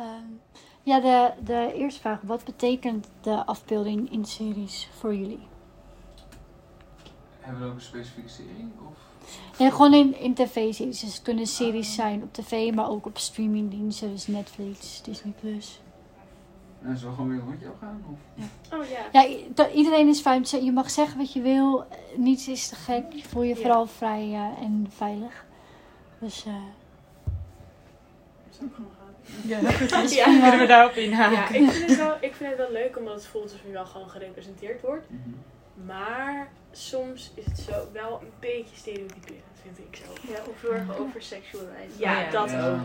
Ehm, ja, de, de eerste vraag. Wat betekent de afbeelding in series voor jullie? Hebben we ook een specifieke serie? Of? Nee, gewoon in, in tv-series. Dus het kunnen series zijn op tv, maar ook op streamingdiensten. Dus Netflix, Disney+. Plus. En zullen we gewoon weer een rondje opgaan? Of? Oh ja. Ja, iedereen is fijn. Je mag zeggen wat je wil. Niets is te gek. Je voel je Ja. vooral vrij eh, en veilig. Dus eh, Zou Ja, kunnen we daarop inhaken. Ja, ik vind, het wel, ik vind het wel leuk omdat het voelt alsof je wel gewoon gerepresenteerd wordt. Mhm. Maar soms is het zo wel een beetje stereotyperend, vind ik zo. Ja, of heel erg oversexualized. Ja, Oh ja. dat Ja. ook.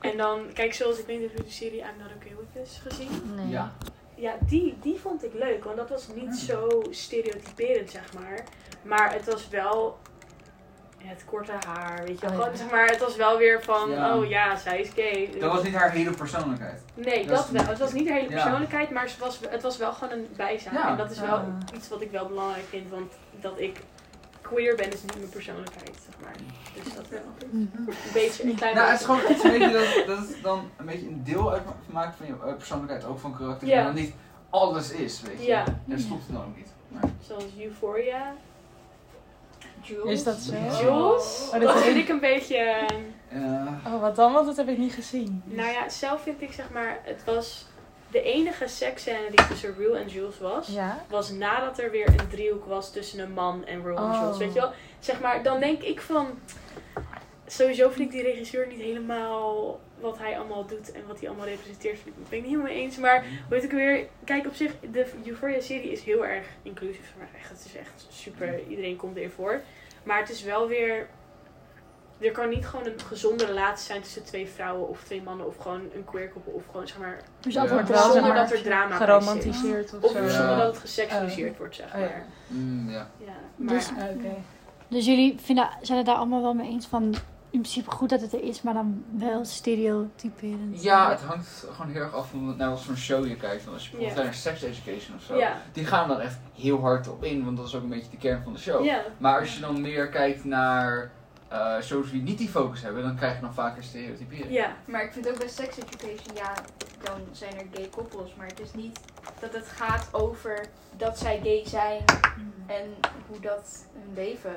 En dan, kijk, zoals ik weet of jullie de serie I'm Not Okay With This gezien. Nee. Ja. Ja, die, die vond ik leuk, want dat was niet zo stereotyperend, zeg maar. Maar het was wel het korte haar, weet je wel. Oh, ja. Gewoon, zeg maar, het was wel weer van, Ja. oh ja, zij is gay. Dat was niet haar hele persoonlijkheid. Nee, Dat dat, wel. Het was niet de hele Ja. persoonlijkheid, maar het was, het was wel gewoon een bijzaak. Ja. En dat is wel Ah. iets wat ik wel belangrijk vind, want dat ik queer ben is niet mijn persoonlijkheid, zeg maar. Dus dat wel. Een beetje, een klein Nou, het is beetje. gewoon het is een beetje dat, dat het dan een beetje een deel uitmaakt van je eh, persoonlijkheid, ook van karakter. Ja. En dan niet alles is, weet je. Ja. En dat klopt het dan ook niet. Maar, Zoals Euphoria. Jules. Is dat zo? Jules. Oh, dat vind ik een beetje... eh, Oh, wat dan? Want dat heb ik niet gezien. Nou ja, zelf vind ik zeg maar, het was de enige seksscène die tussen Rue en Jules was. Ja? Was nadat er weer een driehoek was tussen een man en Rue en Oh. Jules. Weet je wel? Zeg maar, dan denk ik van. Sowieso vind ik die regisseur niet helemaal wat hij allemaal doet en wat hij allemaal representeert. vind Ik ben ik niet helemaal mee eens. Maar weet ik weer, kijk op zich, de Euphoria-serie is heel erg inclusief. Maar echt, het is echt super, iedereen komt erin voor. Maar het is wel weer. Er kan niet gewoon een gezonde relatie zijn tussen twee vrouwen of twee mannen of gewoon een queer koppel of gewoon zeg maar. dus Ja. altijd Wordt wel, Zonder maar, dat er drama. Geromantiseerd of Of zo. Ja. zonder dat het geseksualiseerd wordt, zeg Oh, maar. ja. mm, ja. Ja, maar Dus- Oké. Dus jullie vinden, zijn het daar allemaal wel mee eens van... In principe goed dat het er is, maar dan wel stereotyperend. ja, het hangt gewoon heel erg af van naar wat voor show je kijkt. Want als je bijvoorbeeld naar Sex Education of zo, die gaan dan echt heel hard op in, want dat is ook een beetje de kern van de show. Maar als je dan meer kijkt naar eh, shows die niet die focus hebben, dan krijg je dan vaker stereotyperen. Ja. Maar ik vind ook bij sex education, ja, dan zijn er gay koppels. Maar het is niet dat het gaat over dat zij gay zijn en hoe dat hun leven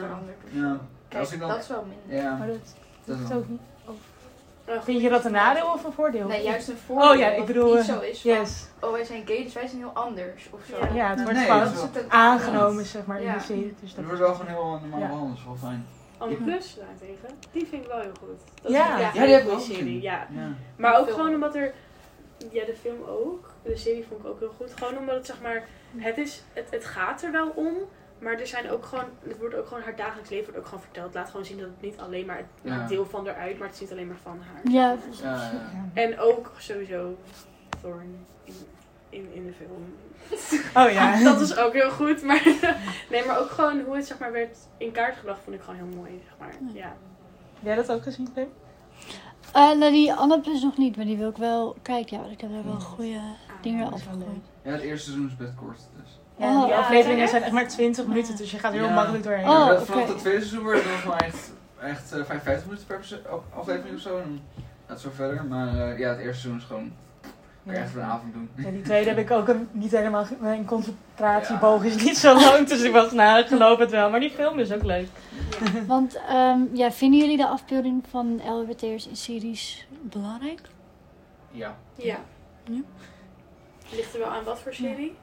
verandert. of Ja. Zo. Kijk, Als ik dan- dat is wel minder. Ja, Maar dat, dat dat is ook niet. Nou, Vind je dat een nadeel of een voordeel? Nee, juist een voordeel. Oh ja, ik bedoel, het niet eh, zo is van, Yes. oh wij zijn gay, dus wij zijn heel anders. Of zo. Ja. Ja, het wordt Nee, gewoon het aangenomen, zeg maar, in de serie. Dus dat wordt wel gewoon heel normaal Ja. is wel fijn. Anne Plus daarentegen, die vind ik wel heel goed. Dat Ja. Ja, die heb ik serie, ja. Ja. Maar ook gewoon omdat er, ja de film ook, de serie vond ik ook heel goed. Gewoon omdat het zeg maar, het is, het, het gaat er wel om. Maar er zijn ook gewoon, het wordt ook gewoon, haar dagelijks leven wordt ook gewoon verteld. Laat gewoon zien dat het niet alleen maar, het Ja. maakt deel van eruit, maar het is niet alleen maar van haar. Ja, precies. Ja, ja. Ja. En ook sowieso Thorn in, in, in de film. Oh ja. Dat is ook heel goed, maar nee, maar ook gewoon hoe het zeg maar werd in kaart gebracht vond ik gewoon heel mooi, zeg maar. Ja. Heb jij dat ook gezien, Pim? Eh, nou, die andere plus nog niet, maar die wil ik wel kijken. Ja, want ik heb daar wel goede dingen dat is wel afgegooid. Ja, het eerste seizoen is best kort, dus. Ja, Oh, die ja, afleveringen zijn echt maar 20 minuten, dus je gaat heel Ja. makkelijk doorheen. Oh, dat-. Vanaf het tweede seizoen wordt het gewoon echt, echt eh, 55 minuten per af- aflevering of zo. En dan gaat het zo verder. Maar eh, ja, het eerste seizoen is gewoon, kan je Ja. echt voor een avond doen. Ja, die tweede heb ik ook een, niet helemaal... Mijn concentratieboog is niet zo lang, dus ik was na gelopen het wel. Maar die film is ook leuk. Want ehm, ja, vinden jullie de afbeelding van LHBT'ers in series belangrijk? Ja. Ja. Ja. Ligt er wel aan wat voor serie?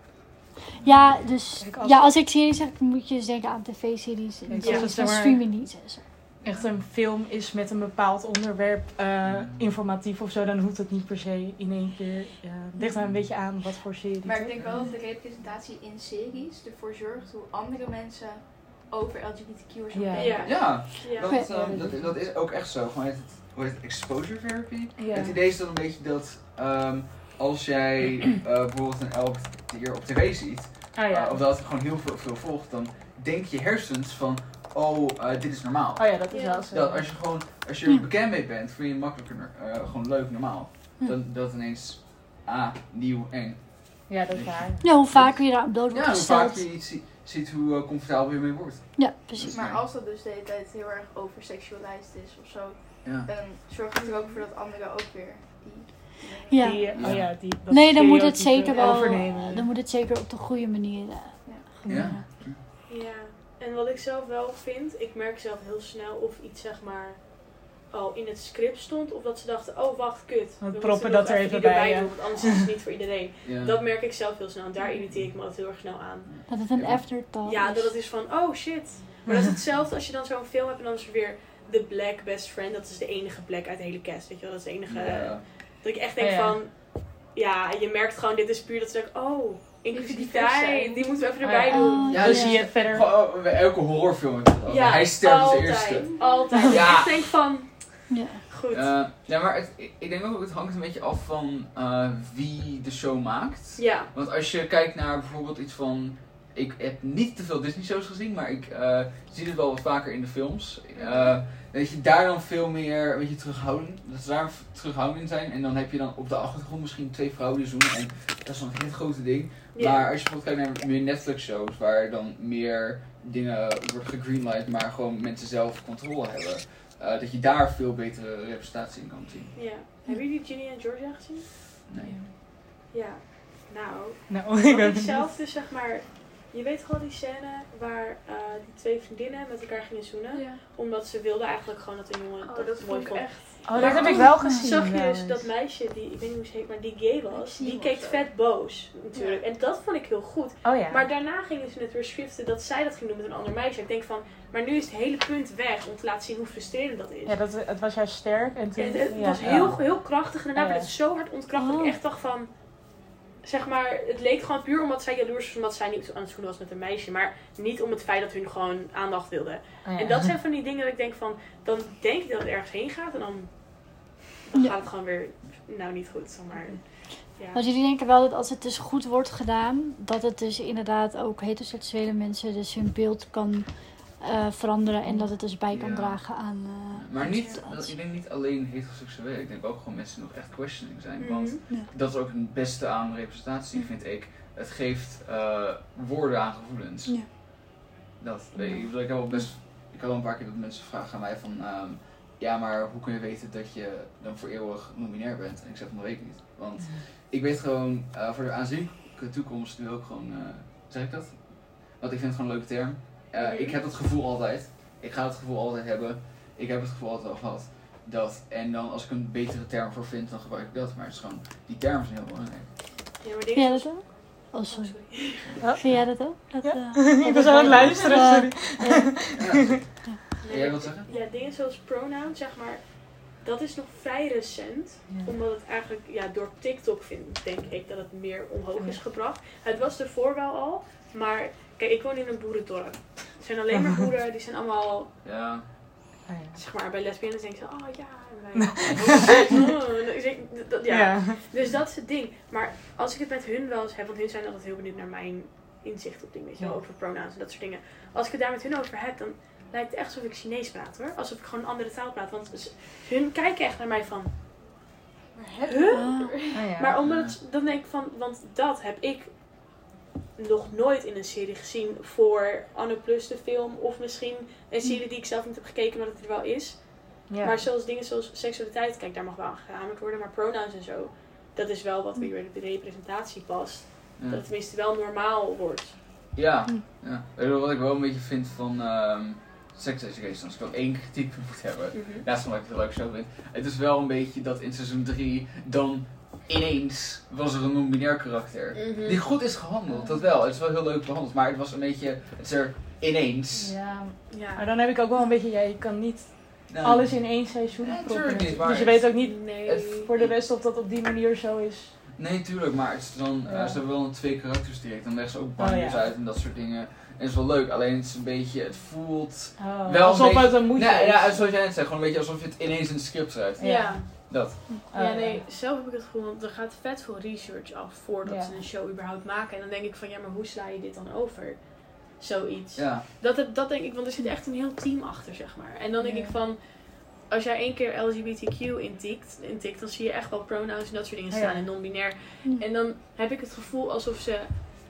Ja, dus Kijk, als- ja, als ik series zeg, dan moet je dus denken aan tv-series en als series het van streamingdiensten. Echt een film is met een bepaald onderwerp eh, informatief of zo, dan hoeft het niet per se in één keer. Ja, het ligt er een beetje aan wat voor serie. Maar ik denk wel dat de representatie in series ervoor zorgt hoe andere mensen over LGBTQ Ja. denken. Ja. Ja, Ja. dat, Ja, ehm, dat dat, is ook echt zo. Gewoon het, hoe heet het, exposure therapy. Ja. Het idee is dan een beetje dat ehm, als jij eh, bijvoorbeeld een elk hier op tv ziet, ja. eh, of dat gewoon heel veel, veel volgt, dan denk je hersens van, oh, eh, dit is normaal. Oh ja, dat is Ja. wel zo. Dat als je gewoon, als je er bekend mee bent, vind je het makkelijker, eh, gewoon leuk, normaal. Hm. Dan dat ineens, ah, nieuw, eng. Ja, dat is waar. Ja, hoe vaker je daar wordt Ja, hoe gesteld. vaker je iets zie- ziet, hoe comfortabel je mee wordt. Ja, precies. Maar als dat dus de hele tijd heel erg oversexualized is of zo, Ja. dan zorgt het er ook voor dat anderen ook weer. Ja. Die, eh, oh ja, die, dat Nee, dan moet het zeker wel. overnemen. Dan moet het zeker op de goede manier eh, gebeuren. Ja, en wat ik zelf wel vind, ik merk zelf heel snel of iets zeg maar al in het script stond, of dat ze dachten, oh wacht, kut. We proppen moeten dat er even bij, ja. doen, want anders is het niet voor iedereen. Ja. Dat merk ik zelf heel snel en daar irriteer ik me altijd heel erg snel aan. Dat het een afterthought Ja, dat het is van, oh shit. Maar dat is hetzelfde als je dan zo'n film hebt en dan is er weer The Black Best Friend. Dat is de enige black uit de hele cast, weet je wel. Dat is de enige... Ja. Dat ik echt denk Oh, ja. van, ja, je merkt gewoon, dit is puur dat ze denken, oh, inclusiviteit, die moeten we even Oh, erbij doen. Oh, Ja, Dan dus zie je het verder. Gewoon, bij elke horrorfilm je dat. Ja, Hij sterft als eerste. Altijd. Ja. Ik echt denk van, Ja. goed. Eh, ja, maar het, ik- denk ook, het hangt een beetje af van eh, wie de show maakt. ja, Want als je kijkt naar bijvoorbeeld iets van. Ik heb niet te veel Disney shows gezien, maar ik eh, zie het wel wat vaker in de films. Eh, dat je daar dan veel meer een beetje terughoudend, dat ze daar terughoudend in zijn. En dan heb je dan op de achtergrond misschien twee vrouwen die zoenen. En dat is dan een heel grote ding. ja. Maar als je bijvoorbeeld kijkt naar meer Netflix shows, waar dan meer dingen worden gegreenlight, maar gewoon mensen zelf controle hebben. eh, dat je daar veel betere representatie in kan zien. ja. Hebben jullie Ginny en Georgia gezien? Nee. Ja. Nou, Nou, ik ben zelf dus zeg maar... Je weet gewoon die scène waar eh, die twee vriendinnen met elkaar gingen zoenen. Ja. Omdat ze wilden eigenlijk gewoon dat een jongen Oh, dat, dat mooi vond echt... Oh, dat heb ik wel gezien. Zag je dus dat meisje, die, ik weet niet hoe ze heet, maar die gay was, die keek zo. vet boos natuurlijk. En dat vond ik heel goed. Oh ja. Maar daarna gingen ze het weer schriften dat zij dat ging doen met een ander meisje. Ik denk van, maar nu is het hele punt weg om te laten zien hoe frustrerend dat is. ja, dat, het was juist sterk. En toen, En het ja. was heel, heel krachtig en daarna Ja. werd het zo hard ontkracht dat ik Oh. echt dacht van... Zeg maar, het leek gewoon puur omdat zij jaloers was omdat zij niet aan het schoenen was met een meisje. Maar niet om het feit dat hun gewoon aandacht wilden. Oh ja. En dat zijn van die dingen dat ik denk van, dan denk ik dat het ergens heen gaat en dan, dan Ja. gaat het gewoon weer, nou niet goed, zeg maar. Ja. Want jullie denken wel dat als het dus goed wordt gedaan, dat het dus inderdaad ook heteroseksuele mensen dus hun beeld kan eh, veranderen en dat het dus bij kan Ja. dragen aan. eh, Maar niet, ik denk niet alleen heteroseksueel. Ik denk ook gewoon mensen die nog echt questioning zijn. Mhm. Want Ja. dat is ook het beste aan representatie, vind ik. Het geeft eh, woorden aan gevoelens. Ja. Dat, weet ik, ik heb best, ik had wel een paar keer dat mensen vragen aan mij van, ehm, ja, maar hoe kun je weten dat je dan voor eeuwig nominair bent? En ik zeg van, dat weet ik niet. Want ik weet gewoon, voor de aanzienlijke toekomst nu ook gewoon, zeg ik dat? Want ik vind het gewoon een leuke term. Eh. Ik heb dat gevoel altijd. Ik ga het gevoel altijd hebben. Ik heb het gevoel altijd al gehad. Dat. En dan als ik een betere term voor vind, dan gebruik ik dat. Maar het is gewoon, die termen zijn heel belangrijk. Ja, maar Vind jij dat ook? Oh, Oh, sorry. sorry. Vind jij dat ook? Dat, Ja. eh, ik was aan het luisteren, Eh, sorry. Ja. Nee, Jij wilt zeggen? Ja, dingen zoals pronoun, zeg maar, dat is nog vrij recent. Omdat het eigenlijk, ja, door TikTok vind, denk ik dat het meer omhoog is gebracht. Het was ervoor wel al, maar kijk, ik woon in een boerendorp. Het zijn alleen maar boeren, die zijn allemaal, Ja. Oh ja. zeg maar, bij lesbiennes denken ze, oh ja. wij- ja. Ja. Dus dat is het ding. Maar als ik het met hun wel eens heb, want hun zijn altijd heel benieuwd naar mijn inzicht op dingen, weet je wel, Ja. over pronouns en dat soort dingen. Als ik het daar met hun over heb, dan lijkt het echt alsof ik Chinees praat hoor. Alsof ik gewoon een andere taal praat. Want hun kijken echt naar mij van, Maar heb Huh? Ah. Ja. maar omdat dan denk ik van, want dat heb ik nog nooit in een serie gezien voor Anne Plus de film. Of misschien een serie die ik zelf niet heb gekeken, maar dat het er wel is. ja. Maar zoals dingen zoals seksualiteit, kijk, daar mag wel aan gehamerd worden. Maar pronouns en zo, dat is wel wat weer bij de representatie past. Ja. Dat het tenminste wel normaal wordt. Ja. Hm. ja. Weet je wat ik wel een beetje vind van ehm sex education? Als ik wel één kritiek moet hebben. Naast van dat ik het leuke show vind. Het is wel een beetje dat in seizoen 3 dan ineens was er een non-binair karakter. Mhm. Die goed is gehandeld, dat wel. Het is wel heel leuk behandeld. Maar het was een beetje, het is er ineens. Ja, Ja. maar dan heb ik ook wel een beetje, ja, je kan niet Nou, alles in één seizoen Ja, proppen. niet, maar Dus je weet ook niet Nee. het- voor de rest of dat op die manier zo is. Nee, tuurlijk, maar het is dan, eh, ze hebben wel een twee karakters direct. Dan leggen ze ook Oh, ja. uit en dat soort dingen. En is wel leuk, alleen het is een beetje, het voelt... Oh, Wel alsof een beetje- het een moedje Nee, is. ja, zoals jij net zei, gewoon een beetje alsof je het ineens in het script schrijft. Ja. Ja. ja. Dat. Oh, nee, zelf heb ik het gevoel, want er gaat vet veel research af voordat Ja. ze een show überhaupt maken. En dan denk ik van, ja, maar hoe sla je dit dan over? Zoiets. Ja. Dat, het- dat denk ik, want er zit echt een heel team achter, zeg maar. En dan denk Ja. ik van, als jij één keer LGBTQ intikt, intikt, dan zie je echt wel pronouns en dat soort dingen Ja. staan en non-binair. Hm. En dan heb ik het gevoel alsof ze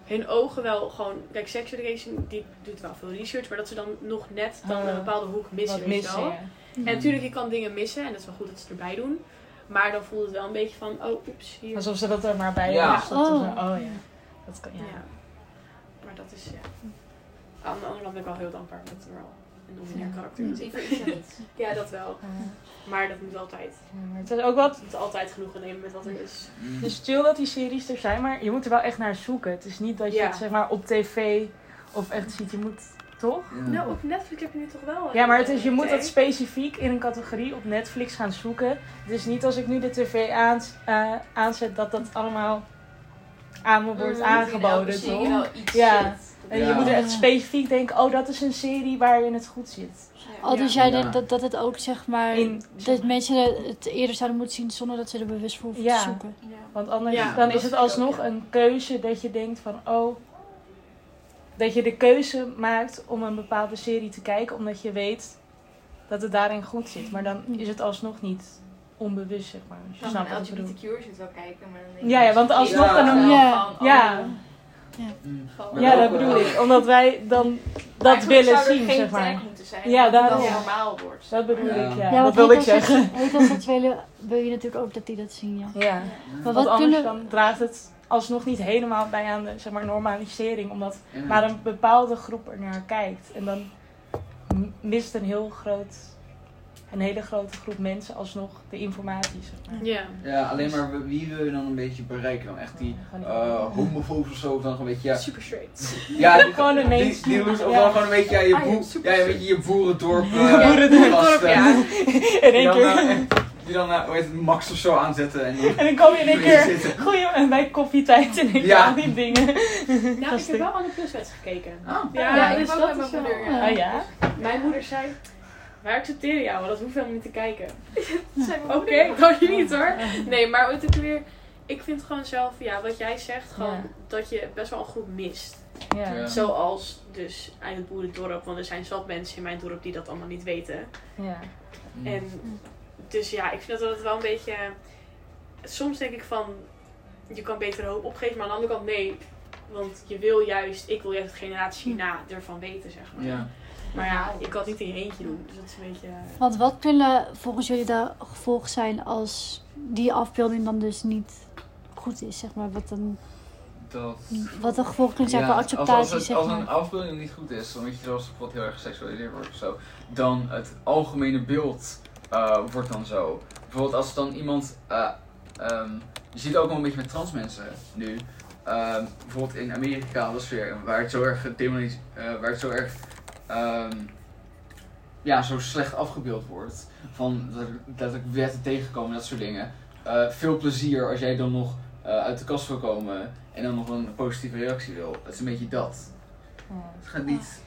hun ogen wel gewoon, kijk, sex education, die doet wel veel research, maar dat ze dan nog net dan Oh, een bepaalde hoek missen, weet missen, wel. ja. En natuurlijk, je kan dingen missen en dat is wel goed dat ze erbij doen. Maar dan voelt het wel een beetje van, oh, oeps, hier. Alsof ze dat er maar bij Ja. Oh. Oh ja. Dat kan, ja. Ja. Maar dat is, ja. Aan de andere kant ben ik wel heel dankbaar dat er wel een non-binair Ja. Dus dat wel. Ja. Maar dat moet altijd. Ja, maar het is ook wat Je moet altijd genoegen nemen met wat er is. Het is chill dat die series er zijn, maar je moet er wel echt naar zoeken. Het is niet dat je Ja. het zeg maar op tv of echt ziet. Je moet toch? Ja. Nou, op Netflix heb je nu toch wel. Ja, maar het is, je moet dat specifiek in een categorie op Netflix gaan zoeken. Het is niet als ik nu de tv aan, eh, aanzet dat dat allemaal aan me wordt Mm, aangeboden, toch? wel iets Ja. zit. En je Ja. moet er echt specifiek denken, oh dat is een serie waarin het goed zit. Ja. Oh, dus Ja. jij Ja. denkt dat, dat het ook zeg maar. In, dat mensen het eerder zouden moeten zien zonder dat ze er bewust voor hoeven Ja. te zoeken. Ja. Want anders Ja, dan is het ook, alsnog ja. een keuze dat je denkt van oh. Dat je de keuze maakt om een bepaalde serie te kijken omdat je weet dat het daarin goed zit. Maar dan is het alsnog niet onbewust, zeg maar. Als je Dan snapt wat ik bedoel. Het wel kijken, maar dan denk Ja, ja, want alsnog ik dan een- Ja. van, oh, Ja. Gewoon- Ja, dat bedoel ik. Omdat wij dan dat Eigenlijk willen zou er zien, geen zeg maar. zijn, Ja, dat het normaal wordt. Dat bedoel Ja. ik, ja. Ja, dat wil ik zeggen. Heteroseksuelen wil je natuurlijk ook dat die dat zien, ja. Ja. Maar Want wat anders kunnen... dan draagt het alsnog niet helemaal bij aan de zeg maar, normalisering. Omdat Ja. maar een bepaalde groep er naar kijkt. En dan mist een heel groot, een hele grote groep mensen alsnog de informatie. Zeg maar. Ja. Ja, alleen maar wie wil je dan een beetje bereiken? Dan echt die Gewoon eh homofobes of zo? Of dan gewoon een beetje, ja... Super straight. Ja, die, Gewoon een die, mainstream. die Ja. wel gewoon een beetje, ja, je, Ah, ja, boer, ja, je boerendorp. Ja, eh, boerendorp, gasten. ja. In Die één dan, keer. eh, die dan, eh, het, Max of zo aanzetten. En, die- En dan kom je in één keer. Goeie, en bij koffietijd en ik Ja. al die dingen. Nou, ik heb wel aan de pluswet gekeken. Ah. Ja, Ja, ik dus heb ook dat mijn wel- moeder, ja. Oh ja? Mijn moeder zei, wij accepteren jou, maar dat hoeft helemaal niet te kijken. Oké, moeder. kan je niet hoor. Nee, maar het is weer, ik vind gewoon zelf, ja, wat jij zegt, gewoon Ja. dat je best wel een groep mist. Ja. Ja. Zoals dus uit het boerendorp, want er zijn zat mensen in mijn dorp die dat allemaal niet weten. Ja. Mm. En dus ja, ik vind dat het wel een beetje. Soms denk ik van, je kan beter hoop opgeven, maar aan de andere kant nee. Want je wil juist, ik wil juist de generatie hierna ervan weten, zeg maar. Ja. Maar ja, je kan het niet in je eentje doen. Dus dat is een beetje. Want wat kunnen volgens jullie de gevolgen zijn als die afbeelding dan dus niet goed is, zeg maar? Wat, een, Dat... wat de gevolgen kunnen zijn Ja, voor als, acceptatie, als, het, zeg als maar? een afbeelding niet goed is, dan weet je zoals wat heel erg geseksualiseerd wordt of zo, dan het algemene beeld eh, wordt dan zo. Bijvoorbeeld als dan iemand, eh, ehm, je ziet het ook wel een beetje met trans mensen nu. Ehm, bijvoorbeeld in Amerika was weer waar het zo erg eh, waar het zo erg ehm, ja, zo slecht afgebeeld wordt. Van dat, ik wetten tegenkomen, dat soort dingen. Eh, veel plezier als jij dan nog eh, uit de kast wil komen en dan nog een positieve reactie wil. Het is een beetje dat. Het gaat niet.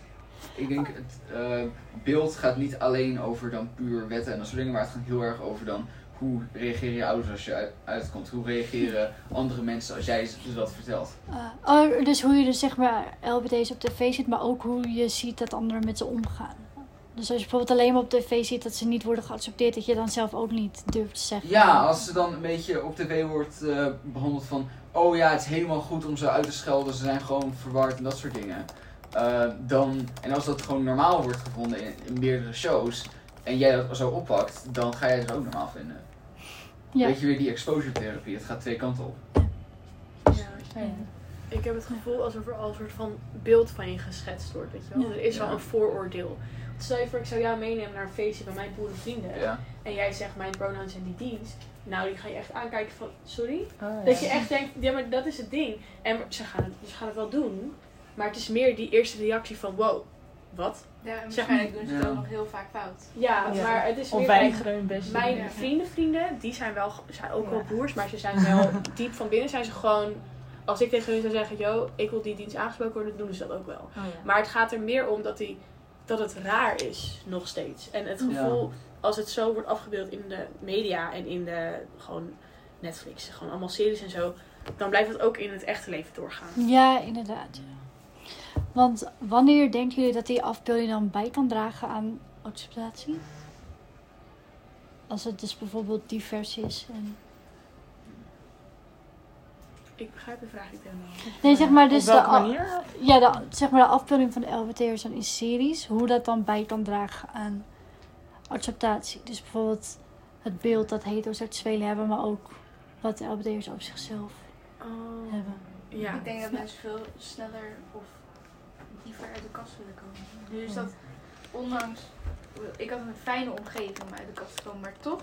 Ik denk, het eh, beeld gaat niet alleen over dan puur wetten en dat soort dingen, maar het gaat heel erg over dan hoe reageren je ouders als je uit, uitkomt. Hoe reageren andere mensen als jij ze dat vertelt. Ah, oh, dus hoe je dus zeg maar LBD's op tv ziet, maar ook hoe je ziet dat anderen met ze omgaan. Dus als je bijvoorbeeld alleen maar op tv ziet dat ze niet worden geaccepteerd, dat je dan zelf ook niet durft te zeggen. Ja, als ze dan een beetje op tv wordt eh, behandeld van, oh ja, het is helemaal goed om ze uit te schelden, ze zijn gewoon verward en dat soort dingen. Eh, dan, en als dat gewoon normaal wordt gevonden in, in meerdere shows en jij dat zo oppakt, dan ga jij het ook normaal vinden. Ja. Weet je weer die exposure therapie, het gaat twee kanten op. Ja. Ik heb het gevoel alsof er al een soort van beeld van je geschetst wordt. Weet je wel? Ja. Er is al Ja. een vooroordeel. Stel je voor, ik zou jou meenemen naar een feestje bij mijn boerenvrienden. Ja. En jij zegt mijn pronouns en die dienst. Nou, die ga je echt aankijken van, sorry? Oh, Dat je echt denkt, ja, maar dat is het ding. En ze gaan het, ze gaan het wel doen. Maar het is meer die eerste reactie van, wow, wat? Ja, en waarschijnlijk doen ze het ook nog heel vaak fout. Ja, Ja. maar het is Of meer... hun best. Mijn vrienden, vrienden, die zijn wel, zijn ook wel boers, maar ze zijn wel diep van binnen. Zijn ze gewoon, als ik tegen hun zou zeggen, yo, ik wil die dienst aangesproken worden, doen ze dat ook wel. Oh, ja. Maar het gaat er meer om dat, die, dat het raar is, nog steeds. En het gevoel, als het zo wordt afgebeeld in de media en in de, gewoon Netflix, gewoon allemaal series en zo, dan blijft het ook in het echte leven doorgaan. Ja, inderdaad. Want wanneer denken jullie dat die afbeelding dan bij kan dragen aan acceptatie? Als het dus bijvoorbeeld divers is. En... Ik begrijp de vraag niet helemaal. Nee, zeg maar dus Op welke de, ja, de, zeg maar de afbeelding van de LBT'ers dan in series. Hoe dat dan bij kan dragen aan acceptatie. Dus bijvoorbeeld het beeld dat heteroseksuelen hebben, maar ook wat LBD'ers over zichzelf Oh. hebben. Ja. Ik denk dat mensen veel sneller of dieper uit de kast willen komen. Dus dat ondanks, ik had een fijne omgeving om uit de kast te komen, maar toch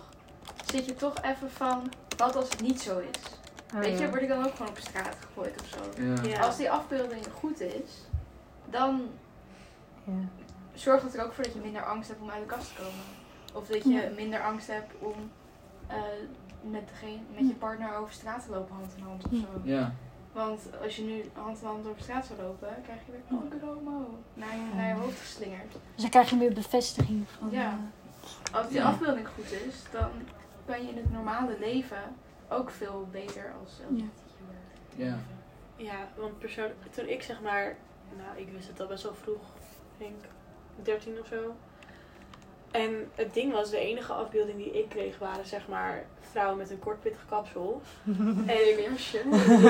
zit je toch even van, wat als het niet zo is? Oh, Weet je, word ik dan ook gewoon op straat gegooid of zo? Ja. Ja. Als die afbeelding goed is, dan Ja. zorgt het er ook voor dat je minder angst hebt om uit de kast te komen. Of dat je Ja. minder angst hebt om eh, met, degene, met je partner over straat te lopen hand in hand of zo. Ja. Want als je nu hand in hand over straat zou lopen, krijg je weer homo naar je, naar je hoofd geslingerd. Dus dan krijg je meer bevestiging van. Ja. eh, Als die Ja. afbeelding goed is, dan kan je in het normale leven ook veel beter als Ja. Ja. Ja, want persoonlijk, toen ik zeg maar, nou ik wist het al best wel vroeg, ik denk 13 of zo. En het ding was, de enige afbeelding die ik kreeg waren zeg maar vrouwen met een kort pittig kapsel. en een jasje.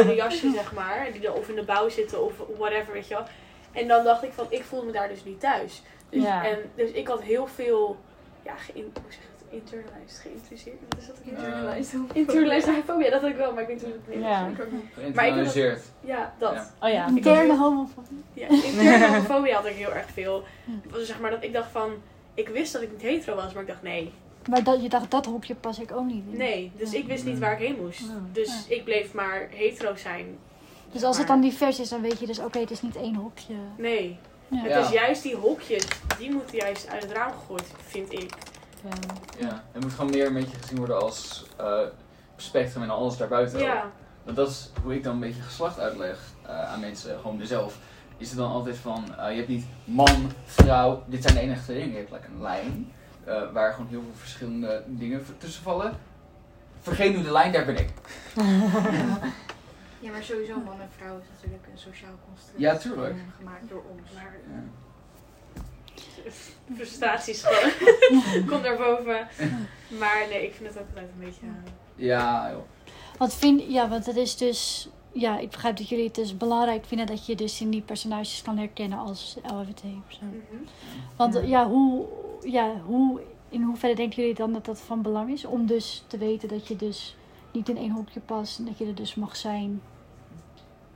Een jasje zeg maar, die dan of in de bouw zitten of whatever, weet je wel. En dan dacht ik van, ik voelde me daar dus niet thuis. Dus, Ja. en, dus ik had heel veel, ja, geïn, hoe zeg je het, internalized, geïnteresseerd. Wat is dat ook weer? Internalized. Internalized homofobie, ja, dat had ik wel, maar ik weet niet hoe het Ja. Geïnternaliseerd. Ja, dat. Ja. Oh ja. Interne homofobie. Ja, interne homofobie had ik heel erg veel. Dus zeg maar dat ik dacht van, ik wist dat ik niet hetero was, maar ik dacht nee. Maar dat, je dacht, dat hokje pas ik ook niet in. Nee, dus ik wist niet waar ik heen moest. Dus ik bleef maar hetero zijn. Dus als het dan divers is, dan weet je dus, oké, het is niet één hokje. Nee, Ja. het Ja. is juist die hokjes, die moeten juist uit het raam gegooid, vind ik. Ja. Ja. Het moet gewoon meer een beetje gezien worden als eh, spectrum en alles daarbuiten. Ja, Want dat is hoe ik dan een beetje geslacht uitleg eh, aan mensen, gewoon mezelf. Is het dan altijd van, eh, je hebt niet man, vrouw, dit zijn de enige twee dingen. Je hebt like, een lijn, eh, waar gewoon heel veel verschillende dingen tussen vallen. Vergeet nu de lijn, daar ben ik. Ja, maar sowieso man en vrouw is natuurlijk een sociaal construct. Ja, tuurlijk. eh, Gemaakt door ons. maar Ja. frustraties gewoon. Komt naar boven. Maar nee, ik vind het ook altijd een beetje... Ja, joh. Want vind, ja, want het is dus, ja, ik begrijp dat jullie het dus belangrijk vinden dat je dus in die personages kan herkennen als LGBT-persoon. mhm. Want Ja. ja, hoe, ja, hoe, in hoeverre denken jullie dan dat dat van belang is? Om dus te weten dat je dus niet in één hokje past en dat je er dus mag zijn.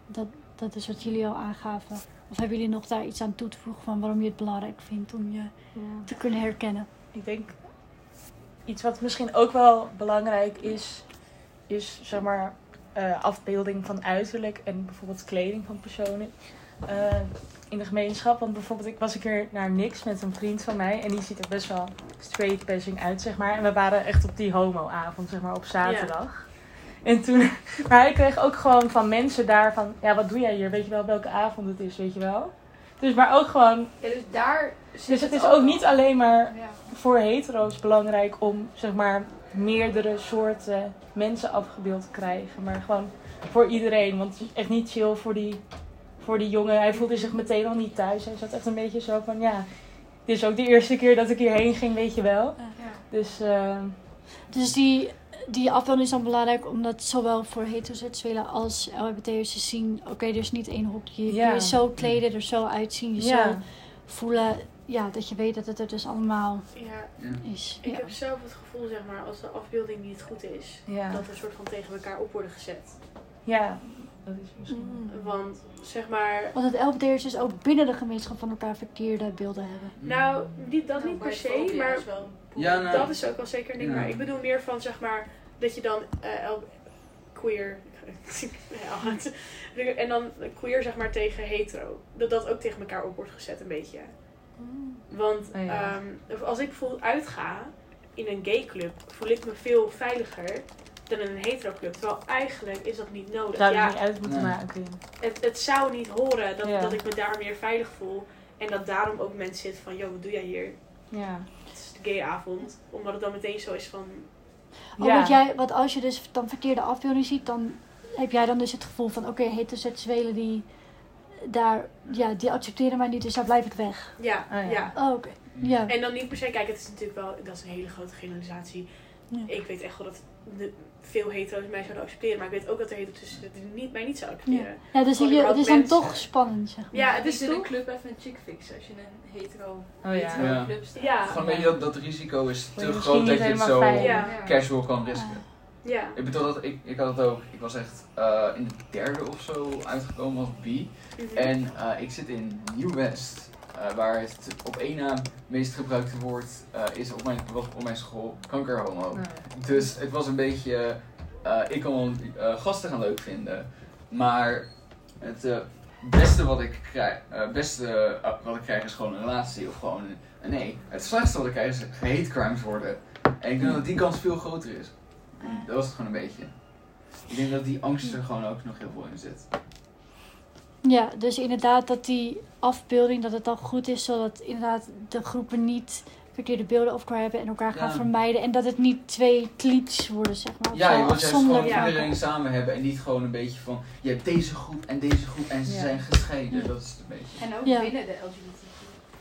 Dat, dat is wat jullie al aangaven. Of hebben jullie nog daar iets aan toe te voegen van waarom je het belangrijk vindt om je te kunnen herkennen? Ik denk iets wat misschien ook wel belangrijk is, is zeg maar eh, afbeelding van uiterlijk en bijvoorbeeld kleding van personen eh, in de gemeenschap. Want bijvoorbeeld ik was een keer naar Nix met een vriend van mij en die ziet er best wel straight passing uit, zeg maar. En we waren echt op die homo-avond, zeg maar, op zaterdag. En toen, maar hij kreeg ook gewoon van mensen daar van, ja, wat doe jij hier? Weet je wel welke avond het is, weet je wel? Dus maar ook gewoon, Ja, dus daar zit dus het is ook niet alleen maar Ja. voor hetero's belangrijk om zeg maar meerdere soorten mensen afgebeeld krijgen. Maar gewoon voor iedereen. Want het is echt niet chill voor die, voor die jongen. Hij voelde zich meteen al niet thuis. Hij zat echt een beetje zo van ja. Dit is ook de eerste keer dat ik hierheen ging, weet je wel. Ja. Dus eh, Dus die, die afbeelding is dan belangrijk omdat zowel voor heteroseksuelen als LHBT'ers te zien, oké, er is niet één hokje. Je Ja. je zo kleden, er zo uitzien, je ja. zo voelen. Ja, dat je weet dat het er dus allemaal Ja, Ja. is. ik Ja. heb zelf het gevoel, zeg maar, als de afbeelding niet goed is, Ja. dat er een soort van tegen elkaar op worden gezet. ja, dat is misschien. Mm. Want, zeg maar, Want het LHBT'ers dus ook binnen de gemeenschap van elkaar verkeerde beelden hebben. nou, niet, dat Nou, niet per se, maar is wel Ja, nou, dat is ook wel zeker een ding. Ja. Maar ik bedoel meer van, zeg maar, dat je dan eh, L- queer, en dan queer, zeg maar, tegen hetero. Dat dat ook tegen elkaar op wordt gezet een beetje. Want Oh ja. ehm, als ik bijvoorbeeld uitga in een gay club, voel ik me veel veiliger dan in een hetero club. Terwijl eigenlijk is dat niet nodig. Zou je Ja, niet uit moeten Nee. maken. het, het zou niet horen dat, Ja. dat ik me daar meer veilig voel. En dat daarom ook mensen zitten van, joh, wat doe jij hier? Ja. Het is de gayavond. Omdat het dan meteen zo is van, Oh, Ja. want, jij, want als je dus dan verkeerde afbeelding ziet, dan heb jij dan dus het gevoel van, oké, heteroseksuelen die daar, ja, die accepteren mij niet, dus daar blijf ik weg. ja, Oh, ja. ja. Oh, oké. Ja. En dan niet per se, kijk, het is natuurlijk wel, dat is een hele grote generalisatie. Ja. Ik weet echt wel dat de, veel hetero's mij zouden accepteren. Maar ik weet ook dat er hetero's tussen die niet, mij niet zouden accepteren. Ja, dus je, het is dan toch spannend, zeg maar. Ja, het is in een club even een chick fix als je een hetero, Oh ja. hetero Ja. club staat. Ja. Gewoon weet je dat, dat risico is te groot dat je het zo casual kan risken. Ja. Ik bedoel dat ik, ik had het ook, ik was echt eh, in de derde of zo uitgekomen als B. Mhm. En eh, ik zit in Nieuw-West, eh, waar het op één naam meest gebruikte woord eh, is op mijn, was op mijn school kankerhomo. Dus het was een beetje, eh, ik kon wel, eh, gasten gaan leuk vinden, maar het beste wat ik krijg, eh, beste wat ik krijg is gewoon een relatie of gewoon een nee. Het slechtste wat ik krijg is hate crimes worden. En ik denk dat die kans veel groter is. Dat was het gewoon een beetje. Ik denk dat die angst er gewoon ook nog heel veel in zit. Ja, dus inderdaad dat die afbeelding, dat het dan goed is, zodat inderdaad de groepen niet verkeerde beelden over elkaar hebben en elkaar gaan Ja. vermijden. En dat het niet twee klieks worden, zeg maar. of Ja, zo je afzonderlijk gewoon iedereen samen hebben en niet gewoon een beetje van, je hebt deze groep en deze groep en ze Ja. zijn gescheiden. Dat is het een beetje. En ook Ja. binnen de LGBT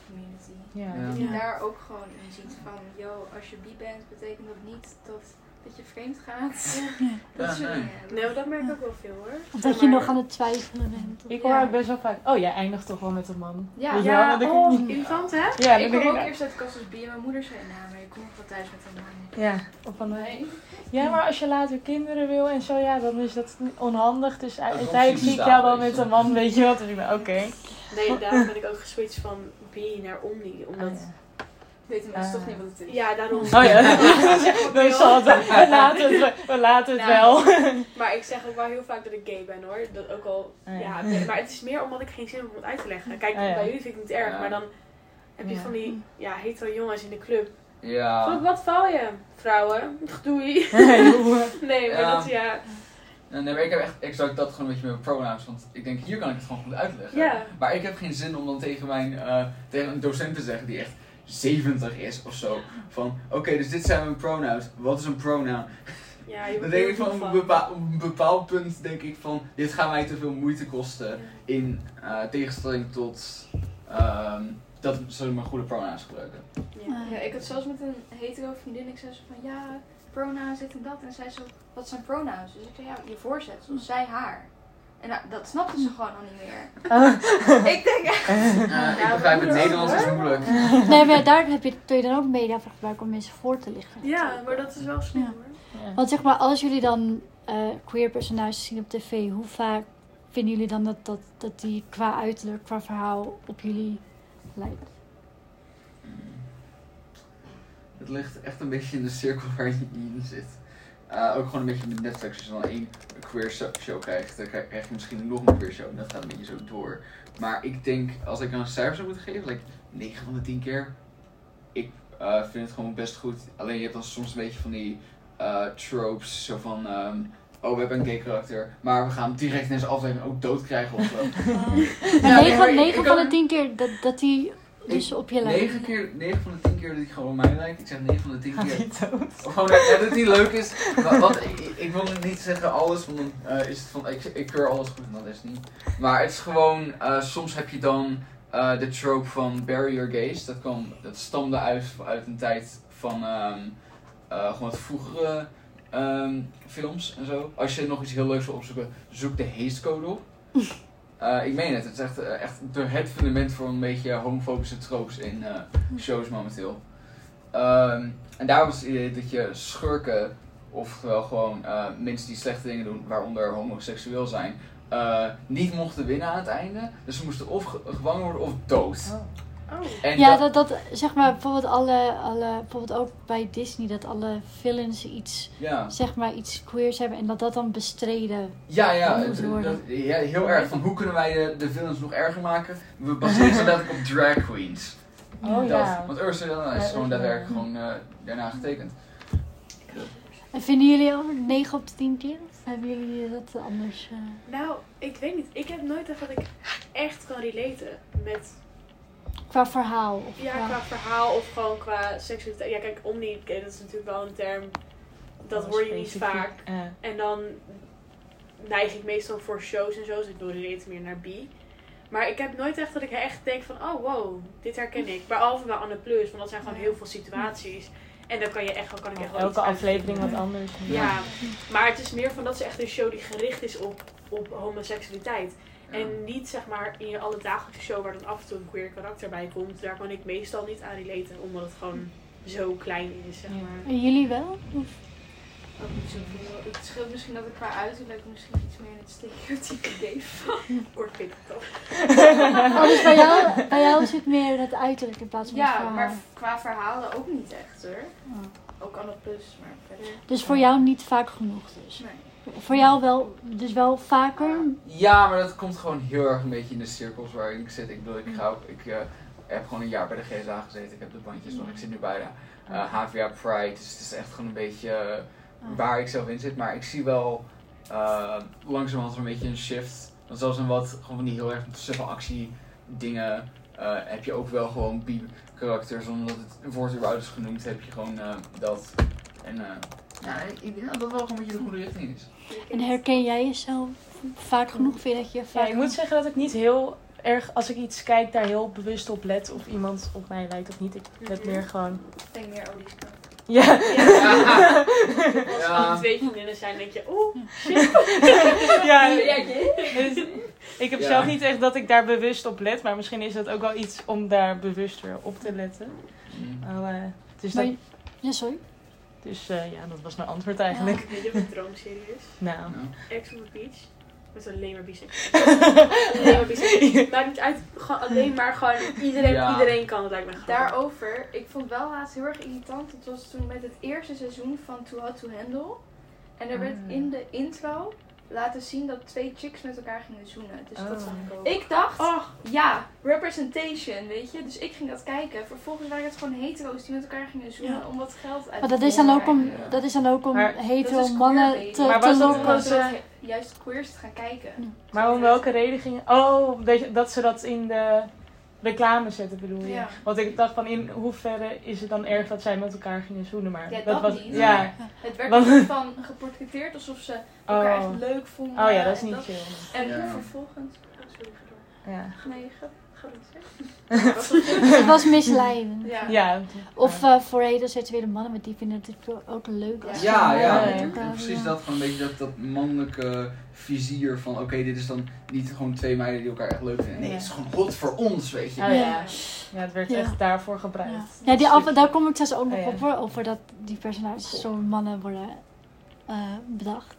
community. Ja. Ja. Dat je Ja. daar ook gewoon in ziet van, yo, als je bi bent, betekent dat niet dat, dat je vreemd gaat. Dat Ja, nee. Nee, dat merk ik ook wel veel hoor. Of dat je nog aan het twijfelen bent. Ik Ja. hoor ook best wel vaak, oh jij eindigt toch wel met een man. Ja. Ja, Dan denk ik, oh, irritant hè? ja, ik kwam ik, ook eerst uit de kast als bi en mijn moeder zei, nou, maar je komt wel thuis met een man. ja, of van, Nee. ja, maar als je later kinderen wil en zo, ja, dan is dat onhandig. Dus uiteindelijk zie ik jou wel met een man, weet je wat. Dus ik ben, oké. Nee, daarom ben ik ook geswitcht van B naar Omni. Omdat, Oh, ja. Weten mensen toch niet wat het is? ja, daarom. Oh ja, zal het, we laten het, we laten het Nou, wel. Maar ik zeg ook wel heel vaak dat ik gay ben hoor. Dat ook al. Oh ja. maar het is meer omdat ik geen zin heb om het uit te leggen. Kijk, Oh ja. bij jullie vind ik het niet erg, Ja. maar dan heb je Ja. van die ja, hetero jongens in de club. Ja. Van, wat val je, vrouwen? Doei. Nee, maar Ja. dat ja. Nee, maar ik heb echt exact dat gewoon een beetje met mijn pronouns. Want ik denk, hier kan ik het gewoon goed uitleggen. Ja. Maar ik heb geen zin om dan tegen, mijn, eh, tegen een docent te zeggen die echt 70 is of zo. Van, oké, dus dit zijn mijn pronouns. Wat is een pronoun? Ja, je Dan denk ik van, op een, een bepaald punt denk ik van, dit gaat mij te veel moeite kosten. In eh, tegenstelling tot ehm, dat ze mijn goede pronouns gebruiken. Ja. Ja, ik had zelfs met een hetero vriendin, ik zei zo van, ja, pronouns dit en dat. En zij zo, wat zijn pronouns? Dus ik zei, ja, je voorzetsel, zij, haar. En nou, dat snapte ze gewoon al niet meer. ik denk echt... Eh, ik Ja, begrijp het Nederlands is moeilijk. Nee, maar daar heb je, kun je dan ook media voor gebruiken om mensen voor te lichten. Ja, maar dat is wel slim Ja. hoor. Want zeg maar, als jullie dan eh, queer personages zien op tv, hoe vaak vinden jullie dan dat, dat, dat die qua uiterlijk, qua verhaal op jullie lijkt? Het ligt echt een beetje in de cirkel waar je in zit. Eh, ook gewoon een beetje met Netflix. Als je dan één queer show krijgt, dan krijg je misschien nog een queer show. En dat gaat een beetje zo door. Maar ik denk, als ik een cijfer zou moeten geven, like 9 van de 10 keer. Ik eh, vind het gewoon best goed. Alleen je hebt dan soms een beetje van die eh, tropes. Zo van, ehm, oh we hebben een gay karakter. Maar we gaan hem direct in deze aflevering ook dood krijgen of zo. Maar Ja, nee, 9, maar ik- negen ik van de 10 keer dat, dat die dus op je lijkt. 9, keer, 9 van de 10 keer dat hij gewoon mij lijkt. Ik zeg 9 van de 10 Gaat keer. Of gewoon dat dat het niet leuk is. Wa- Want ik, ik wil niet zeggen alles, want dan eh, is het van ik, ik keur alles goed dat is niet. Maar het is gewoon, eh, soms heb je dan eh, de trope van your gaze. Dat, kwam, dat stamde uit, uit een tijd van ehm, eh, gewoon het vroegere ehm, films en zo. Als je nog iets heel leuks wil opzoeken, zoek de Haste Code op. Eh, ik meen het, het is echt, eh, echt de- het fundament voor een beetje homofobische tropes in eh, shows momenteel. Ehm, en daar was het idee dat je schurken, oftewel gewoon mensen die slechte dingen doen, waaronder homoseksueel zijn, niet mochten winnen aan het einde. Dus ze moesten of ge- gevangen worden of dood. Oh. En Ja, dat- dat, zeg maar bijvoorbeeld alle, alle, bijvoorbeeld ook bij Disney, dat alle villains iets, ja. zeg maar iets queers hebben en dat dat dan bestreden. Ja, ja, Dat moet het- worden. dat- ja, heel erg. Van hoe kunnen wij de, de villains nog erger maken? We baseren ze letterlijk op drag queens. Oh Dat, ja. Want Ursula is Ja, gewoon daadwerkelijk gewoon eh, daarna getekend. En vinden jullie ook 9 op de 10 keer? Of hebben jullie dat anders? eh? Nou, ik weet niet. Ik heb nooit echt dat ik echt kan relaten met qua verhaal? Of Ja, qua verhaal of gewoon qua seksualiteit. Ja, kijk, omni, oké, dat is natuurlijk wel een term. Dat hoor je niet vaak. En dan neig ik meestal voor shows en zo, dus ik doe relate meer naar bi. Maar ik heb nooit echt dat ik echt denk van, oh wow, dit herken ik. Behalve bij Anne Plus, want dat zijn gewoon heel veel situaties. En dan kan je echt, kan ik echt wel Elke aflevering wat anders. Ja, maar het is meer van dat is echt een show die gericht is op, op homoseksualiteit. En niet zeg maar in je alledagelijkse show waar dan af en toe een queer karakter bij komt. Daar kan ik meestal niet aan relaten, omdat het gewoon zo klein is, zeg Ja. maar. En jullie wel? Of? Ook niet zoveel. Het scheelt misschien dat ik qua uiterlijk misschien iets meer in het stereotype geef. Kort pittig toch? Oh, dus bij jou, bij jou is het meer het uiterlijk in plaats van het Ja, verhaal. maar qua verhalen ook niet echt hoor. Oh. Ook aan het plus, maar verder. Dus voor jou niet vaak genoeg dus. Nee. Voor jou wel, dus wel vaker. Ja, maar dat komt gewoon heel erg een beetje in de cirkels waar ik zit. Ik bedoel, ik, ga ik eh, heb gewoon een jaar bij de GSA gezeten. Ik heb de bandjes nog. Ik zit nu bij de eh, HVA Pride. Dus het is echt gewoon een beetje eh, waar ik zelf in zit. Maar ik zie wel langzamerhand een beetje een shift. Want zelfs in wat gewoon van die heel erg suffe actie dingen heb je ook wel gewoon bi-karakters. Omdat het woord überhaupt is genoemd, heb je gewoon dat. En ja, ik denk dat dat wel gewoon een beetje de goede richting is. En herken jij jezelf vaak genoeg? Vind je dat je vaak Ja, ik moet zeggen dat ik niet heel erg, als ik iets kijk, daar heel bewust op let. Of iemand op mij lijkt of niet. Ik let meer gewoon... Ik denk meer Olie's kant. Ja. Ja. Als Ja. er twee vriendinnen zijn, denk je, oeh, shit. ja. Ja, Dus ik heb Ja. zelf niet echt dat ik daar bewust op let. Maar misschien is dat ook wel iets om daar bewuster op te letten. Mm. Maar, dus Maar- dat, Ja, sorry. Dus eh, ja, dat was mijn antwoord eigenlijk. Weet je wat een droomserie is? Nou. Ja. Ex on the Beach. Met alleen maar biseksueel. alleen maar biseksueel. Maakt niet uit, gewoon alleen maar gewoon iedereen, Ja. iedereen kan het lijkt me grappig. Daarover, ik vond wel laatst heel erg irritant. Het was toen met het eerste seizoen van Too Hot to Handle. En er werd Ah. in de intro laten zien dat twee chicks met elkaar gingen zoenen. Dus Oh. dat zag ik ook. Ik dacht, Oh, ja, representation, weet je. Dus ik ging dat kijken. Vervolgens waren het gewoon hetero's die met elkaar gingen zoenen Ja. om wat geld uit Maar te dat is dan ook om, Ja. dat is dan ook om Maar hetero dat is mannen te, Maar te was lokken. gewoon- Zodat juist queers te gaan kijken. Maar om welke reden ging Oh, dat ze dat in de reclame zetten bedoel je? Ja. Want ik dacht van in hoeverre is het dan erg dat zij met elkaar gingen zoenen. Maar Ja, dat, dat was. niet. Ja. Het werd Want- van geportretteerd alsof ze elkaar Oh. echt leuk vonden. oh ja, dat is niet chill. En Ja. vervolgens... oh, sorry. Ja. Nee, ga, ga. Het was misleidend. Ja. Ja. Of uh, voor heteroseksuele mannen, want die vinden het ook leuk. Als Ja, ja, ja. precies ja. dat. Gewoon een beetje dat, dat mannelijke vizier van oké, dit is dan niet gewoon twee meiden die elkaar echt leuk vinden. Nee, Ja. het is gewoon hot voor ons, weet je. Oh, Ja. ja. het werd Ja. echt daarvoor gebruikt. Ja, ja die af, daar kom ik straks ook nog Oh, ja. op hoor, over dat die personages zo mannen worden eh, bedacht.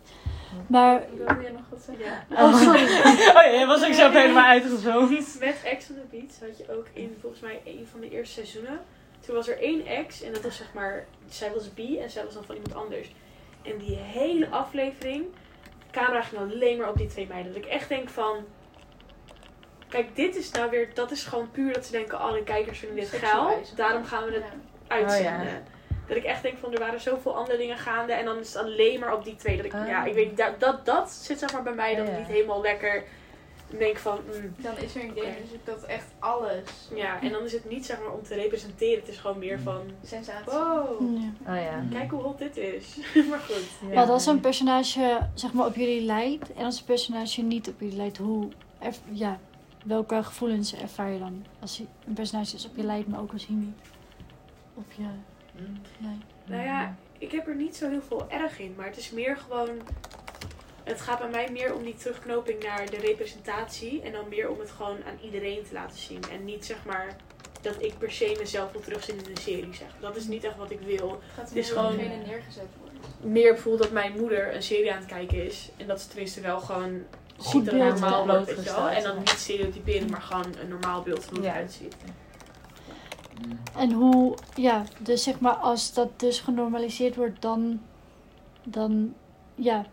Maar, Wil je nog wat zeggen? Ja. oh sorry. oh ja, was ook zo helemaal uitgezoomd. Met Ex on the Beach had je ook in volgens mij een van de eerste seizoenen. Toen was er één ex en dat was zeg maar, zij was bi en zij was dan van iemand anders. En die hele aflevering, camera ging alleen maar op die twee meiden. Dat ik echt denk van, kijk dit is nou weer, dat is gewoon puur dat ze denken, alle kijkers vinden dit geil. Daarom gaan we het Ja. uitzenden. Oh, ja. Dat ik echt denk van, er waren zoveel andere dingen gaande en dan is het alleen maar op die twee. Dat ik, Ah. ja, ik weet niet, dat, dat, dat zit zeg maar bij mij, dat Ja, ik ja. niet helemaal lekker denk van, mm, Dan is er een game, Oké. dus ik dat echt alles. Ja, en dan is het niet zeg maar om te representeren. Het is gewoon meer van, Sensatie. wow, Ja. Oh ja. kijk hoe hot dit is. maar goed. Ja. Maar als een personage zeg maar op jullie lijkt en als een personage niet op jullie lijkt, hoe, erv- ja, welke gevoelens ervaar je dan? Als je- een personage is op je lijkt, maar ook als hij niet op je lijkt. Nou ja, ik heb er niet zo heel veel erg in. Maar het is meer gewoon... Het gaat bij mij meer om die terugknoping naar de representatie. En dan meer om het gewoon aan iedereen te laten zien. En niet zeg maar dat ik per se mezelf wil terugzien in een serie. Zeg. Dat is niet echt wat ik wil. Het is er gewoon- neergezet worden. Meer bijvoorbeeld dat mijn moeder een serie aan het kijken is. En dat ze tenminste wel gewoon Goed ziet beeld normaal blootgesteld, En dan niet stereotyperen, maar gewoon een normaal beeld van hoe het Ja. eruit ziet. Mm. En hoe, ja, dus zeg maar als dat dus genormaliseerd wordt, dan, dan, ja,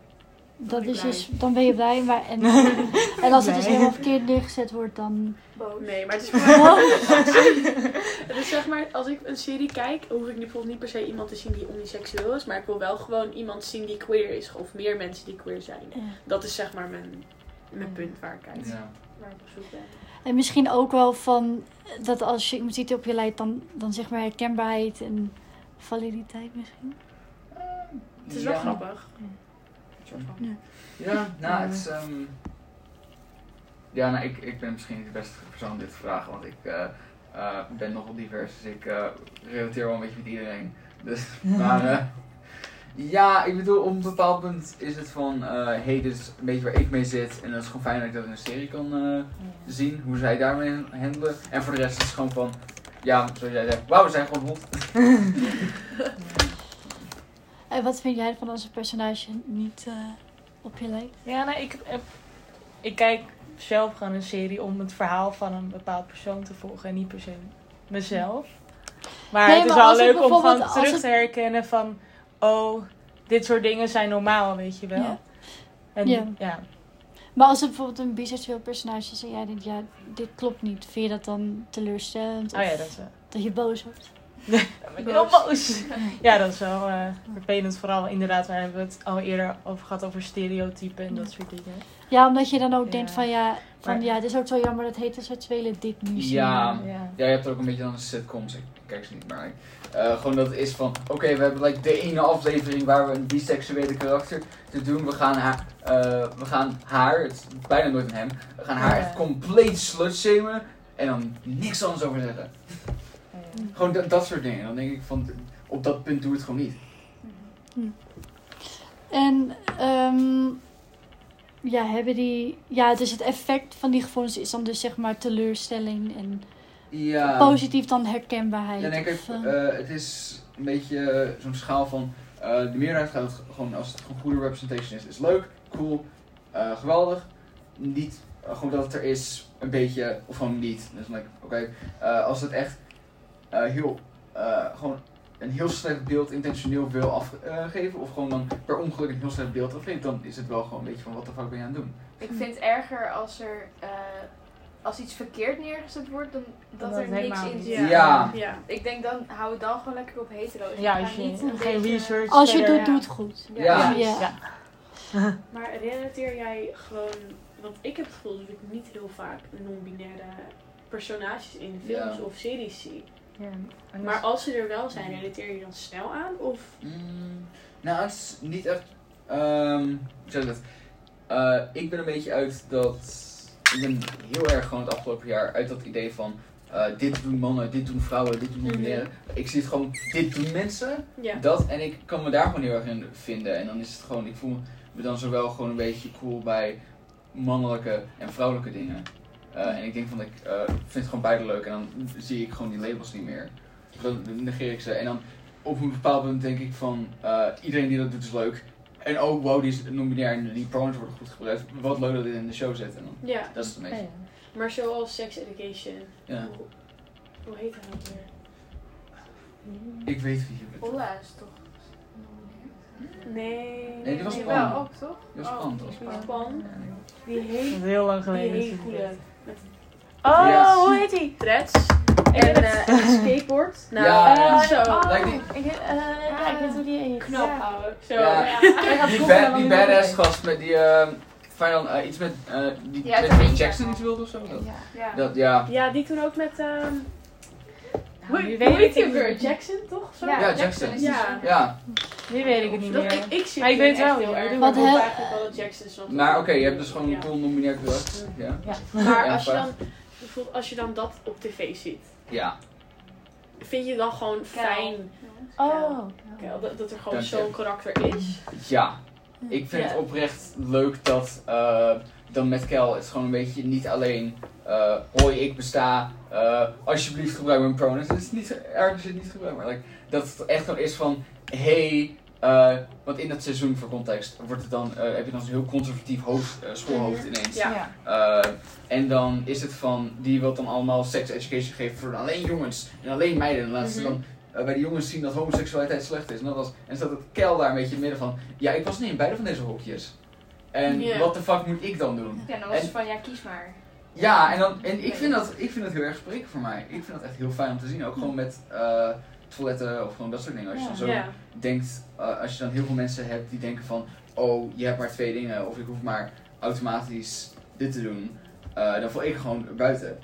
dat is blij. dus, dan ben je blij. Maar, en, en als het dus helemaal verkeerd neergezet wordt, dan... Boos. Nee, maar het is gewoon... het is zeg maar, als ik een serie kijk, hoef ik bijvoorbeeld niet per se iemand te zien die uniseksueel is. Maar ik wil wel gewoon iemand zien die queer is. Of meer mensen die queer zijn. Ja. Dat is zeg maar mijn, mijn punt waar ik kijk. Ja. Waar ik op zoek ben. En misschien ook wel van, dat als je iemand ziet op je lijkt, dan, dan zeg maar herkenbaarheid en validiteit misschien. Het is wel Ja. grappig. Soort van. Ja, nou, het is. ehm, Ja, nou, ik, ik ben misschien niet de beste persoon om dit te vragen, want ik eh, eh, ben nogal divers. Dus ik eh relateer wel een beetje met iedereen. Dus, maar eh, ja, ik bedoel, op een bepaald punt is het van, eh hey, dit is een beetje waar ik mee zit. En dat is gewoon fijn dat ik dat in een serie kan eh, zien, hoe zij daarmee handelen. En voor de rest is het gewoon van, ja, zoals jij zegt, wauw, we zijn gewoon hot. En wat vind jij van als een personage niet eh, op je lijkt? Ja, nou, ik, heb- ik kijk zelf gewoon een serie om het verhaal van een bepaald persoon te volgen en niet per se mezelf. Maar Nee, het is maar wel leuk om gewoon terug te herkennen van, oh, dit soort dingen zijn normaal, weet je wel. Ja. En Ja. ja. Maar als er bijvoorbeeld een biseksueel personage is en jij denkt, ja, dit klopt niet. Vind je dat dan teleurstellend? Oh Of ja, dat is wel. dat je boos wordt? Dan ben ik heel boos. Ja, dat is wel eh, vervelend. Vooral inderdaad, waar hebben we het al eerder over gehad, over stereotypen en dat soort dingen. Ja, omdat je dan ook Ja. denkt van ja, van, Maar- ja, het is ook zo jammer dat heteroseksuelen dit nu zien. Ja. Ja. Ja, je hebt er ook een beetje dan sitcoms, ik kijk ze niet, maar eh, gewoon dat het is van, oké, we hebben like, de ene aflevering waar we een biseksuele karakter te doen. We gaan haar, eh, we gaan haar het is bijna nooit een hem, we gaan haar Ja. echt compleet slutshamen en dan niks anders over zeggen. Gewoon dat, dat soort dingen. Dan denk ik van, op dat punt doe het gewoon niet. En ehm, ja, hebben die. Ja, dus het effect van die gevoelens is dan dus zeg maar teleurstelling en Ja. positief dan herkenbaarheid. Ja, kijk, of, eh, eh, het is een beetje eh, zo'n schaal van de meerderheid gaat gewoon als het gewoon goede representation is, is leuk, cool, geweldig. Niet gewoon dat het er is, een beetje, of gewoon niet. Dus dan denk ik, oké, als het echt heel, eh, gewoon een heel slecht beeld intentioneel wil afgeven, of gewoon dan per ongeluk een heel slecht beeld afgeeft, dan is het wel gewoon een beetje van wat de fuck ben je aan het doen. Ik vind het erger als er eh, als iets verkeerd neergezet wordt, dan dat Dat er niks in zit. Ja. ja. Ik denk dan hou het dan gewoon lekker op hetero. Ja, als je niet een geen beetje- research als je verder- doet, doe het goed. Ja. Ja. Ja. Maar relateer jij gewoon, want ik heb het gevoel dat ik niet heel vaak non-binaire personages in films Ja. of series zie. Ja, Maar als ze er wel zijn, relateer je dan snel aan? Of Mm, nou, het is niet echt. ehm hoe zeg ik dat? Eh, ik ben een beetje uit dat. Ik ben heel erg gewoon het afgelopen jaar uit dat idee van. eh, dit doen mannen, dit doen vrouwen, dit doen non-binaire. Ik zie het gewoon, dit doen mensen. ja. Dat, en ik kan me daar gewoon heel erg in vinden. En dan is het gewoon, ik voel me dan zowel gewoon een beetje cool bij mannelijke en vrouwelijke dingen. Eh, en ik denk van, ik eh, vind het gewoon beide leuk. En dan zie ik gewoon die labels niet meer. Dan negeer ik ze. En dan op een bepaald punt denk ik van, eh, iedereen die dat doet is leuk. En ook, wow, die is non-binair en die pronouns worden goed gebruikt. Wat leuk dat dit in de show zit. En dan, ja. dat is het een Ja, beetje. ja. Maar zoals sex education. Ja. Hoe, hoe heet hij nou weer? Ik weet wie je bent. Olla is toch. Nee. Nee, die was Nee, Pan. wel ook toch? Die was Oh, Pan, die toch? is Pan. Die Dat is heel lang die geleden. Oh, Ja. hoe heet die? dreads Ik en eh, een skateboard. Nou, Ja. zo. oh, Lijkt die- ik, weet- eh, ja, ik weet hoe die heet. Knap Ja. houden. Zo. Ja. Ja. Gaat Die, ba- die badass gast met die, uh, Final, eh, iets met, eh die Ja, met je Jackson iets wilde of zo. Dat, Ja. Ja. dat, ja. Ja, die toen ook met. ehm Nou, hoe hoe weet heet die ook weer? Jackson toch? Zo? Ja, Ja, Jackson Jackson. Ja. Ja, Nu weet ik het niet Dat, meer. ik, ik zie Maar ik weet wel, heel ja, erg. Wat eigenlijk wel dat Jackson is. want- maar oké, je hebt dus gewoon Ja. een cool non-binair karakter. Ja. Ja. Maar Ja, als je dan, bijvoorbeeld als je dan dat op tv ziet, ja. vind je dan gewoon Kel. fijn Oh. Kel, dat, dat er gewoon zo'n karakter is? Ja. Ik vind Ja. het oprecht leuk dat eh, dan met Kel het gewoon een beetje niet alleen eh hoi ik besta, eh, alsjeblieft gebruik mijn pronouns. Het is niet ergens het niet gebruikt, maar like, dat het echt gewoon is van hey, eh, want in dat seizoen voor context wordt het dan, eh, heb je dan zo'n heel conservatief hoofd, eh, schoolhoofd ineens. Ja. Eh, en dan is het van, die wil dan allemaal sex education geven voor alleen jongens en alleen meiden. En dan laten ze Mhm. dan bij de jongens zien dat homoseksualiteit slecht is. En, dat was, en staat het Kel daar een beetje in het midden van, ja ik was niet in beide van deze hokjes. En wat de fuck moet ik dan doen? Ja, dan was En- het van ja, kies maar. Ja, en, dan, en ik, vind dat, ik vind dat heel erg spreken voor mij. Ik vind dat echt heel fijn om te zien. Ook gewoon met eh, toiletten of gewoon dat soort dingen. Als je dan zo Ja. denkt, eh, als je dan heel veel mensen hebt die denken van, oh, je hebt maar twee dingen, of ik hoef maar automatisch dit te doen, eh, dan val ik gewoon buiten.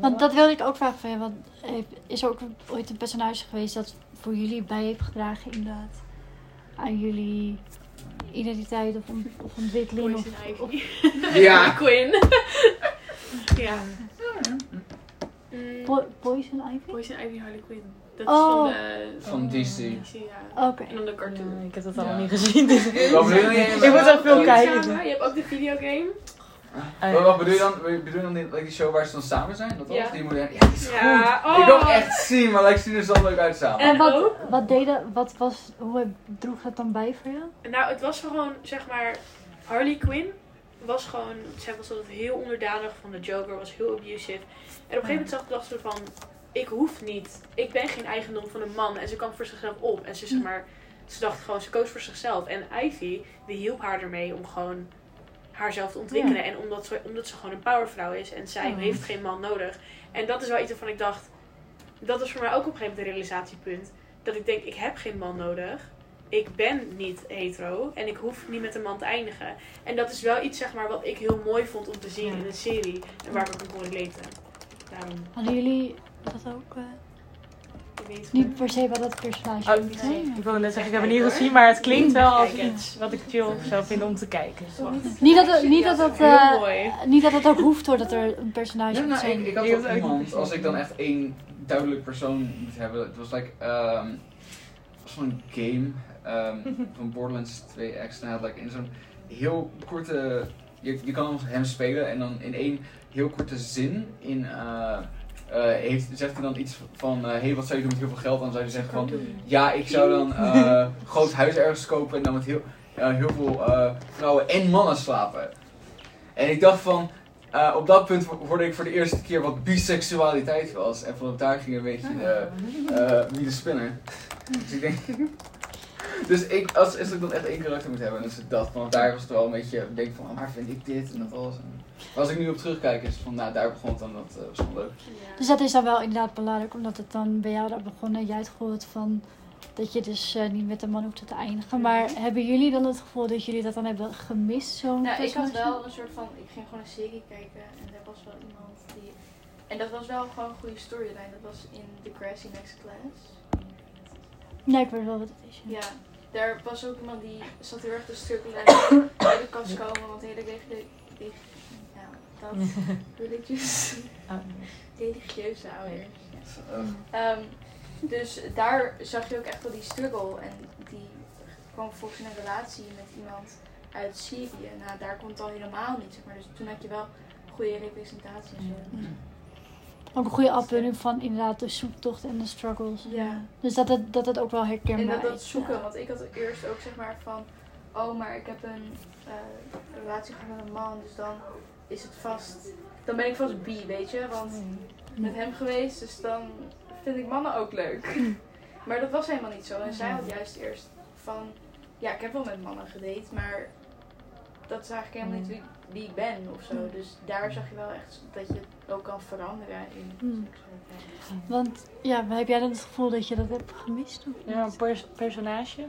Want dat wilde ik ook vragen van je. Want heeft- is er ook ooit een personage geweest dat voor jullie bij heeft gedragen inderdaad? Aan jullie identiteit of, ont- of ontwikkeling? Of, Poison of, Ivy. Ja. Quinn. ja. Po- Poison Ivy? Poison Ivy Harley Quinn. Dat Oh. is van de... Van DC. DC, ja. Oké. En dan de cartoon. Ja, ik heb dat Ja. allemaal niet gezien. Dus. Wat bedoel je? Ik moet even veel kijken. Je hebt ook de videogame. Wat, wat bedoel je dan? Bedoel je dan die, like die show waar ze dan samen zijn? Dat was? Ja. Die moderne? Ja, die is Ja, goed. oh. Ik wil hem echt zien, maar like, ze zien er zo leuk uit samen. En wat, ook? wat deden, wat was, hoe droeg het dan bij voor jou? Nou, het was gewoon, zeg maar, Harley Quinn was gewoon, zij was altijd heel onderdanig van de Joker, was heel abusive. En op een gegeven moment zag ik dacht ze van, ik hoef niet, ik ben geen eigendom van een man. En ze kwam voor zichzelf op. En ze, zeg maar, ze dacht gewoon, ze koos voor zichzelf. En Ivy, die hielp haar ermee om gewoon haarzelf te ontwikkelen. En omdat ze, omdat ze gewoon een powervrouw is en zij Oh. heeft geen man nodig. En dat is wel iets waarvan ik dacht, dat is voor mij ook op een gegeven moment een realisatiepunt. Dat ik denk, ik heb geen man nodig. Ik ben niet hetero en ik hoef niet met een man te eindigen. En dat is wel iets zeg maar, wat ik heel mooi vond om te zien in een serie. En waar ik ook in kon relaten. Daarom, Hadden jullie dat ook? eh, ik weet niet per se bij dat personage? Oh, hè? nee. Ik wilde net zeggen, ik heb het niet gezien, maar het klinkt wel als iets wat ik chill zou vinden om te kijken. Niet dat het, niet dat, het, heel eh, niet dat het ook hoeft hoor, dat er een personage Ja, moet nou, zijn. ik, ik had ook iemand, niet als ik dan echt één duidelijk persoon moet hebben. Het was like, ehm was zo'n game ehm, van Borderlands 2 X. En hij had like in zo'n heel korte, je, je kan hem spelen en dan in één heel korte zin in, eh, eh, heeft, zegt hij dan iets van, hé hey, wat zou je doen met heel veel geld? Dan zou je zeggen van, ja, ik zou dan eh, een groot huis ergens kopen en dan met heel, eh, heel veel eh, vrouwen en mannen slapen. En ik dacht van, eh, op dat punt hoorde ik voor de eerste keer wat biseksualiteit was. En vanaf daar ging een beetje de, eh wie de spinner. Dus ik denk... Dus ik, als, als ik dan echt één karakter moet hebben, dan is het dat. Vanaf daar was het wel een beetje, ik denk van, maar vind ik dit en dat alles. En maar als ik nu op terugkijk, is het van, nou, daar begon het dan, dat eh, was wel leuk. Ja. Dus dat is dan wel inderdaad belangrijk, omdat het dan bij jou daar begonnen. Jij het gehoord van dat je dus eh, niet met een man hoeft te eindigen. Maar hebben jullie dan het gevoel dat jullie dat dan hebben gemist? Zo'n Nou, ik had wel een soort van, ik ging gewoon een serie kijken en er was wel iemand die, en dat was wel gewoon een goede storyline. Dat was in The Grassy Next Class. Ja, ik weet wel wat het is. ja. Ja, daar was ook iemand die zat heel erg te struggelen en uit de kast komen, want hele ja, dat religious, Ah, religieuze ouders. Ja. Dus daar zag je ook echt wel die struggle. En die kwam volgens een relatie met iemand uit Syrië. Nou, daar komt het al helemaal niet, zeg maar. Dus toen had je wel goede representatie en zo. Ook een goede afbeelding van inderdaad de zoektocht en de struggles. Ja. Dus dat het, dat het ook wel herkenbaar En dat, dat is. zoeken, ja. want ik had eerst ook zeg maar van, oh, maar ik heb een eh, relatie gehad met een man, dus dan is het vast, dan ben ik vast bi, weet je, want met hem geweest, dus dan vind ik mannen ook leuk. Maar dat was helemaal niet zo. En zij had juist eerst van, ja, ik heb wel met mannen gedate, maar dat is eigenlijk helemaal niet wie, wie ik ben of zo. Dus daar zag je wel echt dat je het ook kan veranderen in Hmm. seksualiteit. Want ja, heb jij dan het gevoel dat je dat hebt gemist? Of Ja, een pers- personage?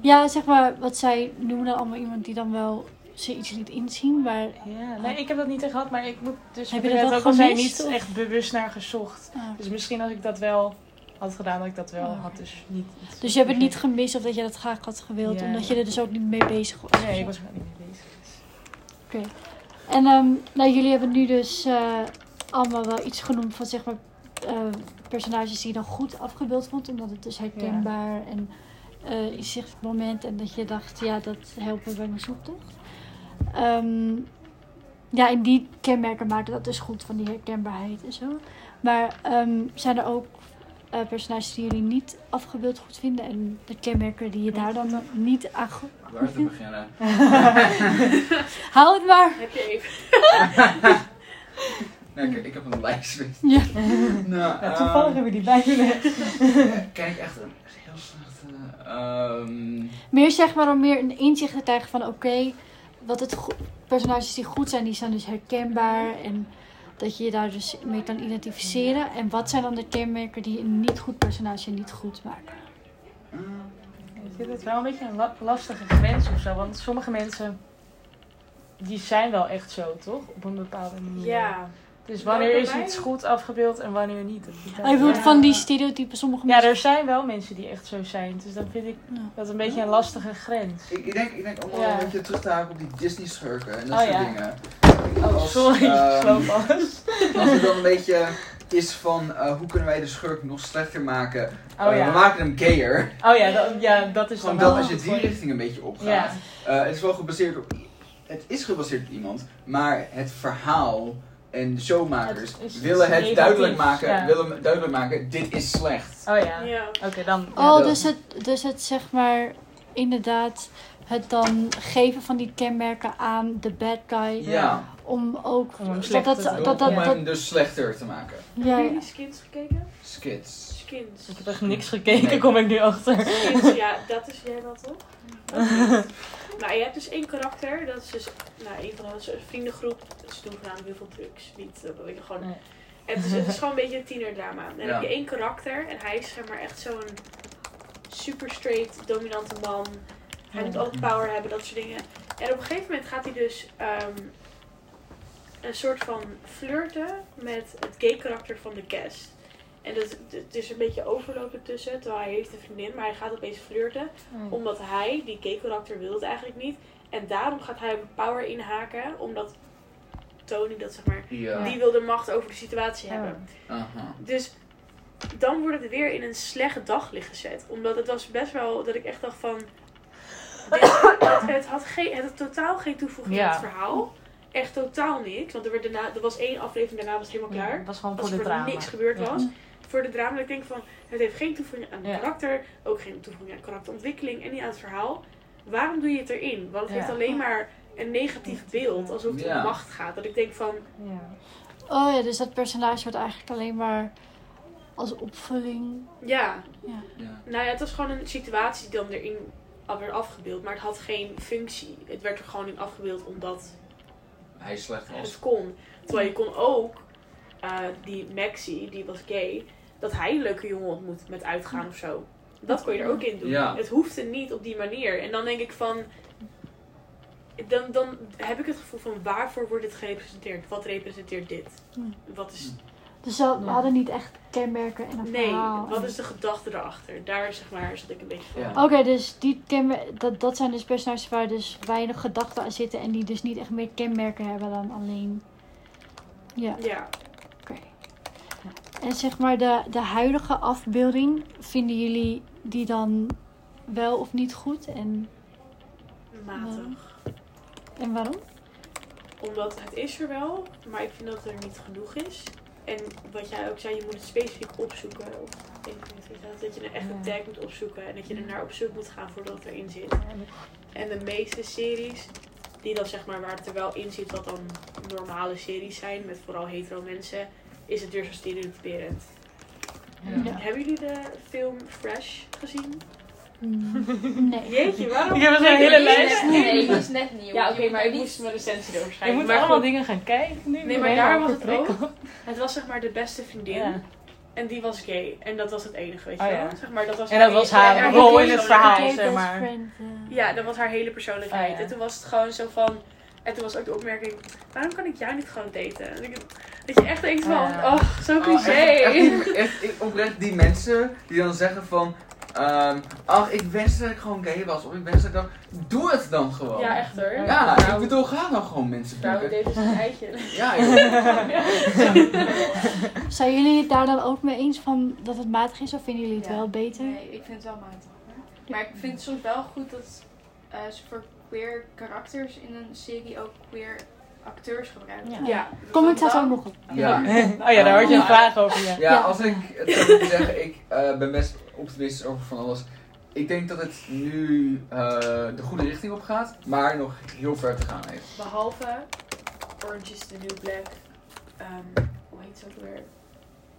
Ja, zeg maar, wat zij noemen dan allemaal iemand die dan wel ze iets liet inzien, maar... Ja, nee, ik heb dat niet echt gehad, maar ik moet dus Heb je dat ook al niet of? echt bewust naar gezocht. ah. Dus misschien als ik dat wel had gedaan, dat ik dat wel Oh, had. Dus, niet Dus je hebt het niet gemist of dat je dat graag had gewild, Ja. omdat je er dus ook niet mee bezig was? Nee, ik was er gewoon niet mee dus. En ehm, nou, jullie hebben nu dus eh, allemaal wel iets genoemd van zeg maar eh, personages die je dan goed afgebeeld vond, omdat het dus herkenbaar en eh inzichtelijk moment en dat je dacht, ja, dat helpt me bij mijn zoektocht. Ehm, ja, en die kenmerken maken dat dus goed van die herkenbaarheid en zo. Maar ehm, zijn er ook eh, personages die jullie niet afgebeeld goed vinden en de kenmerken die je daar dan niet aan goed... Waar te beginnen? Hou het maar! Heb je even. Nee, ik, ik heb een lijst. Ja. Nou, Ja, toevallig ehm, hebben we die bij me. Ken ik echt een heel slechte... ehm, Meer zeg maar om meer een inzicht te krijgen van oké, wat het personages die goed zijn, die zijn dus herkenbaar en dat je je daar dus mee kan identificeren. En wat zijn dan de kenmerken die een niet goed personage niet goed maken? Ik vind het wel een beetje een la- lastige grens of zo. Want sommige mensen, die zijn wel echt zo, toch? Op een bepaalde manier. Ja. Dus wanneer is iets goed afgebeeld en wanneer niet? Oh, je bedoelt Ja. van die stereotypen, sommige Ja, mensen. er zijn wel mensen die echt zo zijn. Dus dan vind ik Ja. dat een beetje een lastige grens. ik, ik denk, ik denk allemaal Ja. een beetje terug te haken op die Disney schurken en dat Oh, soort ja. dingen. Oh, Als, sorry, ik ehm, alles. Als het dan een beetje is van eh, hoe kunnen wij de schurk nog slechter maken? Oh Eh, ja. We maken hem gayer. Oh ja, dat, ja, dat is Gewoon dan wel als je die richting een beetje opgaat. Ja. Eh, het is wel gebaseerd op. Het is gebaseerd op iemand, maar het verhaal en showmakers Het is willen het duidelijk maken. ja. Willen duidelijk maken, dit is slecht. Oh ja. Ja. Oké, dan. Oh, dus het, dus het zeg maar inderdaad het dan geven van die kenmerken aan de bad guy. Ja, Om ook Om hem dat dat, dat, dat, om dat, hem dus slechter te maken. ja, ja. jullie Skins gekeken? Skits. Skins. Ik heb echt niks gekeken, Nee. kom ik nu achter. Skins, ja, dat is jij dat toch? Nou, je hebt dus één karakter, dat is dus nou, een van onze vriendengroep. Ze doen voornamelijk heel veel drugs, niet, dat weet ik gewoon. Nee. Het, is, het is gewoon een beetje een tienerdrama. Dan Ja. heb je één karakter en hij is zeg maar echt zo'n super straight, dominante man. Hij moet alle power hebben, dat soort dingen. En op een gegeven moment gaat hij dus ehm, een soort van flirten met het gay karakter van de guest. En dat, het is een beetje overlopen tussen, terwijl hij heeft een vriendin, maar hij gaat opeens flirten. Omdat hij, die gay karakter, wil het eigenlijk niet. En daarom gaat hij op power inhaken, omdat Tony dat zeg maar, Ja. die wil de macht over de situatie Ja. hebben. Aha. Dus dan wordt het weer in een slecht daglicht gezet. Omdat het was best wel dat ik echt dacht van. Dit, het, had geen, het had totaal geen toevoeging Ja. aan het verhaal. Echt totaal niks. Want er, werd daarna, er was één aflevering, daarna was het helemaal klaar. Het was gewoon voor de er niks gebeurd Ja. Voor de drama. Dat ik denk van, het heeft geen toevoeging aan Ja. karakter. Ook geen toevoeging aan karakterontwikkeling. En niet aan het verhaal. Waarom doe je het erin? Want het Ja. heeft alleen maar een negatief beeld. Alsof het Ja. om macht gaat. Dat ik denk van, Ja. Oh ja, dus dat personage wordt eigenlijk alleen maar als opvulling. ja, Ja. Ja. Nou ja, het was gewoon een situatie die dan erin alweer afgebeeld. Maar het had geen functie. Het werd er gewoon in afgebeeld omdat Hij slecht was. het kon. Terwijl je kon ook, eh, die Maxi, die was gay, dat hij een leuke jongen ontmoet met uitgaan of zo. Dat kon je er ook in doen. Ja. Het hoefde niet op die manier. En dan denk ik van. Dan, dan heb ik het gevoel van waarvoor wordt dit gerepresenteerd? Wat representeert dit? Hmm. Wat is. Dus ze we hadden niet echt kenmerken en een Nee, verhaal. wat is de gedachte erachter? Daar zeg maar zat ik een beetje van. Ja. Oké, dus die kenmer- dat, dat zijn dus personages waar dus weinig gedachten aan zitten en die dus niet echt meer kenmerken hebben dan alleen. Ja, Ja. En zeg maar de, de huidige afbeelding, vinden jullie die dan wel of niet goed? En, Matig. en waarom? Omdat het is er wel, maar ik vind dat het er niet genoeg is. En wat jij ook zei, je moet het specifiek opzoeken. Of je dat je een echte Ja. tag moet opzoeken. En dat je er naar op zoek moet gaan voordat het erin zit. En de meeste series, die dan zeg maar waar het er wel in zit, wat dan normale series zijn, met vooral hetero mensen, is het weer zo stereotyperend. Ja. Hebben jullie de film Fresh gezien? Mm, Nee. Jeetje, waarom? Ik heb er Nee, hele lijst. net- Nee, die is net nieuw. Ja, oké, Je maar ik moest mijn recensie Je doorschrijven. moet Maar allemaal goed, dingen gaan kijken nu. Nee, maar daar was het ook. Het was zeg maar de beste vriendin. Ja. En die was gay. En dat was het enige, weet je Oh, wel. Zeg maar, dat was En dat was haar hele rol in het persoonlijkheid. verhaal, zeg maar. friend, eh. Ja, dat was haar hele persoonlijkheid. Oh, ja. En toen was het gewoon zo van... En toen was ook de opmerking... Waarom kan ik jou niet gewoon daten? En ik- dat je echt denkt van... Ja. Oh, zo Oh, cliché. echt, echt, die- echt, ik- oprecht die mensen die dan zeggen van... ehm, ach, ik wens dat ik gewoon gay was. Of ik wens dat ik dan... Doe het dan gewoon. ja, echt hoor. Ja, ik bedoel, ga dan gewoon mensen Vrouwen boeken. deden zijn eitje. Ja. Zijn jullie het daar dan ook mee eens van dat het matig is of vinden jullie het Ja. wel beter? Nee, ik vind het wel matig. hoor. Maar ik vind het soms wel goed dat eh, ze voor queer karakters in een serie ook queer acteurs gebruiken. Ja. Ja. Comment Want staat ook dan- nog op. Ja. Oh ja, daar had je een vraag over, ja. Ja, als ik het zou moeten zeggen, ik eh, ben best optimistisch over van alles. Ik denk dat het nu eh, de goede richting op gaat, maar nog heel ver te gaan heeft. Behalve Orange is the New Black. Ehm, hoe heet ze ook weer?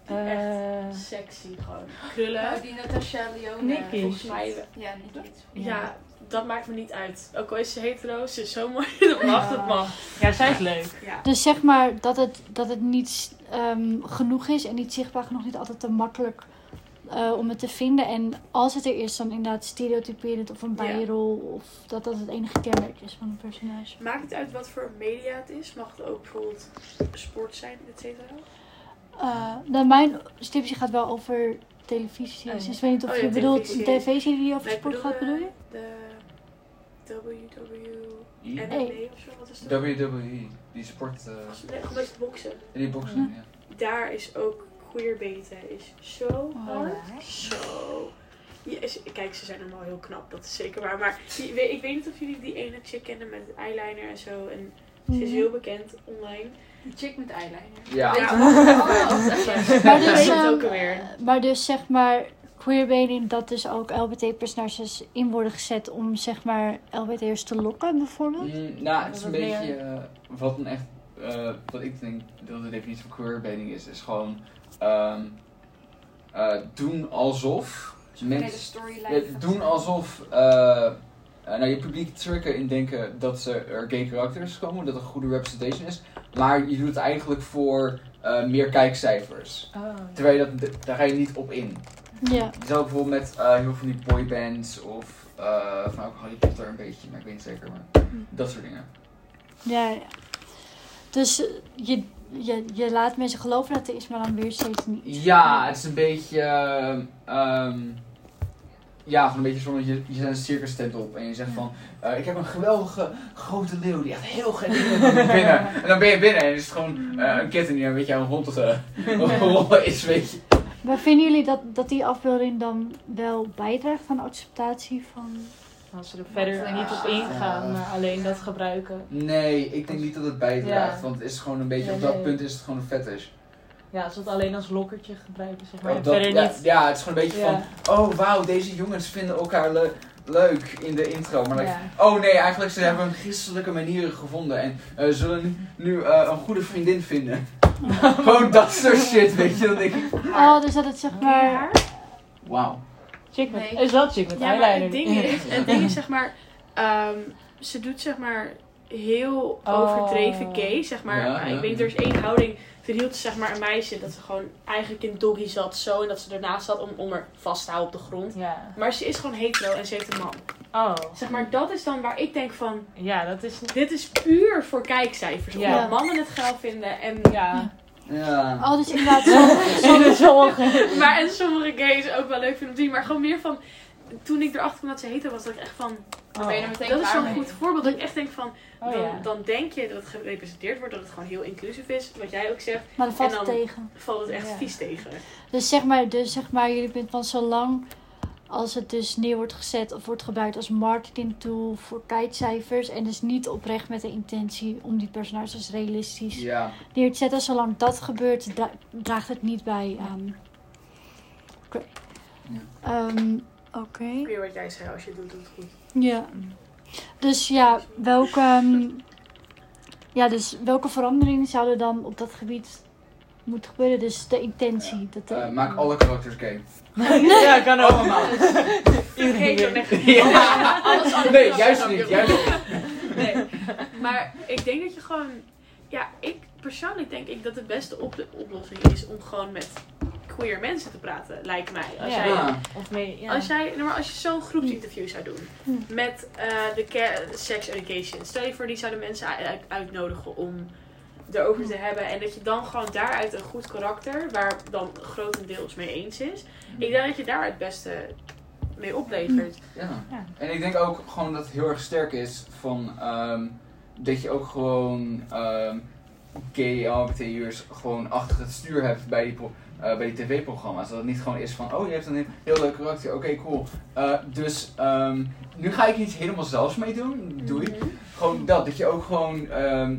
Die Eh, echt sexy gewoon. Krullen. Oh, die Natasha Leone. Nicky. Volgens mij... Ja, Nicky. Ja, dat maakt me niet uit. Ook al is ze hetero, ze is zo mooi. Dat mag, dat mag. ja, zij is leuk. Ja. Dus zeg maar dat het, dat het niet ehm, genoeg is en niet zichtbaar genoeg, niet altijd te makkelijk eh, om het te vinden. En als het er is, dan inderdaad stereotyperend of een Ja. bijrol. Of dat dat het enige kenmerk is van een personage. Maakt het uit wat voor media het is? Mag het ook bijvoorbeeld sport zijn, et cetera? Eh, nou, mijn stipje gaat wel over televisie. Oh, ja. Dus ik weet niet of Oh ja, je bedoelt televisie. een tv-serie die over Nee, sport gaat, bedoel je? De WW... I- MMA of zo, wat is dat? WWE, die sport, eh, Nee, gewoon best boksen. die boksen, ja. Daar is ook queerbeten is zo Oh, hard. Zo. Kijk, ze zijn allemaal heel knap, dat is zeker waar. Maar weet- ik weet niet of jullie die ene chick kennen met eyeliner en zo. En ze is heel bekend online. Die chick met eyeliner. Ja. Ja. Oh, Maar Ik dus, weet het ehm, ook alweer. Maar dus zeg maar queerbaiting, dat dus ook LBT-personages in worden gezet om zeg maar LBT'ers te lokken bijvoorbeeld? Mm, nou, het is een meer- beetje eh, wat een echt, eh, wat ik denk dat de definitie van queerbaiting is, is gewoon ehm, eh, doen alsof mensen doen alsof nou, je publiek tricken in denken dat ze er gay karakters komen, dat er een goede representation is, maar je doet het eigenlijk voor eh, meer kijkcijfers. Oh. Terwijl je dat, daar ga je niet op in. Ja. Zou bijvoorbeeld met eh, heel veel van die boybands of eh, van ook Harry Potter een beetje, maar ik weet niet zeker, maar dat soort dingen. Ja, ja. Dus eh, je, je, je laat mensen geloven dat er is, maar dan weer steeds niet. Ja, het is een beetje. ehm, ehm, ja, gewoon een beetje zo dat je, je een circus tent op en je zegt van: Ik heb een geweldige grote leeuw die echt heel gek doet binnen. En dan ben je binnen en is het gewoon een kitten die een beetje aan te rollen is, weet je. Maar vinden jullie dat, dat die afbeelding dan wel bijdraagt aan acceptatie van... Als ze er verder niet op ingaan, maar alleen dat gebruiken. Nee, ik denk niet dat het bijdraagt, Ja. want het is gewoon een beetje, op dat nee. punt is het gewoon een fetish. Ja, als ze het alleen als lokkertje gebruiken, zeg maar. Oh, dat- verder ja, niet. ja, het is gewoon een beetje Ja. van: Oh wauw, deze jongens vinden elkaar le- leuk in de intro. Maar like, Ja. Oh nee, eigenlijk ze hebben een christelijke manieren gevonden en eh, zullen nu, eh, een goede vriendin vinden. Gewoon dat soort shit, weet je. Dan denk ik, Oh, dus dat het zeg maar... wauw. Chick met, Nee. is wel chick met Ja, eyeliner. het ding is, het ding is zeg maar, ehm, ze doet zeg maar heel Oh. overdreven gay, zeg maar. Ja, Maar ja. Ik weet er is één houding, verhield ze zeg maar een meisje dat ze gewoon eigenlijk in doggy zat zo en dat ze ernaast zat om, om er vast te houden op de grond. Ja. Maar ze is gewoon hetero en ze heeft een man. Oh. Zeg maar, dat is dan waar ik denk van, Ja, dat is... dit is puur voor kijkcijfers. Ja. Omdat mannen het geil vinden en... Ja. Ja. Oh, dus inderdaad sommige... Maar en sommige gays ook wel leuk vinden om te zien. Maar gewoon meer van, toen ik erachter kwam dat ze hetero was, dat ik echt van... Dan ben je er meteen Dat is zo'n mee. goed voorbeeld. Dat ik echt denk van, Oh dan, ja. dan denk je dat het gerepresenteerd wordt, dat het gewoon heel inclusief is. Wat jij ook zegt, Maar dan valt En het dan- tegen. valt het echt Ja. vies tegen. Dus zeg maar, dus zeg maar, jullie bent van zolang als het dus neer wordt gezet of wordt gebruikt als marketing tool voor kijkcijfers en dus niet oprecht met de intentie om die personages realistisch Ja. neer te zetten, zolang dat gebeurt, dra- draagt het niet bij aan. Oké. Ja. Ehm, Oké. Weer wat jij zei, als je het doet, doe het goed. Ja. Dus ja, welke, ehm, ja, dus welke veranderingen zouden dan op dat gebied moeten gebeuren? Dus de intentie. Dat de- Eh, maak alle karakters gay. ja, kan ook. Allemaal. Vergeet dan echt Ja. alles anders. Nee, juist niet. Juist niet. Nee. Maar ik denk dat je gewoon... Ja, ik persoonlijk denk ik dat de beste op oplossing is om gewoon met queer mensen te praten, lijkt mij. Als Ja. jij Ja. Of mee, ja. Als jij, nou, maar als je zo'n groepsinterview zou doen Hm. met eh, de care- sex education, stel je voor die zouden mensen uit- uitnodigen om erover te hebben en dat je dan gewoon daaruit een goed karakter, waar dan grotendeels mee eens is, ik denk dat je daar het beste mee oplevert. Ja. Ja. En ik denk ook gewoon dat het heel erg sterk is van ehm, dat je ook gewoon ehm gay LHBT'ers gewoon achter het stuur hebt bij die, eh, bij die tv-programma's. Dat het niet gewoon is van, oh je hebt een heel, leuk karakter, oké cool. Eh, dus ehm, nu ga ik iets helemaal zelfs mee doen, doei. Mhm. Gewoon dat, dat je ook gewoon, ehm,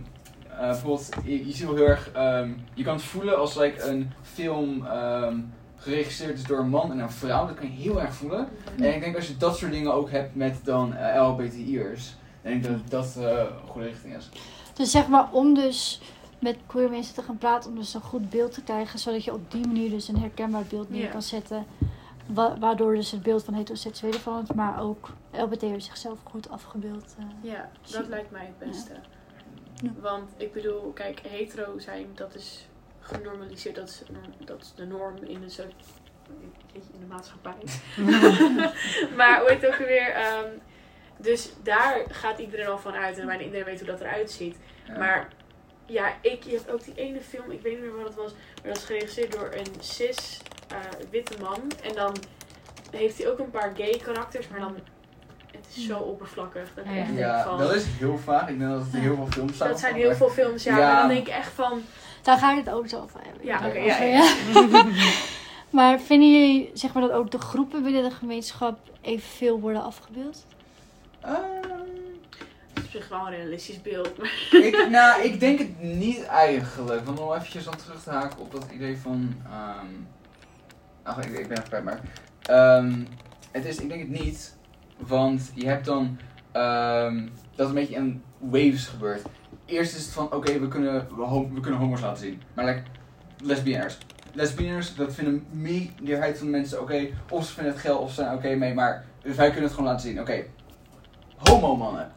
eh, bijvoorbeeld, je, je ziet wel heel erg, ehm, je kan het voelen als like, een film ehm, geregisseerd is door een man en een vrouw, dat kan je heel erg voelen. En ik denk als je dat soort dingen ook hebt met dan LHBTI'ers, dan denk ik dat dat eh, een goede richting is. Dus zeg maar om dus met queer mensen te gaan praten, om dus een goed beeld te krijgen, zodat je op die manier dus een herkenbaar beeld neer kan zetten. Wa- waardoor dus het beeld van heteroseksuelen verandert, maar ook LBT'ers zichzelf goed afgebeeld. eh. Ja, dat lijkt mij het beste. Ja. Want ik bedoel, kijk, hetero zijn, dat is genormaliseerd, dat is, dat is de norm in de, soort, in de maatschappij. maar hoe heet het ook weer? ehm, dus daar gaat iedereen al van uit en bijna iedereen weet hoe dat eruit ziet. Ja. Maar ja, ik, je hebt ook die ene film, ik weet niet meer wat het was, maar dat is geregisseerd door een cis eh, witte man. En dan heeft hij ook een paar gay karakters, maar dan, het is zo oppervlakkig. Dat ik Ja. ja, van, dat is heel vaak. Ik denk dat het in heel veel films staat. dat zijn heel veel films, ja. Ja. Maar dan denk ik echt van, Daar ga ik het ook zo over hebben. Ja, oké, ja, ja. maar vinden jullie zeg maar, dat ook de groepen binnen de gemeenschap evenveel worden afgebeeld? Ehm, op zich wel een realistisch beeld. Ik, nou, ik denk het niet eigenlijk. Want om eventjes dan terug te haken op dat idee van... ehm ach, ik, ik ben even kwijt, maar... ehm, het is, ik denk het niet. Want je hebt dan... ehm, dat het een beetje in waves gebeurt. Eerst is het van, oké, we, kunnen, we kunnen homo's laten zien. Maar like, lesbieners. Lesbieners, dat vinden meerderheid van de mensen oké. of ze vinden het geil, of ze zijn oké mee. Maar wij kunnen het gewoon laten zien. Oké, homo mannen.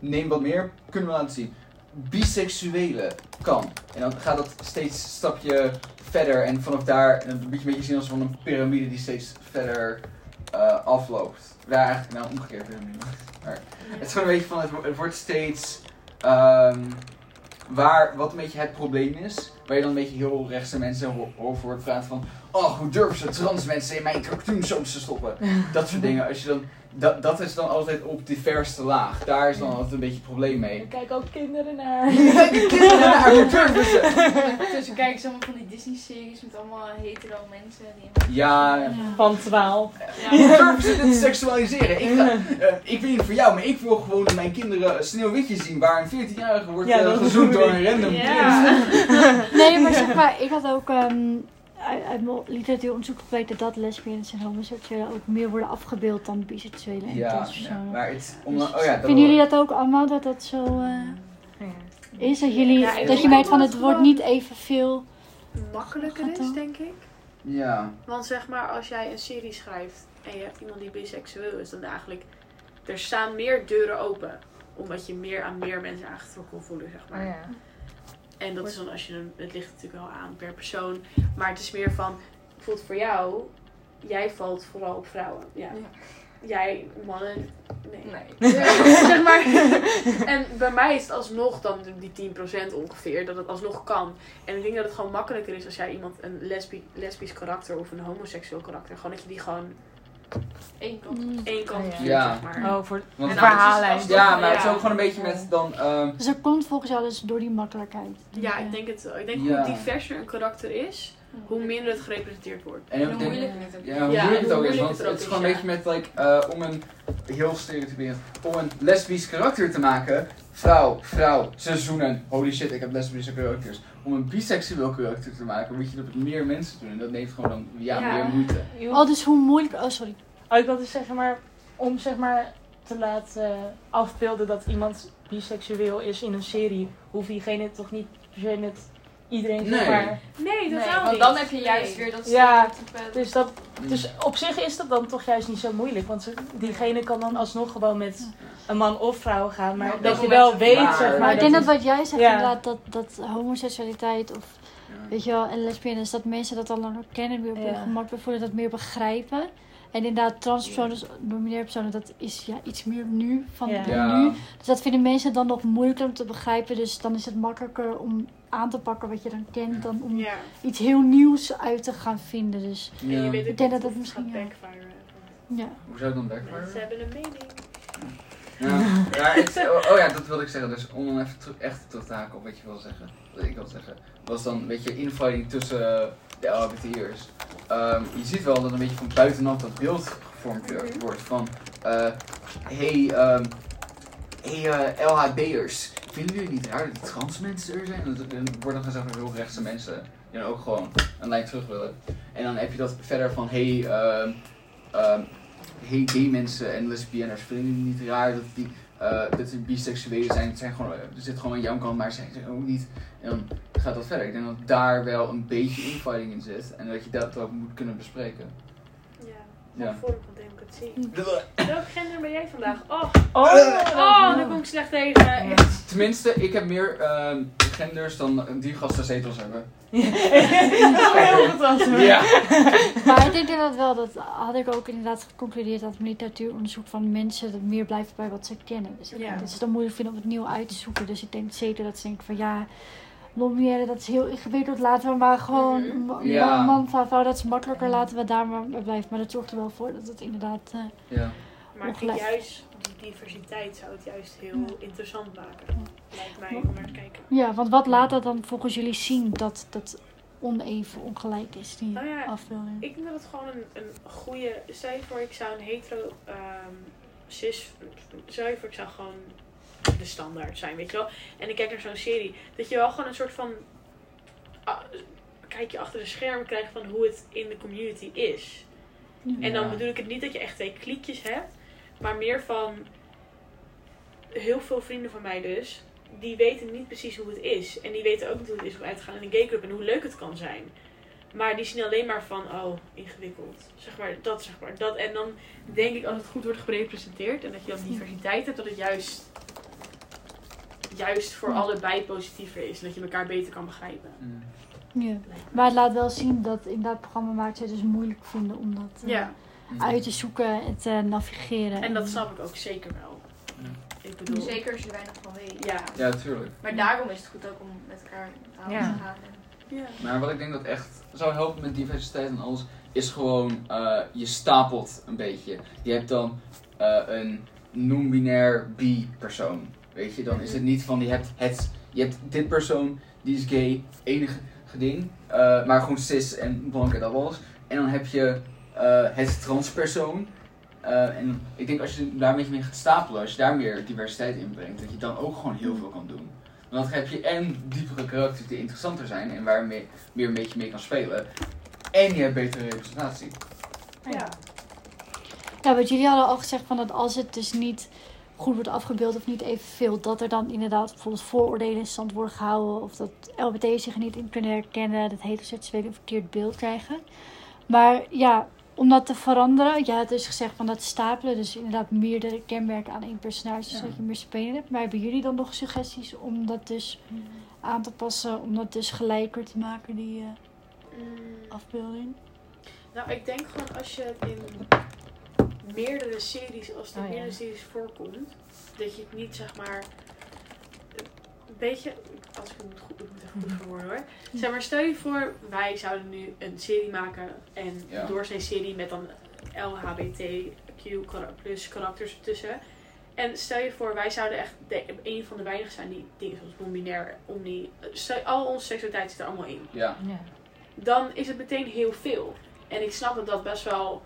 Neem wat meer, kunnen we laten zien. Biseksuele kan. En dan gaat dat steeds een stapje verder. En vanaf daar, een beetje zien als van een piramide die steeds verder eh, afloopt. Ja, eigenlijk nou omgekeerd piramide. Maar het is gewoon een beetje van, het, wo- het wordt steeds... ehm, waar, wat een beetje het probleem is. Waar je dan een beetje heel rechtse mensen over hoort praten van... Oh, hoe durven ze trans mensen in mijn cartoonsoaps te stoppen? Dat soort dingen. Als je dan, dat, dat is dan altijd op die verste laag. Daar is dan altijd een beetje het probleem mee. Ik kijk ook kinderen naar. Ja, durven ze? Tussen kijken ze allemaal van die Disney-series met allemaal hetero mensen. Die Ja, Van 12. hoe durven ze dit seksualiseren? Ik, ga, eh, ik weet niet voor jou, maar ik wil gewoon dat mijn kinderen Sneeuwwitje zien waar een 14-jarige wordt Ja, eh, gezoend door een random Ja. prins. Nee, maar zeg maar, ik had ook ehm, uit, uit mijn literatuuronderzoek gebleken dat lesbiennes en homoseksuelen ook meer worden afgebeeld dan biseksuelen en Ja, ja, transpersonen. maar het, om, Dus oh ja, dat Vinden jullie dat ook allemaal, dat dat zo eh, is? Dat, jullie, Ja, dat je merkt van het wordt niet evenveel... makkelijker is, dan? denk ik. Ja, Want zeg maar, als jij een serie schrijft en je hebt iemand die biseksueel is, dan eigenlijk, er staan meer deuren open. Omdat je meer aan meer mensen aangetrokken voelen, zeg maar. Oh ja. En dat is dan als je een, het ligt natuurlijk wel aan per persoon. Maar het is meer van, bijvoorbeeld voor jou, jij valt vooral op vrouwen. Ja. Jij, mannen, nee. Nee. zeg maar. En bij mij is het alsnog dan die 10% ongeveer, dat het alsnog kan. En ik denk dat het gewoon makkelijker is als jij iemand een lesbi lesbisch karakter of een homoseksueel karakter, gewoon dat je die gewoon Eén kant. Mm. één kant Ja. zeg maar. Oh, voor want En de dan is het verhaallijn. alsnog- ja, maar het is ook gewoon een beetje met dan... ehm, Dus dat komt volgens jou dus door die makkelijkheid. Ja, ik denk het wel. Ik denk hoe diverser een karakter is, hoe minder het gerepresenteerd wordt. en hoe moeilijker het ook Ja, is. hoe Ja, moeilijk het ook is, moeilijk want het ook het is is, gewoon een beetje met, like, eh, om een, heel stereotyperend, om een lesbisch karakter te maken, vrouw, vrouw, seizoenen, holy shit, ik heb lesbische karakters. Om een biseksueel karakter te maken, moet je dat met meer mensen doen en dat neemt gewoon dan, ja, Ja. meer moeite. Oh, dus hoe moeilijk... Oh, sorry. Oh, ik wilde zeggen, maar om zeg maar te laten afbeelden dat iemand biseksueel is in een serie, hoeft diegene toch niet per se met iedereen zeg Nee. maar. Nee, Nee, totaal want niet. dan heb je juist Nee. weer dat Ja. Dus, dat, dus op zich is dat dan toch juist niet zo moeilijk. Want diegene kan dan alsnog gewoon met een man of vrouw gaan. Maar Ja, dat dat je wel weet, zeg Maar maar. ik denk dat wat jij zegt Ja. inderdaad, dat, dat homoseksualiteit of Ja. weet je wel, en lesbiennes, dat mensen dat dan ook kennen, meer op hun Ja. gemak voelen, dat meer begrijpen. En inderdaad, transpersonen, non-binaire personen, dat is ja, iets meer nu van Ja. van Ja. nu. Dus dat vinden mensen dan nog moeilijker om te begrijpen. Dus dan is het makkelijker om aan te pakken wat je dan kent, dan om Ja. iets heel nieuws uit te gaan vinden. Dus je weet Ik denk dat gaat misschien, ja. backfire. ja. Hoe zou het dan backfire? hebben een mening. Ja, ja het, oh, oh ja, dat wilde ik zeggen. Dus om dan even echt terug te haken op wat je wil zeggen. Wat ik wil zeggen. Was dan een beetje infighting tussen de LHBT'ers. Ehm je ziet wel dat een beetje van buitenaf dat beeld gevormd Mhm. wordt van... eh hey, ehm hey eh, LHB'ers. Vinden jullie niet raar dat die trans mensen er zijn? Dan wordt dan gezegd door heel rechtse mensen die dan ook gewoon een lijn terug willen. En dan heb je dat verder van hey... ehm hey, gay mensen en lesbiennes, vinden jullie niet raar dat die eh, dat die biseksuelen zijn? Het zijn gewoon, er zit gewoon aan jouw kant, maar ze zijn ook niet. En dan gaat dat verder. Ik denk dat daar wel een beetje infighting in zit en dat je dat ook moet kunnen bespreken. Ja. Ja. ja. Vorm van democratie. Welk gender ben jij vandaag? Oh, Oh, oh daar kom ik slecht tegen. Tenminste, ik heb meer ehm, genders dan die gasten zetels hebben. Heel goed antwoord. Ja. Maar ik denk inderdaad wel, dat had ik ook inderdaad geconcludeerd mijn literatuuronderzoek van mensen dat meer blijven bij wat ze kennen. Dus ik Ja. dat ze het dan moeilijk vinden om het nieuw uit te zoeken. Dus ik denk zeker dat ze denken van ja, non dat is heel ingewikkeld, laten we maar gewoon Mhm. ma- Ja. man, man, vrouw, dat is makkelijker, laten we daar maar blijven. Maar dat zorgt er wel voor dat het inderdaad... eh, ja. Maar ik ongelijk. denk juist die diversiteit zou het juist heel Ja. interessant maken. Ja. Lijkt mij om naar te kijken. Ja, want wat laat dat dan volgens jullie zien dat dat oneven, ongelijk is, die Nou ja, afbeelding? Ik denk dat het gewoon een, een goede. Stel voor, ik zou een hetero ehm cis. Stel voor, ik zou gewoon de standaard zijn, weet je wel. En ik kijk naar zo'n serie. Dat je wel gewoon een soort van. ah, kijk je achter de scherm krijgt van hoe het in de community is. En dan Ja. bedoel ik het niet dat je echt twee kliekjes hebt, maar meer van heel veel vrienden van mij dus, die weten niet precies hoe het is. En die weten ook niet hoe het is om uit te gaan in een gayclub en hoe leuk het kan zijn. Maar die zien alleen maar van, oh, ingewikkeld. Zeg maar, dat zeg maar. Dat. En dan denk ik, als het goed wordt gerepresenteerd en dat je dan diversiteit hebt, dat het juist, juist voor Ja. allebei positiever is. En dat je elkaar beter kan begrijpen. Mm. Ja. Maar het laat wel zien dat inderdaad programmamakers het dus moeilijk vinden om dat eh, Ja, uit te zoeken en te navigeren. en dat snap ik ook zeker wel. Ik bedoel, Zeker als je er weinig van weet. ja. Ja, tuurlijk. Maar daarom is het goed ook om met elkaar aan Ja. te gaan. En- ja. Maar wat ik denk dat echt zou helpen met diversiteit en alles, is gewoon eh, je stapelt een beetje. Je hebt dan eh, een non-binair bi-persoon. Weet je, dan is het niet van je hebt het, je hebt dit persoon die is gay, enige ding, eh, maar gewoon cis en blank en dat alles. En dan heb je het transpersoon. Eh, en ik denk als je daar een beetje mee gaat stapelen, als je daar meer diversiteit in brengt, dat je dan ook gewoon heel veel kan doen. Want dan heb je en diepere karakters die interessanter zijn en waar je meer, meer een beetje mee kan spelen. En je hebt betere representatie. Ja. Ja, want jullie hadden al gezegd van dat als het dus niet goed wordt afgebeeld of niet evenveel, dat er dan inderdaad bijvoorbeeld vooroordelen in stand worden gehouden of dat LBT zich er niet in kunnen herkennen, dat heteroseksuelen een verkeerd beeld krijgen. Maar ja, om dat te veranderen, je had dus gezegd van dat stapelen, dus inderdaad meerdere kenmerken aan één personage, Ja. zodat je meer spelen hebt. Maar hebben jullie dan nog suggesties om dat dus aan te passen, om dat dus gelijker te maken, die eh, Mm. afbeelding? Nou, ik denk gewoon als je het in meerdere series, als het in Oh, ja. meerdere series voorkomt, dat je het niet zeg maar. Een beetje, als ik het moet goed, ik moet goed verwoorden hoor. Zeg maar, stel je voor, wij zouden nu een serie maken en Ja. door zijn serie met dan LHBTQ plus karakters ertussen. En stel je voor, wij zouden echt de, een van de weinigen zijn die dingen zoals non-binair, omni, stel- al onze seksualiteit zit er allemaal in Ja. Ja. dan is het meteen heel veel. En ik snap dat dat best wel,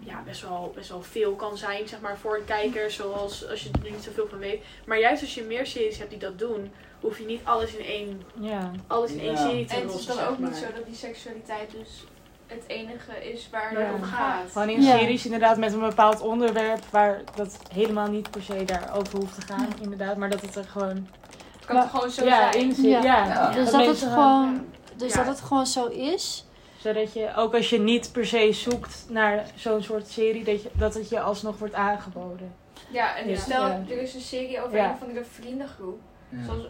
ja, best wel, best wel veel kan zijn, zeg maar, voor een kijker, zoals als je er niet zoveel van weet. Maar juist als je meer series hebt die dat doen, hoef je niet alles in één, Ja. alles in één Ja. serie te En het is dan ook niet zo dat die seksualiteit dus het enige is waar Ja. het om gaat. Gewoon in Ja. series inderdaad met een bepaald onderwerp waar dat helemaal niet per se daarover hoeft te gaan, inderdaad. Maar dat het er gewoon Het kan Maar- toch gewoon zo ja, zijn? in zit. Ja. Ja. Ja. Dus Dat dat het gewoon, dus Ja. dat het gewoon zo is. Zodat je, ook als je niet per se zoekt naar zo'n soort serie, dat, je, dat het je alsnog wordt aangeboden. Ja, en Ja. stel Ja. er is een serie over Ja. een of andere vriendengroep. Ja. Zoals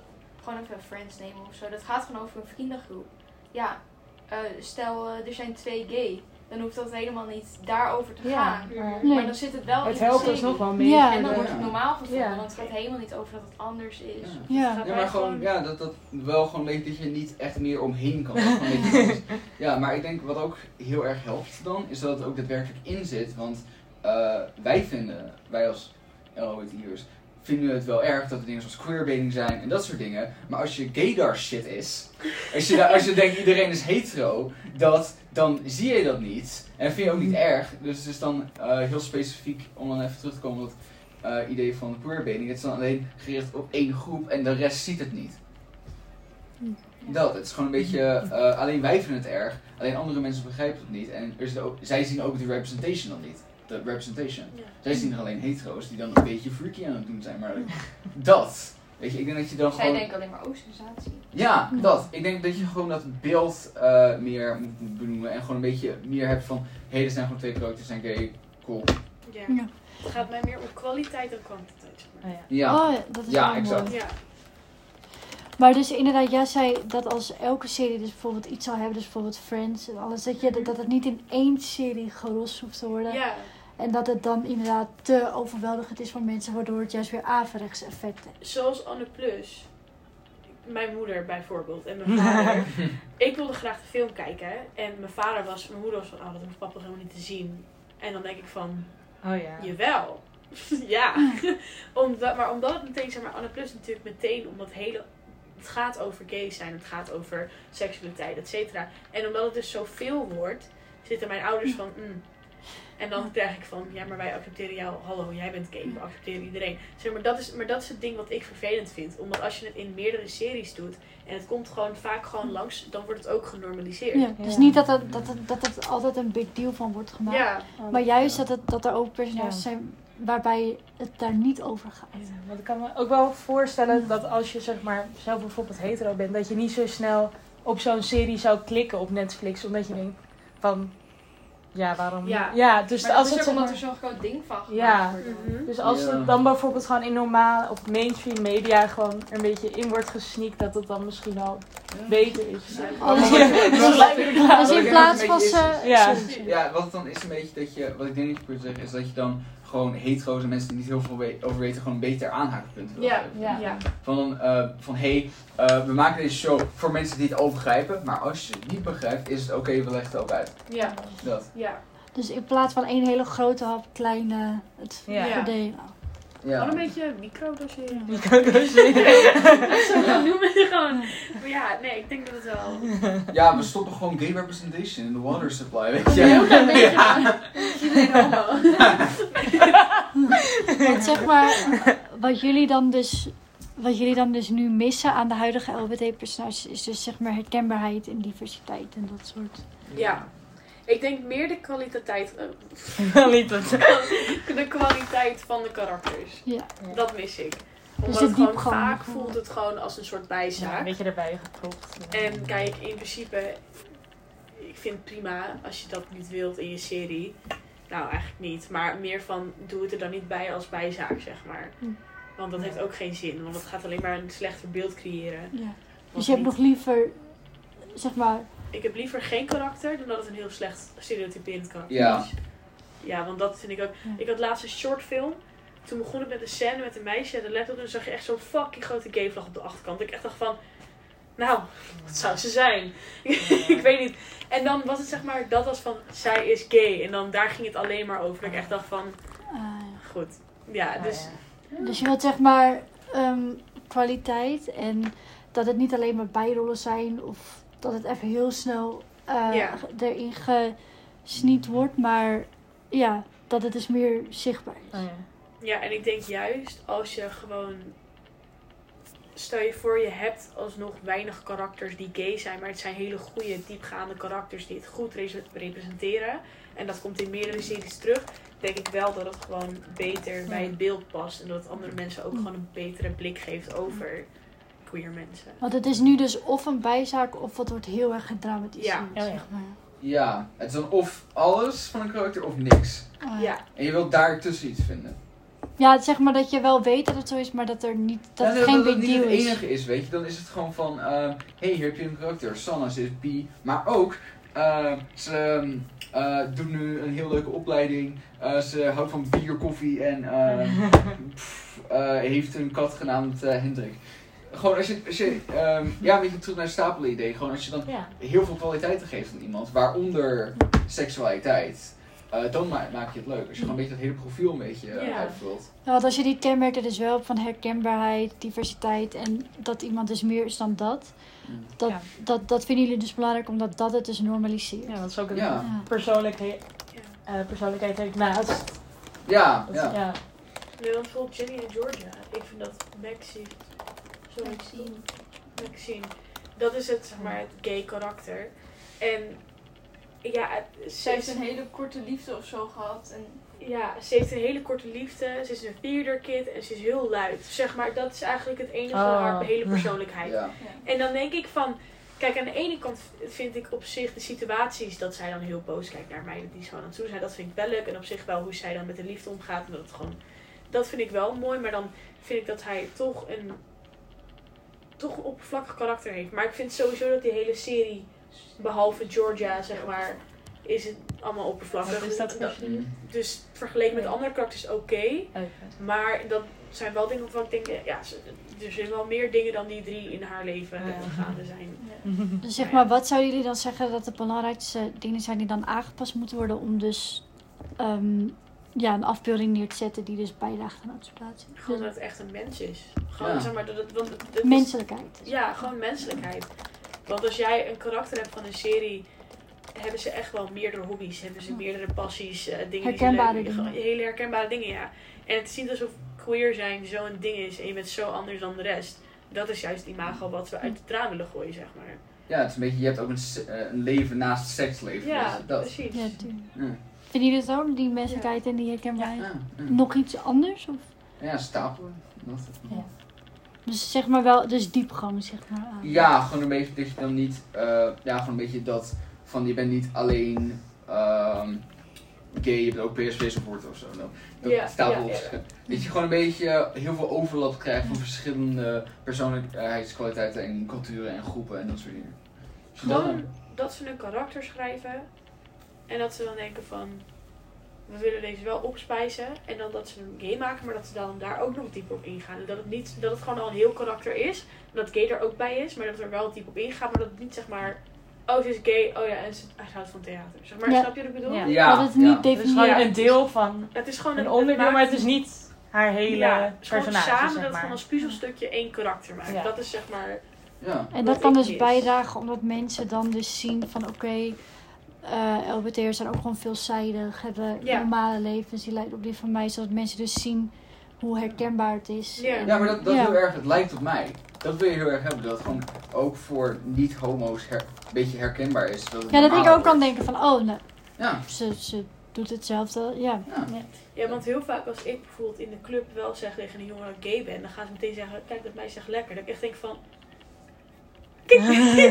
gewoon even Friends nemen of zo. Dat gaat gewoon over een vriendengroep. Ja, eh, stel eh, er zijn twee gay. Dan hoeft dat helemaal niet daarover te gaan. Nee. Maar dan zit het wel Het in de helpt serie. alsnog wel mee. Ja. En dan Ja. wordt het normaal gevonden. Ja. Want het gaat helemaal niet over dat het anders is. Ja. Gaat Ja, maar gewoon, ja, dat dat wel gewoon weet dat je niet echt meer omheen kan. Ja, maar ik denk wat ook heel erg helpt dan, is dat het ook daadwerkelijk in zit. Want eh, wij vinden, wij als LHBT'ers, vinden het wel erg dat er dingen zoals queerbaiting zijn en dat soort dingen. Maar als je gaydar shit is, als je, als je denkt iedereen is hetero, dat, dan zie je dat niet. En vind je ook niet erg. Dus het is dan eh, heel specifiek, om dan even terug te komen op dat eh, idee van queerbaiting. Het is dan alleen gericht op één groep en de rest ziet het niet. Dat, het is gewoon een beetje, eh, alleen wij vinden het erg, alleen andere mensen begrijpen het niet. En er ook, zij zien ook de representation dan niet. De representation. Ja. Zij zien er alleen hetero's die dan een beetje freaky aan het doen zijn, maar dat. Weet je, ik denk dat je dan Zij gewoon... denken alleen maar, oh, sensatie. Ja, dat. Ik denk dat je gewoon dat beeld eh, meer moet benoemen en gewoon een beetje meer hebt van, hé, hey, er zijn gewoon twee karakters, zijn gay, cool. Ja. Ja. Het gaat mij meer om kwaliteit dan kwantiteit, zeg maar. Oh, ja. Ja, Oh, dat is Ja, wel exact. mooi. Ja. Maar dus inderdaad, jij zei dat als elke serie dus bijvoorbeeld iets zal hebben, dus bijvoorbeeld Friends en alles, dat, je, dat het niet in één serie gerost hoeft te worden. ja. En dat het dan inderdaad te overweldigend is voor mensen, waardoor het juist weer averechts effect heeft. Zoals Anne Plus. Mijn moeder bijvoorbeeld en mijn vader. ik wilde graag de film kijken. En mijn vader was, mijn moeder was van, oh, dat hoeft papa helemaal niet te zien. En dan denk ik van, Oh ja. jawel. ja, omdat, maar omdat het meteen, zeg maar, Anne Plus natuurlijk meteen, omdat hele, het gaat over gay zijn, het gaat over seksualiteit, et cetera. En omdat het dus zoveel wordt, zitten mijn ouders van, mm. En dan krijg ik van, ja, maar wij accepteren jou, hallo, jij bent gay, we accepteren iedereen. Zeg maar, dat is, maar dat is het ding wat ik vervelend vind. Omdat als je het in meerdere series doet, en het komt gewoon vaak gewoon langs, dan wordt het ook genormaliseerd. Ja, dus niet dat, het, dat, het, dat het altijd een big deal van wordt gemaakt. Ja, Maar juist dat, het, dat er ook personages Ja. zijn waarbij het daar niet over gaat. Ja, want ik kan me ook wel voorstellen dat als je zeg maar zelf bijvoorbeeld hetero bent, dat je niet zo snel op zo'n serie zou klikken op Netflix, omdat je denkt van, ja, waarom? Ja. dus maar als dat het is ook zeg omdat er zo'n groot ding van gemaakt Ja. wordt. Dus als Ja. het dan bijvoorbeeld gewoon in normaal of mainstream media gewoon er een beetje in wordt gesneakt, dat het dan misschien al beter is. Oh, dus, in plaats van het Ja. wat het dan is een beetje dat je, wat ik denk dat je probeert te zeggen, is dat je dan gewoon hetero's en mensen die niet heel veel we- over weten, gewoon beter aanhaakpunten wil Ja, geven. Ja. ja. Van, eh, van hé, hey, eh, we maken deze show voor mensen die het al begrijpen, maar als je het niet begrijpt, is het oké, we leggen het ook uit. Ja, Dat. ja. Dus in plaats van één hele grote hap, kleine, het Ja. verdelen. Ja. Gewoon een beetje microdoseren. Ja. Zo noemen gewoon. Maar ja, nee, ik denk dat het wel. ja, we stoppen gewoon gay representation in de water supply, weet je. Heel klein beetje. Ja. maar Iedereen homo. Want zeg maar, wat jullie dan dus, wat jullie dan dus nu missen aan de huidige LBT-personages is dus zeg maar herkenbaarheid en diversiteit en dat soort. Ja. Ik denk meer de kwaliteit, eh, de kwaliteit van de karakters. Ja. Dat mis ik. Omdat het gewoon diepgang. vaak voelt het gewoon als een soort Ja, bijzaak. een beetje erbij gepropt. En kijk, in principe, ik vind het prima als je dat niet wilt in je serie. Nou, eigenlijk niet. Maar meer van, doe het er dan niet bij als bijzaak, zeg maar. Hm. Want dat heeft ook geen zin. Want het gaat alleen maar een slechter beeld creëren. Ja. Dus je hebt nog liever, zeg maar, Ik heb liever geen karakter dan dat het een heel slecht stereotyperend karakter Ja. is. Ja, want dat vind ik ook. Ja. Ik had laatst een shortfilm. Toen begon het met een scène met een meisje en de laptop. En dan zag je echt zo'n fucking grote gay vlag op de achterkant. Ik echt dacht van, nou, wat zou ze zijn? ik weet niet. En dan was het zeg maar, dat was van, zij is gay. En dan daar ging het alleen maar over. Dat ik echt dacht van, eh, goed. Ja, Ah, dus dus je wilt zeg maar ehm, kwaliteit en dat het niet alleen maar bijrollen zijn of dat het even heel snel eh, Ja. erin gesniet wordt, maar ja, dat het dus meer zichtbaar is. Oh, ja. Ja, en ik denk juist als je gewoon. Stel je voor, je hebt alsnog weinig karakters die gay zijn, maar het zijn hele goede, diepgaande karakters die het goed re- representeren. En dat komt in meerdere series terug. Denk ik wel dat het gewoon beter bij het beeld past. En dat het andere mensen ook gewoon een betere blik geeft over queer mensen. Want het is nu dus of een bijzaak of het wordt heel erg gedramatiseerd. Ja. Oh, ja. zeg maar. Ja, het is dan of alles van een karakter of niks. Ah. Ja, En je wilt daar tussen iets vinden. Ja, zeg maar dat je wel weet dat het zo is, maar dat er niet dat Ja, het geen dat big deal het is. enige is, weet je. Dan is het gewoon van, hé, hey, hier heb je een karakter. Sanna, ze is bi. Maar ook, eh, ze eh, doet nu een heel leuke opleiding. Eh, ze houdt van bier, koffie en eh, pff, eh, heeft een kat genaamd eh, Hendrik. Gewoon als je, als je ehm, ja, een beetje terug naar het stapelen idee. Gewoon als je dan Ja. heel veel kwaliteiten geeft aan iemand, waaronder seksualiteit. eh, dan ma- maak je het leuk. Als je gewoon een beetje dat hele profiel een beetje eh, Ja. uitvult. Ja, want als je die kenmerken dus wel hebt van herkenbaarheid, diversiteit en dat iemand dus meer is dan dat. Mm. Dat, Ja. dat, dat vinden jullie dus belangrijk omdat dat het dus normaliseert. Ja, dat is ook een Ja. Persoonlijkheid, ja. eh, persoonlijkheid heeft naast. Ja, Dat- ja. ja. Nee, want bijvoorbeeld Jenny en Georgia. Ik vind dat Maxine. Sorry, Maxine. Maxine. Dat is het, zeg maar, het gay karakter. En ja, het- Ze heeft een hele korte liefde of zo gehad. En Ja, ze heeft een hele korte liefde. Ze is een theaterkid en ze is heel luid. Zeg maar, dat is eigenlijk het enige Oh. van haar hele persoonlijkheid. ja. En dan denk ik van... Kijk, aan de ene kant vind ik op zich de situaties dat zij dan heel boos kijkt naar meiden die gewoon aan het doen zijn. Dat vind ik wel leuk. En op zich wel hoe zij dan met de liefde omgaat. En dat het gewoon... Dat vind ik wel mooi. Maar dan vind ik dat hij toch een... Toch een oppervlakkig karakter heeft. Maar ik vind sowieso dat die hele serie... Behalve Georgia, zeg maar... Is het allemaal oppervlakkig. Is dat voor Dat- serie? dus vergeleken met andere karakters oké. Oké. Maar dat zijn wel dingen waarvan ik denk, eh, ja, er zijn wel meer dingen dan die drie in haar leven Ja. gaande zijn. Dus zeg maar, wat zouden jullie dan zeggen dat de belangrijkste dingen zijn die dan aangepast moeten worden om dus ehm, ja, een afbeelding neer te zetten die dus bijdraagt aan acceptatie. Gewoon dat het echt een mens is. Gewoon, Ja. zeg maar, dat het, want het- het is- menselijkheid. Ja, gewoon menselijkheid. Want als jij een karakter hebt van een serie, hebben ze echt wel meerdere hobby's. Hebben ze Ja. meerdere passies, eh, dingen Herkenbare die ze leuk- dingen. gewoon Hele herkenbare dingen, ja. En het is niet alsof queer zijn zo'n ding is en je bent zo anders dan de rest. Dat is juist het imago wat we uit de traan willen gooien, zeg maar. Ja, het is een beetje, je hebt ook een, eh, een leven naast het seksleven. Ja, dus dat. precies. Ja, Vinden jullie het ook, die menselijkheid en die herkenbaarheid? Ja, ja. Nog iets anders? Of? ja, stapelen. Dat. Ja. Dus zeg maar wel, dus diepgang zeg maar. aan. Ja, gewoon een beetje dat je dan niet, eh, ja, gewoon een beetje dat van je bent niet alleen ehm, gay, je bent ook PSV supporter of zo. Dan. Dat. Dat je gewoon een beetje heel veel overlap krijgt van verschillende persoonlijkheidskwaliteiten en culturen en groepen en dat soort dingen. Dus dat- Gewoon dat ze een karakter schrijven en dat ze dan denken van we willen deze wel opspijzen en dan dat ze een gay maken, maar dat ze dan daar ook nog dieper op ingaan. En dat het niet dat het gewoon al een heel karakter is, dat gay er ook bij is, maar dat er wel diep op ingaat, maar dat het niet zeg maar oh ze is gay, oh ja en ze, hij houdt van theater. Zeg maar, Ja. snap je wat ik bedoel? Ja. Ja, dat het ja. niet Het is gewoon een deel van Het is gewoon een onderdeel, maakt- maar het is niet haar hele ja, het is gewoon personage, samen zeg dat het maar. gewoon als puzzelstukje één karakter maakt. Ja. Dat is zeg maar Ja. En dat kan dus bijdragen omdat mensen dan dus zien van oké, eh LBT'ers zijn ook gewoon veelzijdig, hebben Ja. normale levens die lijken op die van mij, zodat mensen dus zien hoe herkenbaar het is. Ja. En- Ja, maar dat, dat Ja. heel erg, het lijkt op mij. Dat wil je heel erg hebben, dat het gewoon ook voor niet-homo's her- een beetje herkenbaar is. Dat Ja, dat ik ook kan denken van, oh, nou, Ja, ze, ze doet hetzelfde. Ja, ja. Ja, want heel vaak als ik bijvoorbeeld in de club wel zeg tegen een jongen dat ik gay ben, dan gaan ze meteen zeggen, kijk dat meisje zegt lekker. Dat ik echt denk van, kijk,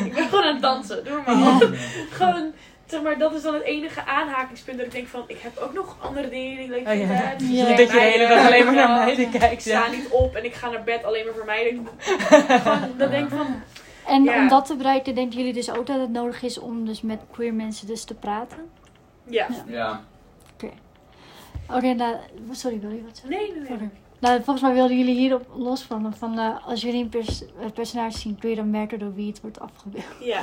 ik ben gewoon aan het dansen, doe maar. Ja. Gewoon, zeg maar, dat is dan het enige aanhakingspunt dat ik denk van, ik heb ook nog andere dingen die ik leuk Oh, vind. ja. Dus Ja. Niet dat je de hele dag alleen maar naar ja, meiden kijkt. Ik sta niet op en ik ga naar bed alleen maar voor meiden. Gewoon, dan denk ik van, En Ja. om dat te bereiken, denken jullie dus ook dat het nodig is om dus met queer mensen dus te praten? ja. Ja. ja. Oké, nou, sorry, wil je wat zeggen? Nee, nee, nee. Oké. Nou, volgens mij wilden jullie hierop los van, van eh, als jullie een pers- personage zien, kun je dan merken door wie het wordt afgebeeld. Ja,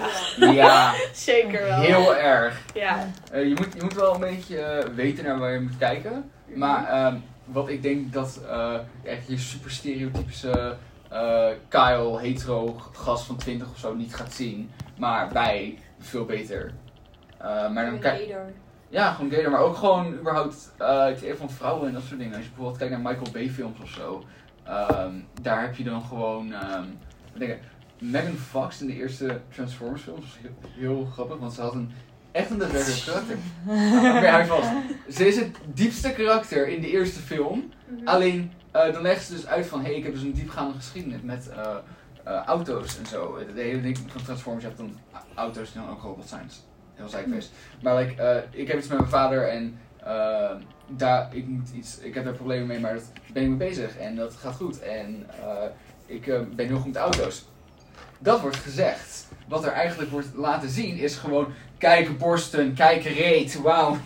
Ja, zeker wel. heel erg. Ja. Eh, je, moet, je moet wel een beetje eh, weten naar waar je moet kijken. Maar ehm, wat ik denk dat eh, echt je super stereotypische eh, Kyle, hetero gast van 20 of zo niet gaat zien. Maar wij veel beter. Eh, maar dan kijk ja, gewoon gayer, maar ook gewoon überhaupt eh, het idee van vrouwen en dat soort dingen. Als je bijvoorbeeld kijkt naar Michael Bay films of zo, ehm, daar heb je dan gewoon, ehm wat denk ik, Megan Fox in de eerste Transformers films was heel, heel grappig, want ze had een echt een daadwerkelijk karakter. Oké, hou je vast. Ze is het diepste karakter in de eerste film, Mhm. alleen eh, dan legt ze dus uit van, hé, hey, ik heb dus een diepgaande geschiedenis met eh, eh, auto's en zo. De hele ding van Transformers, je hebt dan auto's die dan ook robots zijn. Is Heel zijkweest. Maar like, eh, ik heb iets met mijn vader en eh, daar, ik, moet iets, ik heb daar problemen mee, maar daar ben ik mee bezig en dat gaat goed. En eh, ik ben heel goed met auto's. Dat wordt gezegd. Wat er eigenlijk wordt laten zien is gewoon kijk borsten, kijk reet, wauw.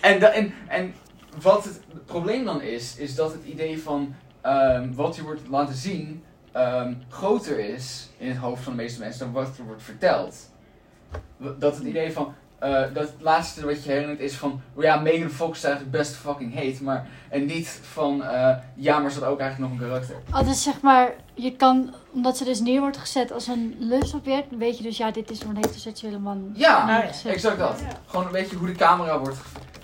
en, en, en wat het probleem dan is, is dat het idee van ehm, wat je wordt laten zien ehm, groter is in het hoofd van de meeste mensen dan wat er wordt verteld. Dat het idee van, eh, dat het laatste wat je herinnert is van, oh ja, Megan Fox is eigenlijk best fucking heet, maar, en niet van, eh, ja, maar ze had ook eigenlijk nog een karakter. Oh, dus zeg maar, je kan, omdat ze dus neer wordt gezet als een lustobject, weet je dus, ja, dit is een heteroseksuele man. Ja, exact dat. Ja. Gewoon een beetje hoe de camera wordt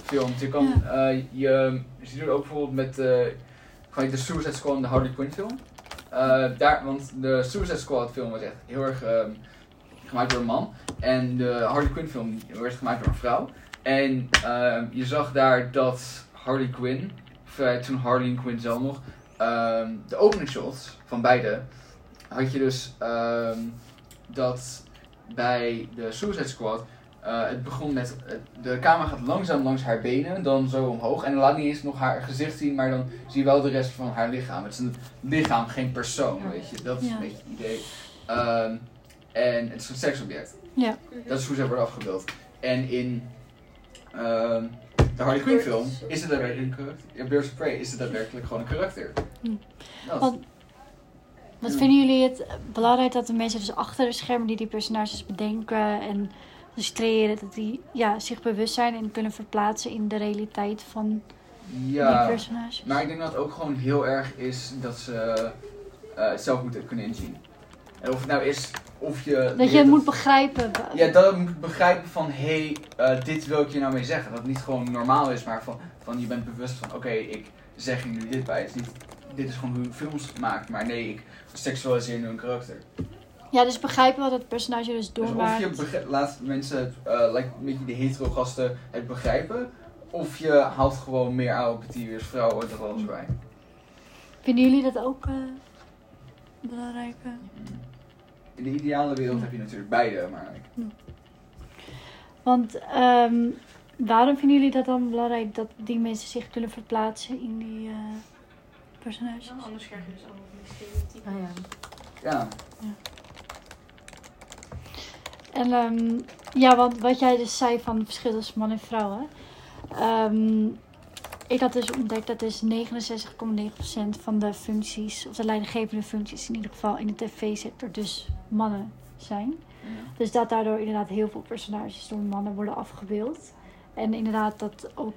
gefilmd. Je kan, eh, je, je ziet het ook bijvoorbeeld met eh, gewoon de Suicide Squad en de Harley Quinn film. Eh, daar, want de Suicide Squad film was echt heel erg ehm, gemaakt door een man. En de Harley Quinn film werd gemaakt door een vrouw. En ehm, je zag daar dat Harley Quinn, of, eh, toen Harley Quinn zelf nog, ehm, de opening shots van beide, had je dus ehm, dat bij de Suicide Squad eh, het begon met, de camera gaat langzaam langs haar benen, dan zo omhoog. En dan laat niet eens nog haar gezicht zien, maar dan zie je wel de rest van haar lichaam. Het is een lichaam, geen persoon, weet je. Dat is Ja. een beetje het idee. En het is een seksobject. Ja. Dat is hoe ze wordt afgebeeld. En in ehm, de Harley Quinn film is het daadwerkelijk een karakter. Ja, Birds of Prey is het daadwerkelijk gewoon een karakter. Hm. Wat vinden jullie het belangrijk dat de mensen dus achter de schermen die die personages bedenken en dus creëren dat die ja, zich bewust zijn en kunnen verplaatsen in de realiteit van die Ja, personages. maar ik denk dat het ook gewoon heel erg is dat ze eh, het zelf moeten kunnen inzien. En of het nou is of je... dat je het moet begrijpen. Ja, dat je moet begrijpen van, hé, hey, eh, dit wil ik je nou mee zeggen. Dat het niet gewoon normaal is, maar van, van je bent bewust van, oké, ik zeg je nu dit bij. Het is niet, dit is gewoon hoe je films maakt, maar nee, ik seksualiseer nu een karakter. Ja, dus begrijpen wat het personage dus Dus of doormaakt. je begri- laat mensen, eh, lijkt een beetje de hetero gasten het begrijpen, of je haalt gewoon meer apathie als vrouwen dat alles bij. Vinden jullie dat ook eh, belangrijk? eh? In de ideale wereld heb je natuurlijk beide, maar Want ehm, waarom vinden jullie dat dan belangrijk dat die mensen zich kunnen verplaatsen in die eh, personages? Anders krijg je dus allemaal stereotypen. Ah, ja. ja. En ehm, ja, want wat jij dus zei van het verschil tussen man en vrouw. Hè? Ehm, ik had dus ontdekt dat dus 69,9% van de functies, of de leidinggevende functies in ieder geval in de tv-sector, dus mannen zijn. Dus dat daardoor inderdaad heel veel personages door mannen worden afgebeeld. En inderdaad dat ook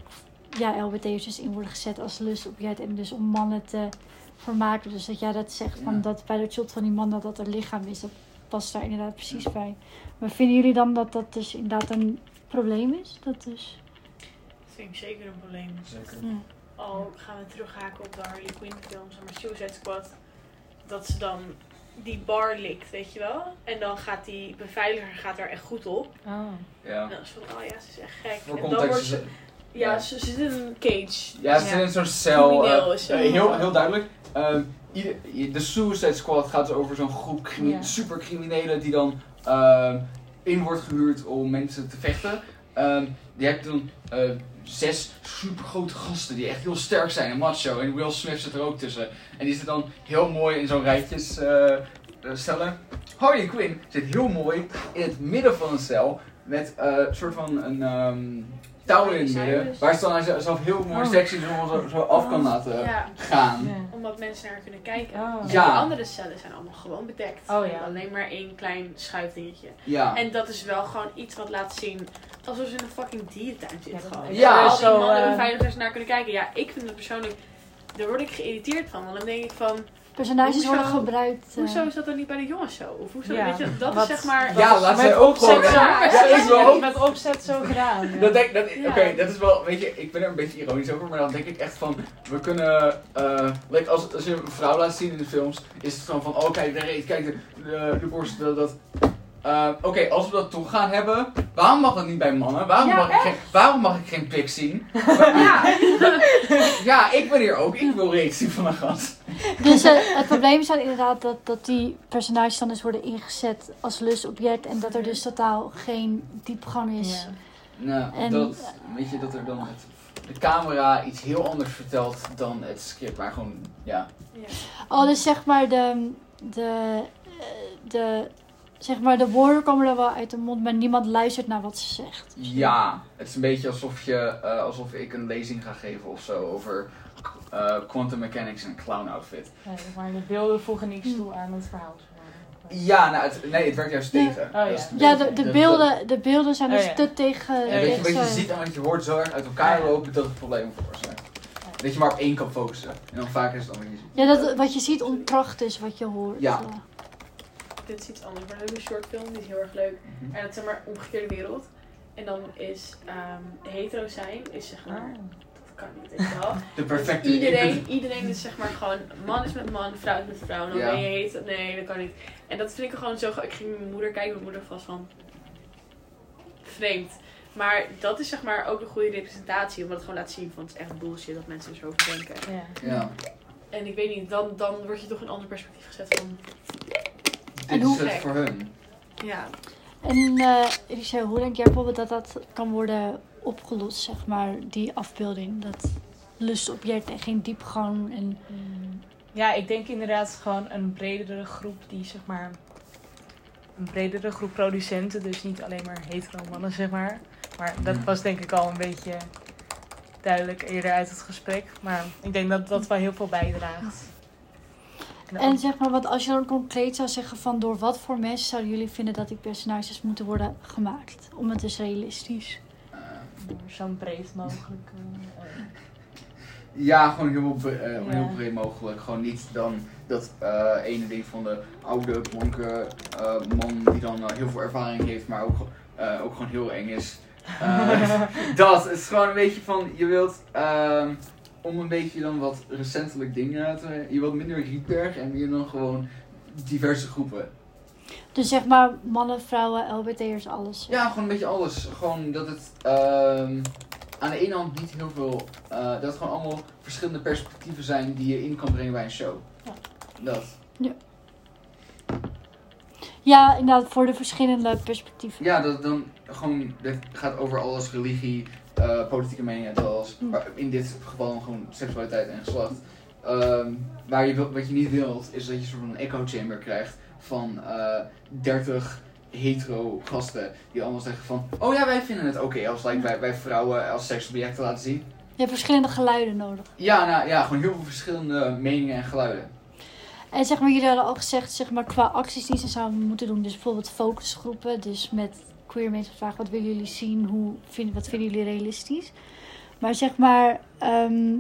ja, LBT'ers dus in worden gezet als lustobject en dus om mannen te vermaken. Dus dat jij dat zegt, van dat bij dat shot van die man dat dat er lichaam is, dat past daar inderdaad precies bij. Maar vinden jullie dan dat dat dus inderdaad een probleem is? Dat dus... Vind ik zeker een probleem. Zeker. Ja. Al gaan we terughaken op de Harley Quinn films, maar Suicide Squad, dat ze dan die bar likt, weet je wel? En dan gaat die beveiliger gaat daar echt goed op. Oh. Ja. En dan is van, oh ja, ze is echt gek. Voor en dan wordt ze, ja, ja. ze zit in een cage. Ja, ze Ja. zitten in zo'n cel. zo. eh, heel, heel duidelijk. Ehm, ieder, de Suicide Squad gaat dus over zo'n groep crimi- supercriminelen die dan ehm, in wordt gehuurd om mensen te vechten. Ehm, je hebt dan eh, zes supergrote gasten die echt heel sterk zijn en macho. En Will Smith zit er ook tussen. En die zit dan heel mooi in zo'n rijtjes eh, eh, stellen. Harley Quinn zit heel mooi in het midden van een cel met eh, een soort van een ehm, touw in het midden. Waar ze dan zelf heel mooi Oh. sexy zo, zo, zo af kan laten Ja, gaan. Ja. omdat mensen naar haar kunnen kijken. Oh. En Ja. de andere cellen zijn allemaal gewoon bedekt. Oh ja. Alleen maar één klein schuifdingetje. Ja. En dat is wel gewoon iets wat laat zien alsof ze in een fucking dierentuin zit. Ja, dat- gewoon. Ja. Waar al die Zo, mannen eh, beveiligers naar kunnen kijken. Ja, ik vind het persoonlijk... Daar word ik geïrriteerd van. Want dan denk ik van... Personages Hoezo- worden gebruikt. eh, Hoezo is dat dan niet bij de jongens zo? Of hoezo, Ja. weet je, dat Wat- is zeg maar... Ja, laat zij ook gewoon. Ja, ik wil ook. Met opzet zo gedaan. ja. Dat denk, dat, Ja. Oké, dat is wel, weet je, ik ben er een beetje ironisch over, maar dan denk ik echt van, we kunnen, eh, like als, als je een vrouw laat zien in de films, is het gewoon van, oh kijk, de reet, kijk, de, de, de borst, dat, Eh, Oké, als we dat toch gaan hebben, waarom mag dat niet bij mannen? Waarom, Ja, mag, ik geen, waarom mag ik geen pik zien? Ja, Ja, ik ben hier ook, ik wil reet zien van een gast. Dus eh, het probleem is dan inderdaad dat, dat die personages dan dus worden ingezet als lustobject. En dat er dus totaal geen diepgang is. Ja. Nou, En- dat, weet je, dat er dan het, de camera iets heel anders vertelt dan het script, maar gewoon, ja. Oh, dus zeg maar de, de, eh, de, zeg maar de woorden komen er wel uit de mond, maar niemand luistert naar wat ze zegt. Ja, het is een beetje alsof, je, eh, alsof ik een lezing ga geven of zo over eh, quantum mechanics en een clown outfit. Nee, maar de beelden voegen niks toe aan het verhaal. Ja, nou, het, nee, het werkt juist Ja. tegen. Oh, ja. Een beetje- de, de, beelden, de beelden zijn dus Oh, ja. te tegen. Ja, je, wat je tegen- ziet en wat je hoort zo erg uit elkaar lopen dat het problemen veroorzaakt. Dat je maar op één kan focussen. En dan vaak is het dan wat je ziet. Ja, dat, wat je ziet ontkracht is wat je hoort. Ja. Dit is iets anders. Maar we hebben een short film, die is heel erg leuk. Mhm. En dat is zeg maar omgekeerde wereld. En dan is ehm, hetero zijn, is zeg maar, Ah. dat kan niet, weet je wel. De perfecte... Dus iedereen, iedereen is zeg maar gewoon, man is met man, vrouw is met vrouw. En dan Ja. ben je heet, nee, dat kan niet. En dat vind ik gewoon zo, ik ging met mijn moeder kijken, mijn moeder was van, vreemd. Maar dat is zeg maar ook een goede representatie, omdat het gewoon laat zien van het is echt bullshit dat mensen er zo over denken. Ja. Ja. En ik weet niet, dan, dan word je toch in een ander perspectief gezet van, Dit hoe- is het voor hun. ja, En eh Richel, hoe denk jij bijvoorbeeld dat dat kan worden opgelost, zeg maar, die afbeelding? Dat lustobject en geen diepgang en... Mm, Ja, ik denk inderdaad gewoon een bredere groep die zeg maar. Een bredere groep producenten, dus niet alleen maar hetero mannen, zeg maar. Maar dat was denk ik al een beetje duidelijk eerder uit het gesprek. Maar ik denk dat dat wel heel veel bijdraagt. Knap. En zeg maar, want als je dan concreet zou zeggen van door wat voor mensen zouden jullie vinden dat die personages moeten worden gemaakt? Om het dus realistisch. Eh, Zo'n breed mogelijk. eh. Ja, gewoon heel, bre- eh, Ja. heel breed mogelijk. Gewoon niet dan dat eh, ene ding van de oude, blanke eh, man die dan eh, heel veel ervaring heeft, maar ook, eh, ook gewoon heel eng is. Eh, dat, het is gewoon een beetje van, je wilt ehm, om een beetje dan wat recentelijk dingen te Je wilt minder Rietberg en meer dan gewoon diverse groepen. Dus zeg maar mannen, vrouwen, LBT'ers, alles. Ja, gewoon een beetje alles. Gewoon dat het ehm, aan de ene hand niet heel veel. eh, dat het gewoon allemaal verschillende perspectieven zijn die je in kan brengen bij een show. Ja. Dat. Ja, inderdaad, voor de verschillende perspectieven. Ja, dat dan gewoon. Dat gaat over alles, religie, eh, politieke meningen. Hm. Maar in dit geval gewoon seksualiteit en geslacht. Ehm, waar je, wat je niet wilt, is dat je een soort van echo chamber krijgt van eh 30 hetero gasten die allemaal zeggen van oh ja wij vinden het oké als like, wij, wij vrouwen als seksobjecten laten zien Je hebt verschillende geluiden nodig. Ja, nou ja, gewoon heel veel verschillende meningen en geluiden. En zeg maar, jullie hadden al gezegd, zeg maar, qua acties die ze zouden moeten doen. Dus bijvoorbeeld focusgroepen. Dus met queer mensen vragen, wat willen jullie zien? Hoe vinden, wat vinden jullie realistisch? Maar zeg maar, ehm,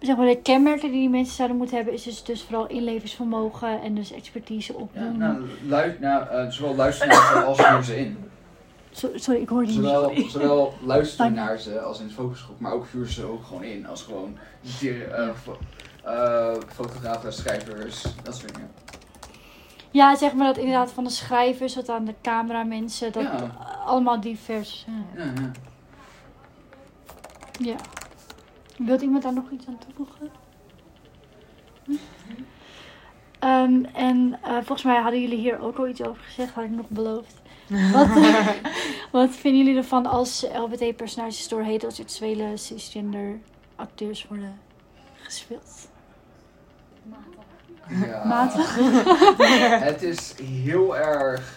zeg maar, de kenmerken die die mensen zouden moeten hebben, is dus, dus vooral inlevingsvermogen en dus expertise Ja, opdoen. nou, lu nou, eh, zowel luisteren naar ze als ze in. Sorry, ik hoorde je niet. Zowel, zowel luisteren naar ze als in de focusgroep, maar ook huur ze ook gewoon in als gewoon eh, fotografen, schrijvers, dat soort dingen. Ja, zeg maar dat inderdaad van de schrijvers tot aan de cameramensen. Dat Ja. allemaal divers. Ja. Ja, ja. ja. Wilt iemand daar nog iets aan toevoegen? Hm? Ehm, en eh, volgens mij hadden jullie hier ook al iets over gezegd, had ik nog beloofd. Wat, wat vinden jullie ervan als LBT-personages door heteroseksuele cisgender acteurs worden gespeeld? Ja. Matig? Het is heel erg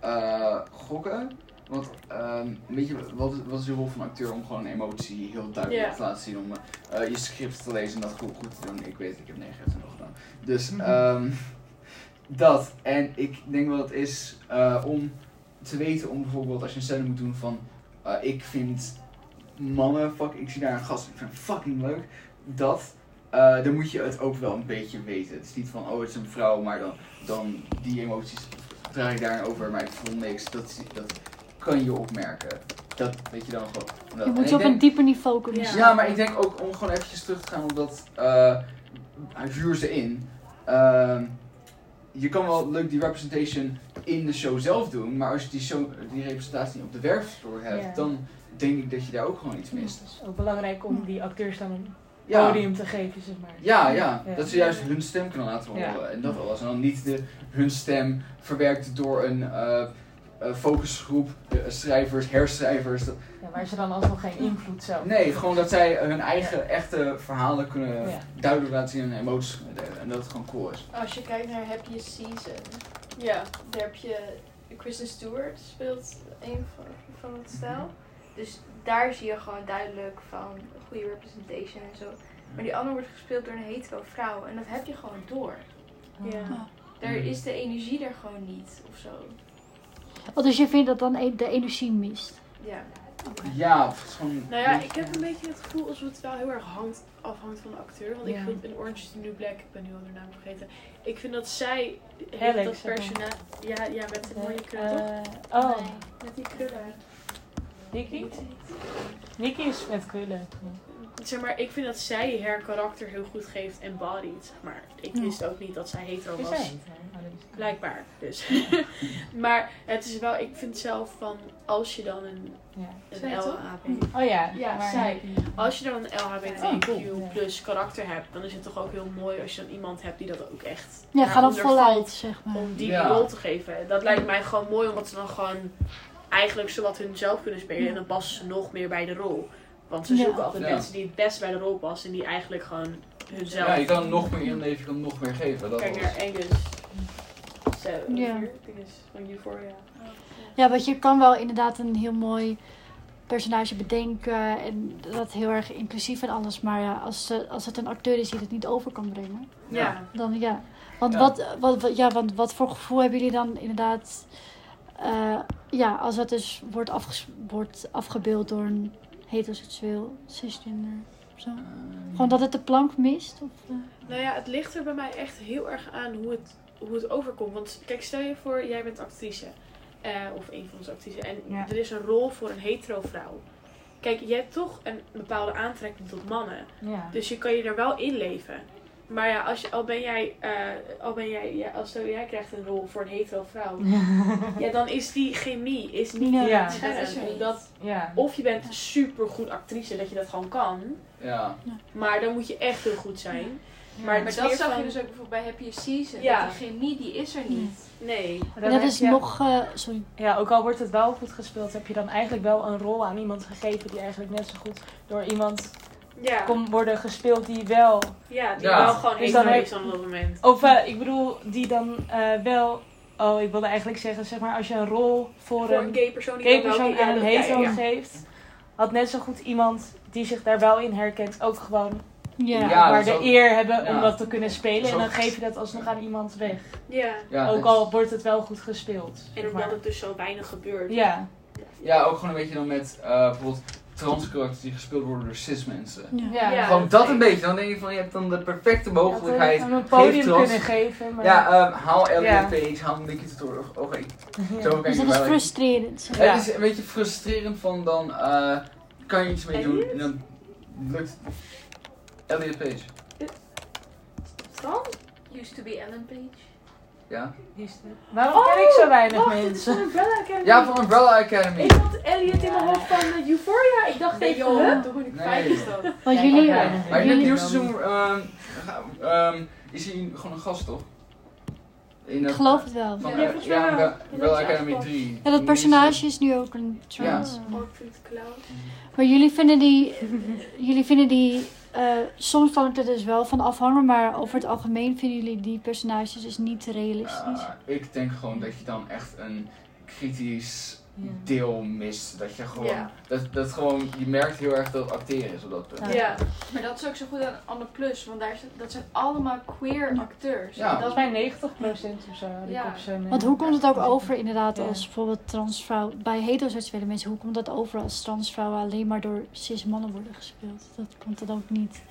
eh, gokken. Want ehm, weet je, wat, is- wat is de rol van een acteur om gewoon emotie heel duidelijk te laten zien? Om eh, je script te lezen en dat goed, goed te doen. Ik weet, ik heb 9 nog gedaan. Dus ehm, dat. En ik denk wel het is eh, om te weten om bijvoorbeeld als je een scène moet doen van ik vind mannen, fuck, ik zie daar een gast, ik vind hem fucking leuk. Dat, eh, dan moet je het ook wel een beetje weten. Het is niet van, oh het is een vrouw, maar dan, dan die emoties draag ik daarin over, maar ik voel niks. Dat, dat kan je opmerken. Dat weet je dan gewoon. Je moet je op denk- een dieper niveau kunnen Ja. zien. ja, maar ik denk ook om gewoon eventjes terug te gaan op dat eh huur ze in. Ehm, je kan wel leuk die representation in de show zelf doen, maar als je die, show, die representatie niet op de werkvloer hebt, Ja. dan denk ik dat je daar ook gewoon iets mist. Het is ook belangrijk om die acteurs dan podium te geven, zeg maar. ja, ja, Ja. dat ze juist hun stem kunnen laten horen Ja. en dat alles. En dan niet de, hun stem verwerkt door een eh, eh, focusgroep, eh, schrijvers, herschrijvers. Dat- Ja, waar ze dan alsnog geen invloed zelf Nee, gewoon dat zij hun eigen echte verhalen kunnen Ja. duidelijk laten zien en emoties kunnen delen. En dat het gewoon cool is. Als je kijkt naar Happy Season, Ja. daar heb je Kristen Stewart speelt een van, van het stijl. Dus daar zie je gewoon duidelijk van goede representation en zo. Maar die andere wordt gespeeld door een hetero vrouw en dat heb je gewoon door. Ja. Daar is de energie er gewoon niet of zo. Oh, dus je vindt dat dan e- de energie mist? Ja. Ja, het is gewoon. Nou ja, ik heb een beetje het gevoel alsof het wel heel erg hand, afhangt van de acteur. Want ik vind in Orange is the New Black, ik ben nu al de naam vergeten. Ik vind dat zij heeft dat personage... Ja, ja, met de mooie? Eh, oh, Nee. Met die krullen. Nikki? Nikki is met krullen. Zeg maar, ik vind dat zij haar karakter heel goed geeft en bodied, zeg maar. Ik wist ook niet dat zij hetero Is was. zij? Oh, dat is- Blijkbaar, dus. maar het is wel, ik vind zelf van, als je dan een, Ja. een? LHB... Oh ja. Ja, maar- zij. Als je dan een LHBTQ Oh, cool. plus karakter hebt, dan is het toch ook heel mooi als je dan iemand hebt die dat ook echt Ja, ga dan voluit, zeg maar. om die Ja. rol te geven. Dat lijkt mij gewoon mooi, omdat ze dan gewoon eigenlijk zowat hun zelf kunnen spelen en dan passen ze nog meer bij de rol. Want ze Ja. zoeken altijd Ja. mensen die het best bij de rol passen en die eigenlijk gewoon hunzelf. Ja, je kan nog meer inleven, je kan nog meer geven. Dat Kijk was- naar Angus. Zo, Ja. van Euphoria. Ja, want je kan wel inderdaad een heel mooi personage bedenken en dat heel erg inclusief en alles. Maar ja, als, eh, als het een acteur is die het niet over kan brengen, Ja. dan ja. Want, Ja. Wat, wat, wat- ja, want wat voor gevoel hebben jullie dan inderdaad... eh, ja, als dat dus wordt, afgebeeld door een heteroseksueel cisgender of zo? Gewoon dat het de plank mist? Of, eh? Nou ja, het ligt er bij mij echt heel erg aan hoe het, hoe het overkomt. Want kijk, stel je voor, jij bent actrice. eh, of een van onze actrices. En Ja. er is een rol voor een hetero vrouw. Kijk, je hebt toch een bepaalde aantrekking tot mannen. Ja. Dus je kan je er wel in leven. Maar ja, als je, al ben jij, eh, al ben jij, ja, als jij krijgt een rol voor een hetero vrouw. ja, dan is die chemie is niet Ja. Ja. Dat ja. of je bent super goed actrice, dat je dat gewoon kan. Ja. Maar dan moet je echt heel goed zijn. Maar Maar dat zag van- je dus ook bijvoorbeeld bij Happy Season. Ja. Dat die chemie, die is er niet. Nee. Dat is je- nog... eh, sorry. Ja, ook al wordt het wel goed gespeeld, heb je dan eigenlijk wel een rol aan iemand gegeven die eigenlijk net zo goed door iemand Ja. kon worden gespeeld die wel. Ja, die Ja. wel gewoon Dus dan is op dat moment. Of eh, ik bedoel, die dan eh, wel. Oh, ik wilde eigenlijk zeggen, zeg maar, als je een rol voor, Voor een een gay persoon die gay persoon aan een hetero geeft, had net zo goed iemand die zich daar wel in herkent ook gewoon Ja. Ja, maar de ook- eer hebben om ja. dat te kunnen spelen. En dan geef je dat alsnog aan iemand weg. Ja. Ja, ook al wordt het wel goed gespeeld. En omdat maar. het dus zo weinig gebeurt. Ja, ja, ook gewoon een beetje dan met eh, bijvoorbeeld transkarakters die gespeeld worden door cis mensen. Ja. ja. Ja. Gewoon dat een beetje. Dan denk je van, je hebt dan de perfecte mogelijkheid. Had een podium trans- kunnen geven. Maar... Ja, ehm, haal Elliot Ja. Page, haal Nicky Tutorial. Oké, Ja. zo Dus je dat is wel. frustrerend. Ja. Het is een beetje frustrerend van dan eh, kan je iets mee doen en dan lukt het. Elliot Page. Dan? Used to be Ellen Page. Ja. Is het- Waarom ken ik zo weinig Wacht, het is mensen? van Umbrella Academy. Ja, van Umbrella Academy. Ik had Elliot in mijn hoofd van Euphoria. Ik dacht Nee even, joh, huh? toen ik Nee. vijf is dat. Ja, jullie... Maar in het nieuwe seizoen ehm, ehm, is hij gewoon een gast, toch? In ik geloof het wel. Van, Ja. Umbrella- Academy afgepast. 3. Ja, dat personage is nu ook een trans. Ja. Maar jullie vinden die... jullie vinden die... eh, soms kan het er dus wel van afhangen, maar over het algemeen vinden jullie die personages dus niet realistisch. Ik denk gewoon dat je dan echt een kritisch. Deel mist. Dat je gewoon, Ja. dat, dat gewoon, je merkt heel erg dat het acteren is op dat punt. Ja. Maar dat is ook zo goed aan Anne Plus, want daar zit, dat zijn allemaal queer acteurs. Ja. Dat mij 90% of zo Ja. Want hoe komt het ook over inderdaad als bijvoorbeeld transvrouw... Bij heteroseksuele mensen, hoe komt dat over als transvrouwen alleen maar door cis mannen worden gespeeld? Dat komt dan ook niet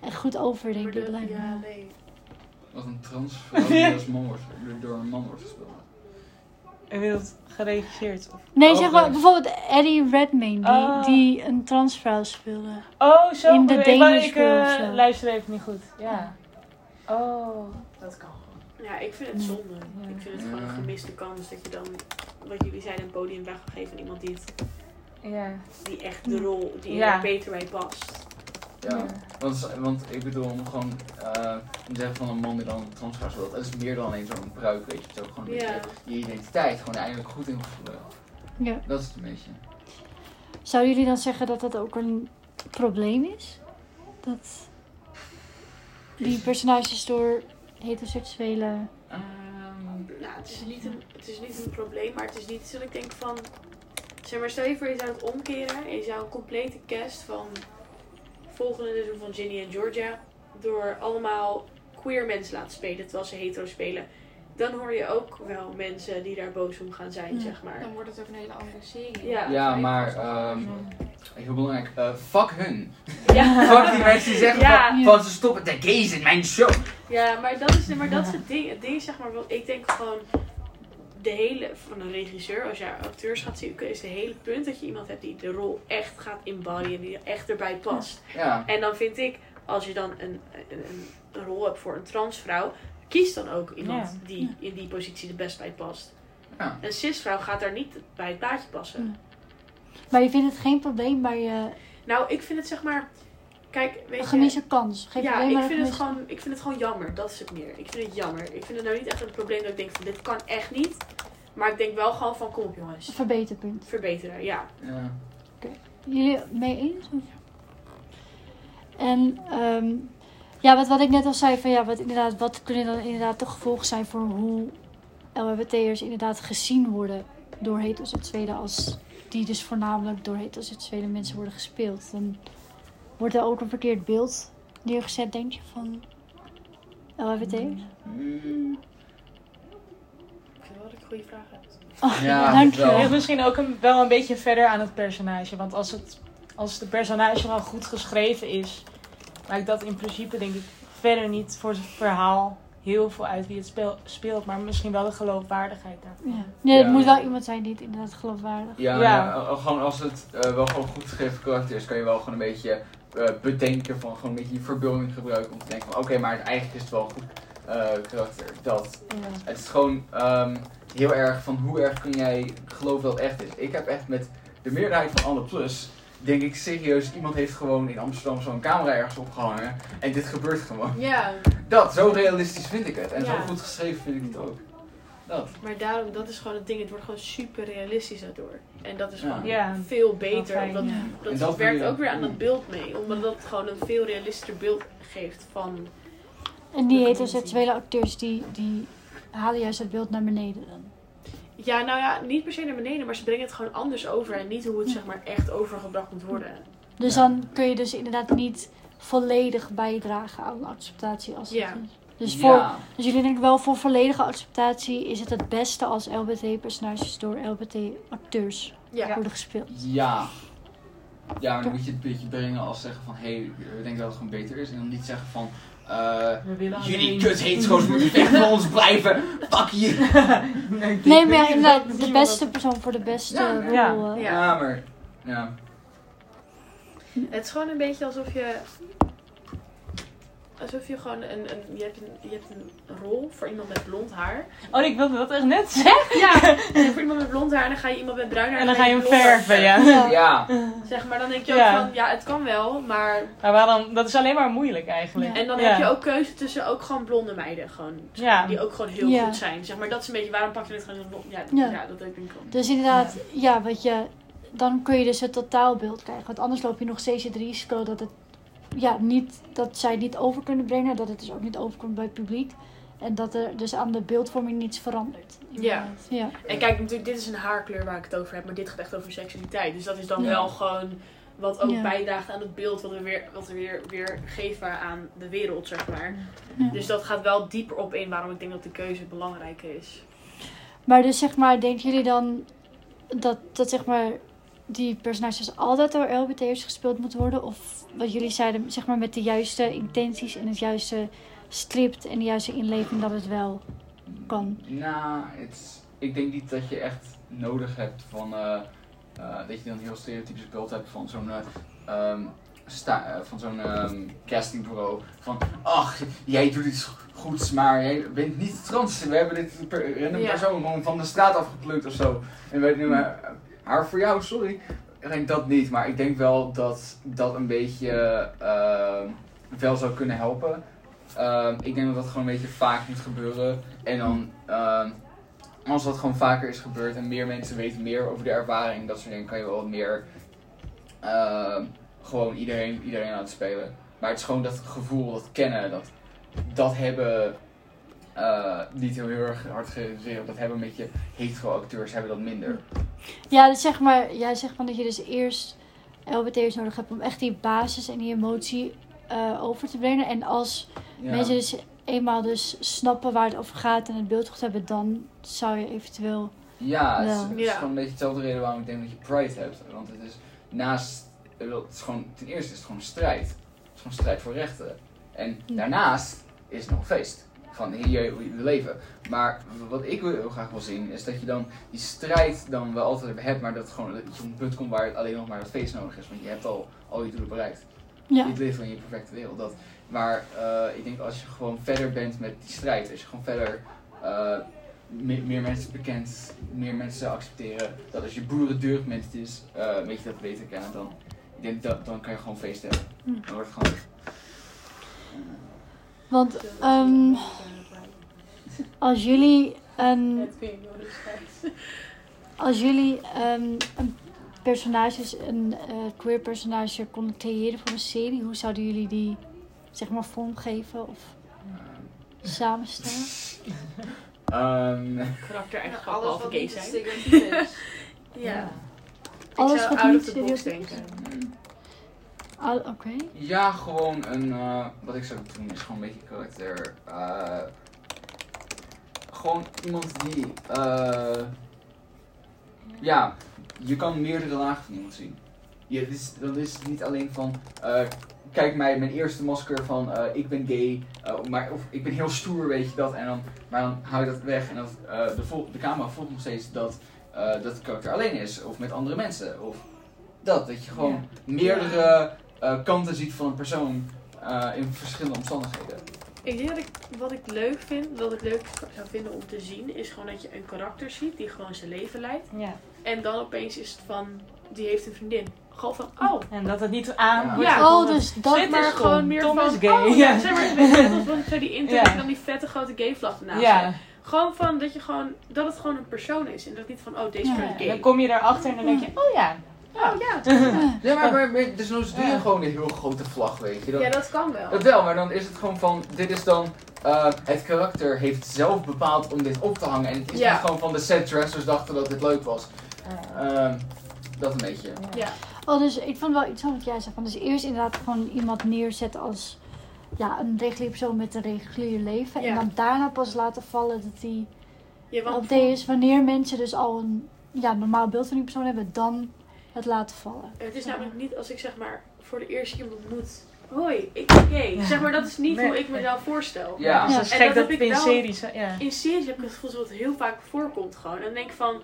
echt goed over, denk ik. ja, nee. Wat een transvrouw die als man wordt, door een man wordt gespeeld. Je bedoelt geregisseerd? Of... Nee, Oh, zeg maar nee. bijvoorbeeld Eddie Redmayne, die, Oh. die een transvrouw speelde. Oh, zo. In de wou- Danish ik Girl eh, of zo. luister even niet goed. Ja. Oh, dat kan gewoon. Ja, ik vind het zonde. Ja. Ik vind het gewoon een gemiste kans dat je dan, wat jullie zeiden, een podium weg kan geven aan iemand die, het, Ja. die echt de rol, die Ja. er beter bij past. Ja. Want, want ik bedoel, om gewoon eh, te zeggen van een man die dan een transvrouw speelt, dat is meer dan alleen zo'n pruik, weet je. Het is ook gewoon een Ja. beetje je identiteit gewoon eindelijk goed in voelen. Ja. Dat is het een beetje. Zouden jullie dan zeggen dat dat ook een probleem is? Dat die personages door heteroseksuele... Ehm, Ja, het is, niet een, het is niet een probleem, maar het is niet dat ik denk van... Zeg maar, stel je voor je zou het omkeren en je zou een complete cast van volgende seizoen van Ginny en Georgia door allemaal queer mensen laten spelen terwijl ze hetero spelen. Dan hoor je ook wel mensen die daar boos om gaan zijn, zeg maar. Dan wordt het ook een hele andere serie. Ja. Maar, ehm, heel belangrijk, eh, fuck hun. Ja, Fuck die mensen die zeggen Ja. van, van ze stoppen de gays in mijn show. ja maar dat is, maar dat is het ding. Het ding is zeg maar, wel, ik denk gewoon de hele, van een regisseur, als je acteurs gaat zien, is het hele punt dat je iemand hebt die de rol echt gaat embodyen, die er echt erbij past. Ja, En dan vind ik, als je dan een, een, rol hebt voor een transvrouw, kies dan ook iemand Ja. die in die positie er best bij past. ja. Een cisvrouw gaat daar niet bij het plaatje passen. Ja. Maar je vindt het geen probleem bij je Nou, ik vind het zeg maar, kijk, weet een je... gemiste kans? Geef ja, ik vind, het gewoon, ik vind het gewoon jammer. Dat is het meer. Ik vind het jammer. Ik vind het nou niet echt een probleem dat ik denk van dit kan echt niet. Maar ik denk wel gewoon van kom op jongens. Een verbeterpunt. Verbeteren, ja. ja. Jullie mee eens? Of? En ehm, ja, wat, wat ik net al zei, van ja, wat, inderdaad, wat kunnen dan inderdaad de gevolgen zijn voor hoe LHBT'ers inderdaad gezien worden door heteroseksuelen als die dus voornamelijk door heteroseksuele mensen worden gespeeld. Dan wordt er ook een verkeerd beeld neergezet, denk je, van LHBT'ers? Mm, Ik vind wel dat ik goede vraag heb. Oh, Ja, dank je wel. Het wel. ligt misschien ook een, wel een beetje verder aan het personage. Want als het als de personage wel goed geschreven is, maakt dat in principe denk ik verder niet voor het verhaal heel veel uit wie het speel- speelt. Maar misschien wel de geloofwaardigheid daarvan. Ja. Nee, het Ja. moet wel iemand zijn die het inderdaad geloofwaardig Ja, Ja. ja, gewoon als het eh, wel gewoon goed geschreven karakter is, kan je wel gewoon een beetje eh, bedenken van gewoon een beetje je verbeelding gebruiken om te denken van oké, maar het- eigenlijk is het wel goed eh, karakter. Dat. Ja. Het is gewoon ehm, heel erg van hoe erg kun jij geloven dat het echt is. Ik heb echt met de meerderheid van alle plus, denk ik serieus, iemand heeft gewoon in Amsterdam zo'n camera ergens opgehangen en dit gebeurt gewoon. Ja, Dat, zo realistisch vind ik het. En Ja. zo goed geschreven vind ik het ook. Dat. Maar daarom, dat is gewoon het ding. Het wordt gewoon super realistisch daardoor. En dat is gewoon Ja. veel beter. fijn, omdat, ja. dat dat werkt je- ook weer aan dat beeld mee. Omdat dat gewoon een veel realistischer beeld geeft van... En die heteroseksuele acteurs, die, die halen juist het beeld naar beneden dan. Ja, nou ja, niet per se naar beneden, maar ze brengen het gewoon anders over. En niet hoe het zeg maar echt overgebracht moet worden. Dus Ja. dan kun je dus inderdaad niet volledig bijdragen aan acceptatie als het Ja. is. Dus, voor, ja. dus jullie denken wel voor volledige acceptatie is het het beste als LBT-personages door LBT-acteurs Ja. worden gespeeld. Ja. Ja, maar dan moet je het een beetje brengen als zeggen van hé, hey, we denken dat het gewoon beter is. En dan niet zeggen van eh, We willen jullie kut hetero's moeten weg van ons blijven. Fuck you. nee, Nee, maar inderdaad, de beste persoon voor de beste Ja. rol. Ja. eh. Ja. Ja, maar ja. Het is gewoon een beetje alsof je... Alsof je gewoon een, een, je, hebt een, je hebt een rol voor iemand met blond haar. Oh, ik wilde dat echt net zeggen. Ja, voor iemand met blond haar en dan ga je iemand met bruin haar... En dan ga je hem verven, ja. Ja. Ja. Zeg maar, dan denk je ook Ja. van, ja, het kan wel, maar... Maar waarom? Dat is alleen maar moeilijk eigenlijk. Ja. En dan Ja. heb je ook keuze tussen ook gewoon blonde meiden, gewoon, Ja. die ook gewoon heel Ja. goed zijn. Zeg maar, dat is een beetje, waarom pak je het gewoon in blond? Ja, Ja. ja. dat denk ik wel. Dus inderdaad, ja, wat je, dan kun je dus het totaalbeeld krijgen. Want anders loop je nog steeds het risico dat het, ja, niet, dat zij niet over kunnen brengen. Dat het dus ook niet overkomt bij het publiek. En dat er dus aan de beeldvorming niets verandert. Ja. Ja. En kijk, natuurlijk, dit is een haarkleur waar ik het over heb, maar dit gaat echt over seksualiteit. Dus dat is dan Ja. wel gewoon wat ook Ja. bijdraagt aan het beeld wat we weer, wat we weer, weer geven aan de wereld, zeg maar. Ja. Dus dat gaat wel dieper op in waarom ik denk dat de keuze belangrijk is. Maar dus zeg maar, denken jullie dan dat, dat zeg maar die personages altijd door LBT'ers gespeeld moeten worden? Of wat jullie zeiden, zeg maar met de juiste intenties en het juiste script en de juiste inleving dat het wel kan? Nou, ik denk niet dat je echt nodig hebt van eh, eh, dat je dan een heel stereotypisch beeld hebt van zo'n eh, ehm, sta- eh, van zo'n ehm, castingbureau. Van, ach, jij doet iets goeds, maar jij bent niet trans. We hebben dit per, random Ja. persoon gewoon van de straat afgeplukt of zo. En wij noemen eh, haar voor jou, sorry. Denk dat niet, maar ik denk wel dat dat een beetje ehm, wel zou kunnen helpen. Ehm, ik denk dat dat gewoon een beetje vaak moet gebeuren. En dan, ehm, als dat gewoon vaker is gebeurd en meer mensen weten meer over de ervaring, dat soort dingen, kan je wel meer gewoon iedereen, iedereen aan het spelen. Maar het is gewoon dat gevoel, dat kennen, dat, dat hebben eh, niet heel, heel erg hard gerealiseerd. Dat hebben een beetje hetero acteurs hebben dat minder. Ja, dus zeg maar, jij zegt van dat je dus eerst LBT'ers nodig hebt om echt die basis en die emotie eh, over te brengen. En als Ja. mensen dus eenmaal dus snappen waar het over gaat en het beeld goed hebben, dan zou je eventueel... Ja, het is, Ja. het is Ja. gewoon een beetje dezelfde reden waarom ik denk dat je Pride hebt. Want het is naast, bedoel, het is gewoon, ten eerste is het gewoon een strijd. Het is gewoon een strijd voor rechten. En Ja. daarnaast is het nog een feest. Van hier we leven. Maar wat ik heel graag wil zien, is dat je dan die strijd dan wel altijd hebt, maar dat, gewoon, dat je op een punt komt waar het alleen nog maar dat feest nodig is. Want je hebt al, al je doelen bereikt. Ja, Niet leven in je perfecte wereld. Dat, maar eh, ik denk als je gewoon verder bent met die strijd, als je gewoon verder eh, me- meer mensen bekend, meer mensen accepteren, dat als je boerendeurgment is, eh weet je dat beter kennen, dan, ik denk dat, dan kan je gewoon feest hebben. Hm. Dan wordt het gewoon. Want ehm, als jullie een. Als jullie ehm, een personage, een eh, queer personage konden creëren voor een serie, hoe zouden jullie die zeg maar vormgeven of samenstellen? Ehm, Karaktereigenschappen alles behalve wat gay zijn. is. Ja. Alles ik zou wat out niet of the box serieus is. denken. Oké. Ja, gewoon een. eh, wat ik zou doen is gewoon een beetje karakter. eh, gewoon iemand die. eh, ja, je kan meerdere lagen van iemand zien. Je, het is, dat is niet alleen van. kijk mij, mijn eerste masker van ik ben gay. maar, of ik ben heel stoer, weet je dat. En dan, maar dan hou je dat weg en dat, de, vol- de camera volgt nog steeds dat, dat het karakter alleen is. Of met andere mensen. Of dat, dat je gewoon meerdere eh, kanten ziet van een persoon eh, in verschillende omstandigheden. Ik denk dat ik, wat ik leuk vind, wat ik leuk zou vinden om te zien, is gewoon dat je een karakter ziet die gewoon zijn leven leidt. Ja. En dan opeens is het van, die heeft een vriendin. Gewoon van, oh. En dat het niet aan Ja. wordt Ja. Oh, dus dat maar is gewoon Tom. meer Tom van, is gay. oh ja, zeg maar, net als van zo die internet Ja. en dan die vette grote gay vlag ernaast. Ja. Gewoon van, dat je gewoon, dat het gewoon een persoon is. En dat niet van, oh deze Ja. persoon is En gay. dan kom je daarachter en dan denk je, oh ja. Oh ja. Ja. Ja, maar, maar, maar desnoods doe je Ja. gewoon een heel grote vlag, weet je. Dat, Ja, dat kan wel. dat wel, maar dan is het gewoon van, dit is dan, eh, het karakter heeft zelf bepaald om dit op te hangen. En het is Ja. niet gewoon van de set dressers dachten dat dit leuk was. Ehm, dat een beetje. Ja. Oh, dus ik vond wel iets van wat jij zei. Van, dus eerst inderdaad gewoon iemand neerzetten als ja, een reguliere persoon met een regulier leven. En dan daarna pas laten vallen dat die Ja, want op is. Wanneer mensen dus al een ja, normaal beeld van die persoon hebben, dan het laten vallen. Het is namelijk niet als ik zeg maar voor de eerste keer iemand ontmoet. Hoi, ik ben gay. Zeg maar, dat is niet Nee. hoe ik mezelf voorstel. Ja. Dus dat is En gek dat dat in series... Ja. In series heb ik het gevoel dat het heel vaak voorkomt gewoon. En dan denk ik van,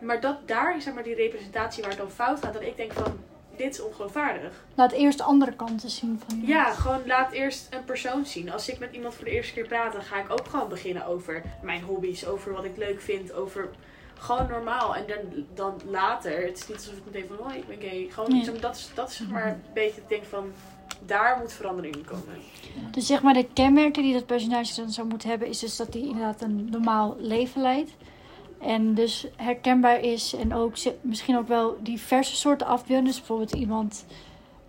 maar dat daar is zeg maar die representatie waar het dan fout gaat. Dat ik denk van, dit is ongeloofwaardig. Laat eerst de andere kanten zien van iemand. Ja, gewoon laat eerst een persoon zien. Als ik met iemand voor de eerste keer praat, dan ga ik ook gewoon beginnen over mijn hobby's, over wat ik leuk vind, over gewoon normaal. En dan, dan later, het is niet alsof ik meteen van, hoi, ik ben gay. Gewoon, Nee. dat is, dat is zeg maar een beetje, ik denk van, daar moet verandering in komen. Dus zeg maar de kenmerken die dat personage dan zou moeten hebben, is dus dat hij inderdaad een normaal leven leidt. En dus herkenbaar is en ook misschien ook wel diverse soorten afbeelden. Dus bijvoorbeeld iemand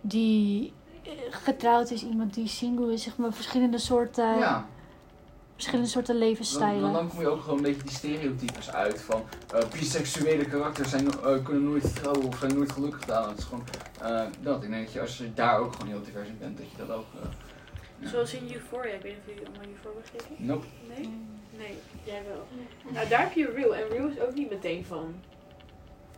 die eh, getrouwd is, iemand die single is, zeg maar verschillende soorten, ja. Verschillende soorten Dan, levensstijlen. dan, dan kom je ook gewoon een beetje die stereotypes uit van eh biseksuele karakters zijn, eh, kunnen nooit trouwen of zijn nooit gelukkig gedaan. Het is gewoon eh, dat. Ik denk dat je als je daar ook gewoon heel divers in bent, dat je dat ook. eh, ja. Zoals in Euphoria, ik weet niet of jullie allemaal Euphoria gekeken Nope. Nee? Nee, jij wel. Nou, daar heb je Real. En Real is ook niet meteen van,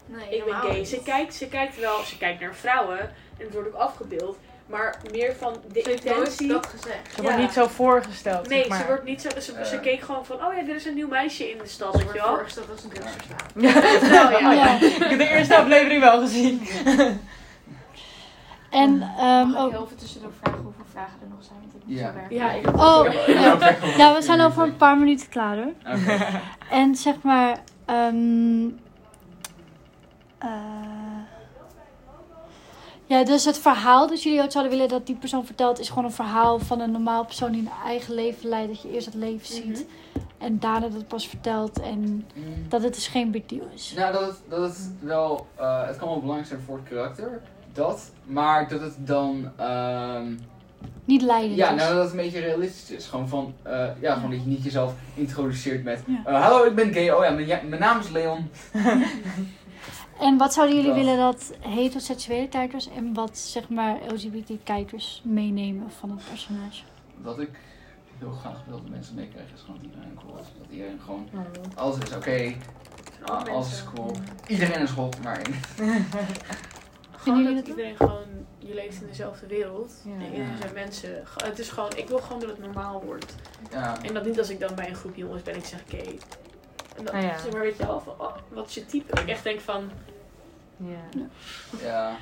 Nee, ik ben gay. niet. Ze kijkt, ze kijkt wel, ze kijkt naar vrouwen. En het wordt ook afgebeeld. Maar meer van de Ze heeft nooit intentie. dat gezegd. Ze wordt Ja. niet zo voorgesteld. Nee, zeg maar. ze wordt niet zo. Ze, ze Eh. keek gewoon van, oh ja, er is een nieuw meisje in de stad, Ze weet wordt je wel. voorgesteld als een drugsverslaafd. Ja, ja. Oh, ja. Ik heb de eerste aflevering wel gezien. En ehm, Mag ik ook, heel even tussendoor vragen hoeveel vragen er nog zijn? Want ik moet Ja. zo werken. Ja, ik Oh, ja. we zijn over een paar minuten klaar hoor. Oké. En zeg maar, ehm, eh, ja, dus het verhaal dat jullie ook zouden willen dat die persoon vertelt, is gewoon een verhaal van een normaal persoon die een eigen leven leidt. Dat je eerst het leven ziet en daarna dat pas vertelt en Mm. dat het dus geen big deal is. Nou, dat het, dat het wel, eh, het kan wel belangrijk zijn voor het karakter, dat, maar dat het dan, ehm, Niet leidend ja, is. nou dat het een beetje realistisch is. Gewoon van, eh, ja, gewoon dat je niet jezelf introduceert met, Ja. eh, hallo ik ben gay, oh ja, mijn, ja, mijn naam is Leon. En wat zouden jullie Dat. willen dat heteroseksuele kijkers en wat zeg maar LGBT kijkers meenemen van het personage? Wat ik heel graag wil dat mensen meekrijgen is gewoon dat iedereen cool is. Dat iedereen gewoon, alles is oké, ah, alles is cool. Iedereen is hot, maar Gewoon jullie dat dat iedereen gewoon, je leeft in dezelfde wereld. Ja. En iedereen zijn mensen. Het is gewoon, ik wil gewoon dat het normaal wordt. ja. En dat niet als ik dan bij een groep jongens ben, ik zeg gay. En dan Ah, ja. zeg maar, weet je wel, van, oh, wat is je type? Ik echt denk van, Ja. ja.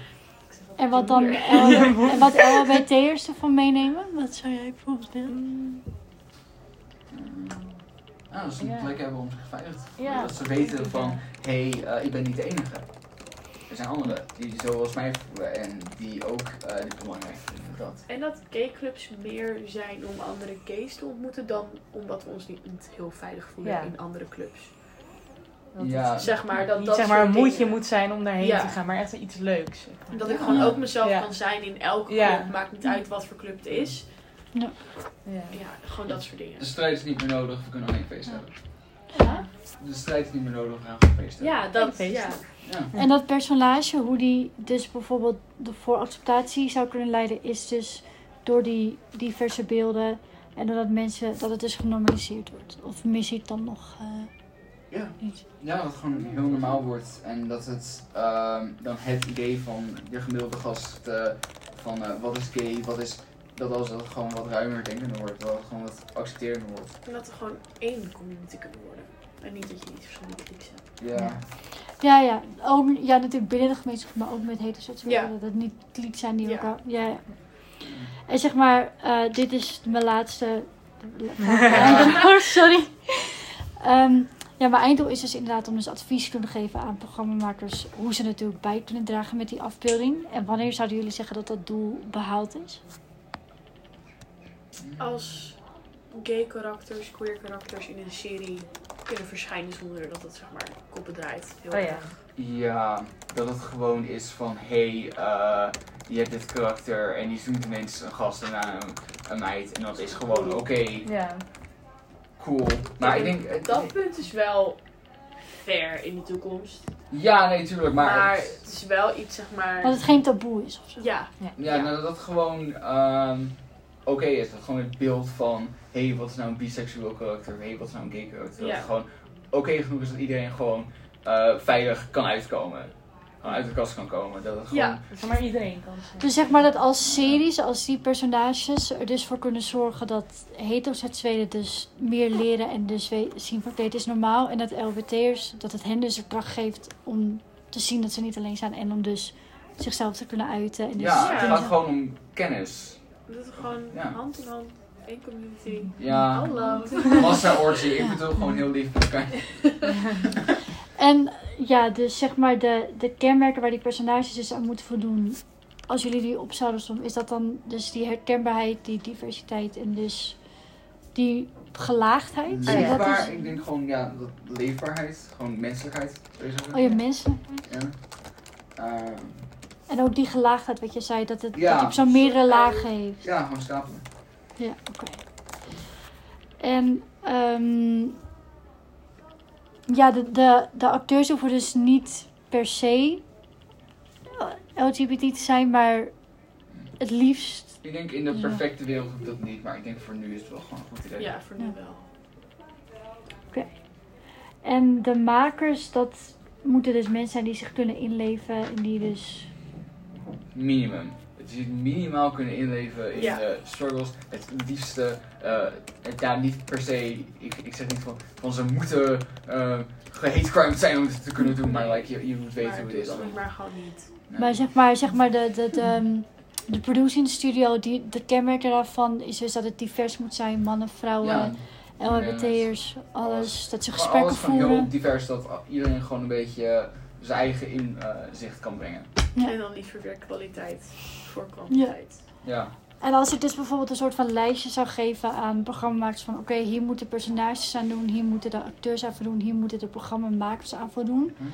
En wat dan en wat LHBT'ers ervan meenemen? Wat zou jij bijvoorbeeld willen? Ja, dat ze een plek hebben om zich veilig te voelen. Ja. Dat ze weten van, hé, hey, eh, ik ben niet de enige. Er zijn anderen die zoals mij voelen en die ook eh, dit belangrijk vinden. Dat. En dat gayclubs meer zijn om andere gays te ontmoeten dan omdat we ons niet, heel veilig voelen Ja. in andere clubs. Dat Ja. het Zeg maar dat niet dat zeg maar een moedje dingen. moet zijn om daarheen Ja. te gaan, maar echt iets leuks. zeg maar. Dat ik gewoon ook mezelf Ja. kan zijn in elke Ja. club. Maakt niet uit wat voor club het is. Ja. Ja, gewoon dat soort dingen. De strijd is niet meer nodig, we kunnen alleen feest hebben. Ja. de strijd is niet meer nodig, gewoon feesten. Ja, dat, Feest. ja. Ja. En dat personage, hoe die dus bijvoorbeeld de voor acceptatie zou kunnen leiden, is dus door die diverse beelden en doordat mensen, dat het dus genormaliseerd wordt. Of mis ik dan nog eh, Ja. iets? Ja, dat het gewoon heel normaal wordt en dat het ehm, dan het idee van de gemiddelde gast eh, van eh, wat is gay, wat is dat als het gewoon wat ruimer denkender wordt, dat het gewoon wat accepterender wordt. En dat we gewoon één community kunnen worden. En niet dat je niet verschillende kliks hebt. Ja. Ja, ja. Ook, ja, natuurlijk binnen de gemeenschap, maar ook met heteroseksuelen. Ja. Dat het niet kliek zijn die Ja. elkaar... Ja, ja. En zeg maar, eh, dit is mijn laatste... sorry. Ehm, ja, mijn einddoel is dus inderdaad om dus advies te kunnen geven aan programmamakers hoe ze natuurlijk bij kunnen dragen met die afbeelding. En wanneer zouden jullie zeggen dat dat doel behaald is? Als gay karakters, queer karakters in een serie kunnen verschijnen zonder dat het zeg maar koppen draait. Heel Oh ja. erg. Ja, dat het gewoon is van hé, hey, eh, je hebt dit karakter en die zoekt ineens een gast en een, een meid en dat is gewoon oké, Ja. cool. Maar ik denk, het- dat punt is wel fair in de toekomst. ja nee tuurlijk, maar, Maar, het- is wel iets zeg maar. Dat het geen taboe is of zo. Ja, ja, ja. Nou, dat het gewoon ehm, oké is. Dat gewoon het beeld van hé, hey, wat is nou een biseksueel karakter, hé, hey, wat is nou een gay karakter. Dat Ja. het gewoon oké genoeg is dat iedereen gewoon eh, veilig kan uitkomen. Gewoon uit de kast kan komen. Dat het gewoon, Ja. Dat maar iedereen kan zijn. Dus zeg maar dat als series, als die personages er dus voor kunnen zorgen dat heteroseksuelen dus meer leren en dus zien van oké, het is normaal. En dat LBT'ers, dat het hen dus de kracht geeft om te zien dat ze niet alleen zijn en om dus zichzelf te kunnen uiten. En dus ja, Ja. het gaat gewoon om kennis. Dat is gewoon Ja. hand in hand, één community. Ja, Hallo. massa orgy. Ik bedoel gewoon heel lief met elkaar. En ja, dus zeg maar de, de kenmerken waar die personages dus aan moeten voldoen. Als jullie die op zouden sommen, is dat dan dus die herkenbaarheid, die diversiteit en dus die gelaagdheid? Dat Leefbaar, is- ik denk gewoon, ja, dat leefbaarheid. Gewoon menselijkheid. Oh, je menselijkheid. Ja. Ehm, En ook die gelaagdheid, wat je zei, dat het, Ja. dat het op zo'n meerdere lagen heeft. ja, gewoon stapelen. Ja, oké. En ehm, ja, de, de, de acteurs hoeven dus niet per se LGBT te zijn, maar het liefst. Ik denk in de Ja. perfecte wereld hoeft dat niet, maar ik denk voor nu is het wel gewoon een goed idee. Ja, voor nu Ja. wel. En de makers, dat moeten dus mensen zijn die zich kunnen inleven en die dus. Minimum. Het is minimaal kunnen inleven in Ja. de struggles. Het liefste, eh, het, ja, niet per se, ik, ik zeg niet van, van ze moeten uh, hate crime zijn om het te kunnen doen, maar like, je, je moet weten maar hoe het is. maar gewoon niet. Nee. Maar zeg maar, zeg maar de, de, de, ehm, de producing studio, die, de kenmerken daarvan is dus dat het divers moet zijn: mannen, vrouwen, ja, LHBT'ers, alles. Dat ze gesprekken alles gewoon heel voeren. divers, dat iedereen gewoon een beetje eh, zijn eigen inzicht kan brengen. Ja. En dan liever weer kwaliteit voor kwantiteit. Ja, En als ik dus bijvoorbeeld een soort van lijstje zou geven aan programmamakers van oké, hier moeten personages aan doen, hier moeten de acteurs aan voldoen, hier moeten de programmamakers aan voldoen. Hm.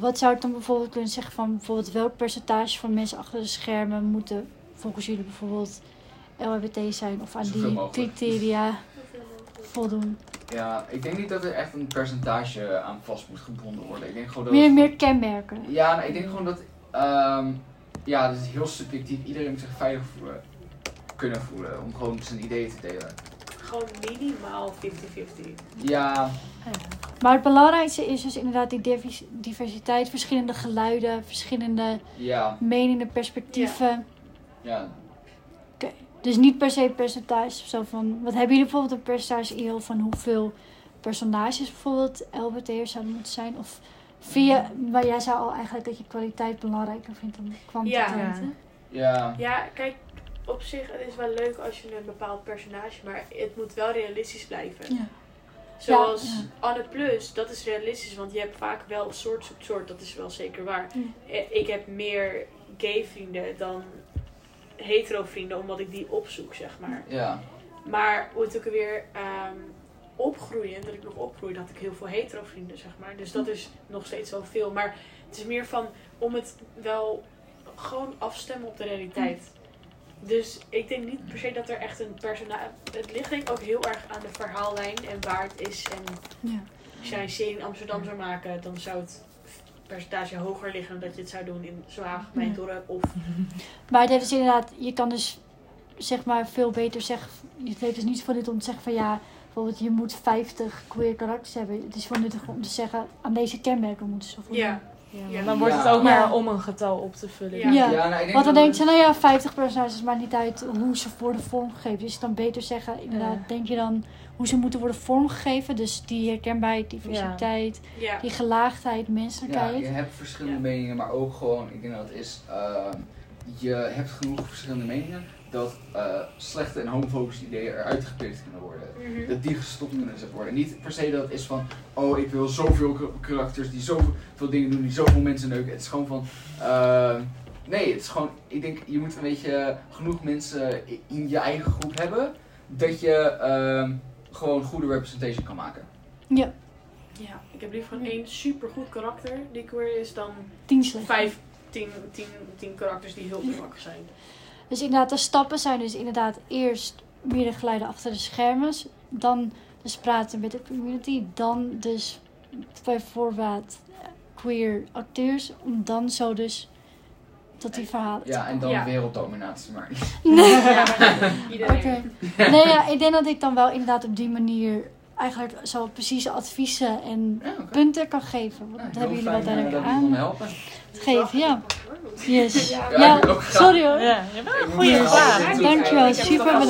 Wat zou ik dan bijvoorbeeld kunnen zeggen van bijvoorbeeld welk percentage van mensen achter de schermen moeten volgens jullie bijvoorbeeld LHBT zijn of aan Zoveel die mogelijk. criteria voldoen? Ja, ik denk niet dat er echt een percentage aan vast moet gebonden worden. Ik denk gewoon dat Meer, het- meer kenmerken. Ja, nou, ik denk gewoon dat, ehm, ja, dat is heel subjectief. Iedereen moet zich veilig voelen, kunnen voelen, om gewoon zijn ideeën te delen. Gewoon minimaal 50-50. Ja, Maar het belangrijkste is dus inderdaad die divers- diversiteit, verschillende geluiden, verschillende ja, meningen, perspectieven. ja. Dus niet per se percentage of zo van. Wat hebben jullie bijvoorbeeld een percentage IL van hoeveel personages bijvoorbeeld LBT'ers zouden moeten zijn? Of vind je, maar jij zei al eigenlijk dat je kwaliteit belangrijker vindt dan kwantiteit. Ja. Ja, Ja, kijk, op zich het is wel leuk als je een bepaald personage, maar het moet wel realistisch blijven. Ja. Zoals Ja, Anne Plus, dat is realistisch, want je hebt vaak wel soort zoekt soort, dat is wel zeker waar. Eh, Ik heb meer gay vrienden dan hetero vrienden, omdat ik die opzoek, zeg maar. ja, Maar hoe het ook weer ehm opgroeien, dat ik nog opgroeide, had ik heel veel hetero vrienden, zeg maar. Dus dat is nog steeds wel veel. Maar het is meer van om het wel gewoon afstemmen op de realiteit. Dus ik denk niet per se dat er echt een personage. Het ligt denk ik ook heel erg aan de verhaallijn en waar het is. En Ja. als jij een serie in Amsterdam zou maken, dan zou het percentage hoger liggen dan dat je het zou doen in Ja. dorp of... Maar het heeft dus inderdaad, je kan dus zeg maar veel beter zeggen. Het heeft dus niet voor dit om te zeggen van ja, bijvoorbeeld je moet 50 queer karakters hebben. Het is wel nuttig om te zeggen aan deze kenmerken moeten ze voldoen. Ja, Ja, maar dan wordt het Ja. ook maar om een getal op te vullen. Ja. Ja. Ja, nou, ik denk Want dan denk je, nou ja, 50 personages maakt niet uit hoe ze worden vormgegeven. Dus dan beter zeggen, inderdaad, Ja. denk je dan hoe ze moeten worden vormgegeven. Dus die herkenbaarheid, diversiteit, ja. die gelaagdheid, Ja, menselijkheid. je hebt verschillende Ja. meningen, maar ook gewoon, ik denk dat het is, ehm, je hebt genoeg verschillende meningen dat eh, slechte en homofobische ideeën eruit gepikt kunnen worden. Mhm. Dat die gestopt kunnen worden. Niet per se dat het is van, oh ik wil zoveel karakters die zoveel dingen doen, die zoveel mensen neuken. Het is gewoon van, ehm, nee, het is gewoon, ik denk je moet een beetje genoeg mensen in je eigen groep hebben, dat je ehm, gewoon goede representation kan maken. Ja, Ja, ik heb liever gewoon één supergoed karakter die queer is dan tien vijf, tien, tien, tien karakters die heel oppervlakkig zijn. Dus inderdaad, de stappen zijn dus inderdaad eerst meer geleiden achter de schermen. Dan dus praten met de community. Dan dus bij voorbaat queer acteurs. Om dan zo dus tot die verhalen te Ja, en dan Ja. werelddominatie, maar Nee. Ja, iedereen. Oké. Nee, ja, ik denk dat ik dan wel inderdaad op die manier eigenlijk zo precieze adviezen en Ja, punten kan geven. Want Nou, dat hebben jullie wel eh, duidelijk aan helpen. gegeven. Ja, yes. Ja, sorry hoor. Ja, je bent een Ik goede vraag. Dankjewel, super het bedankt.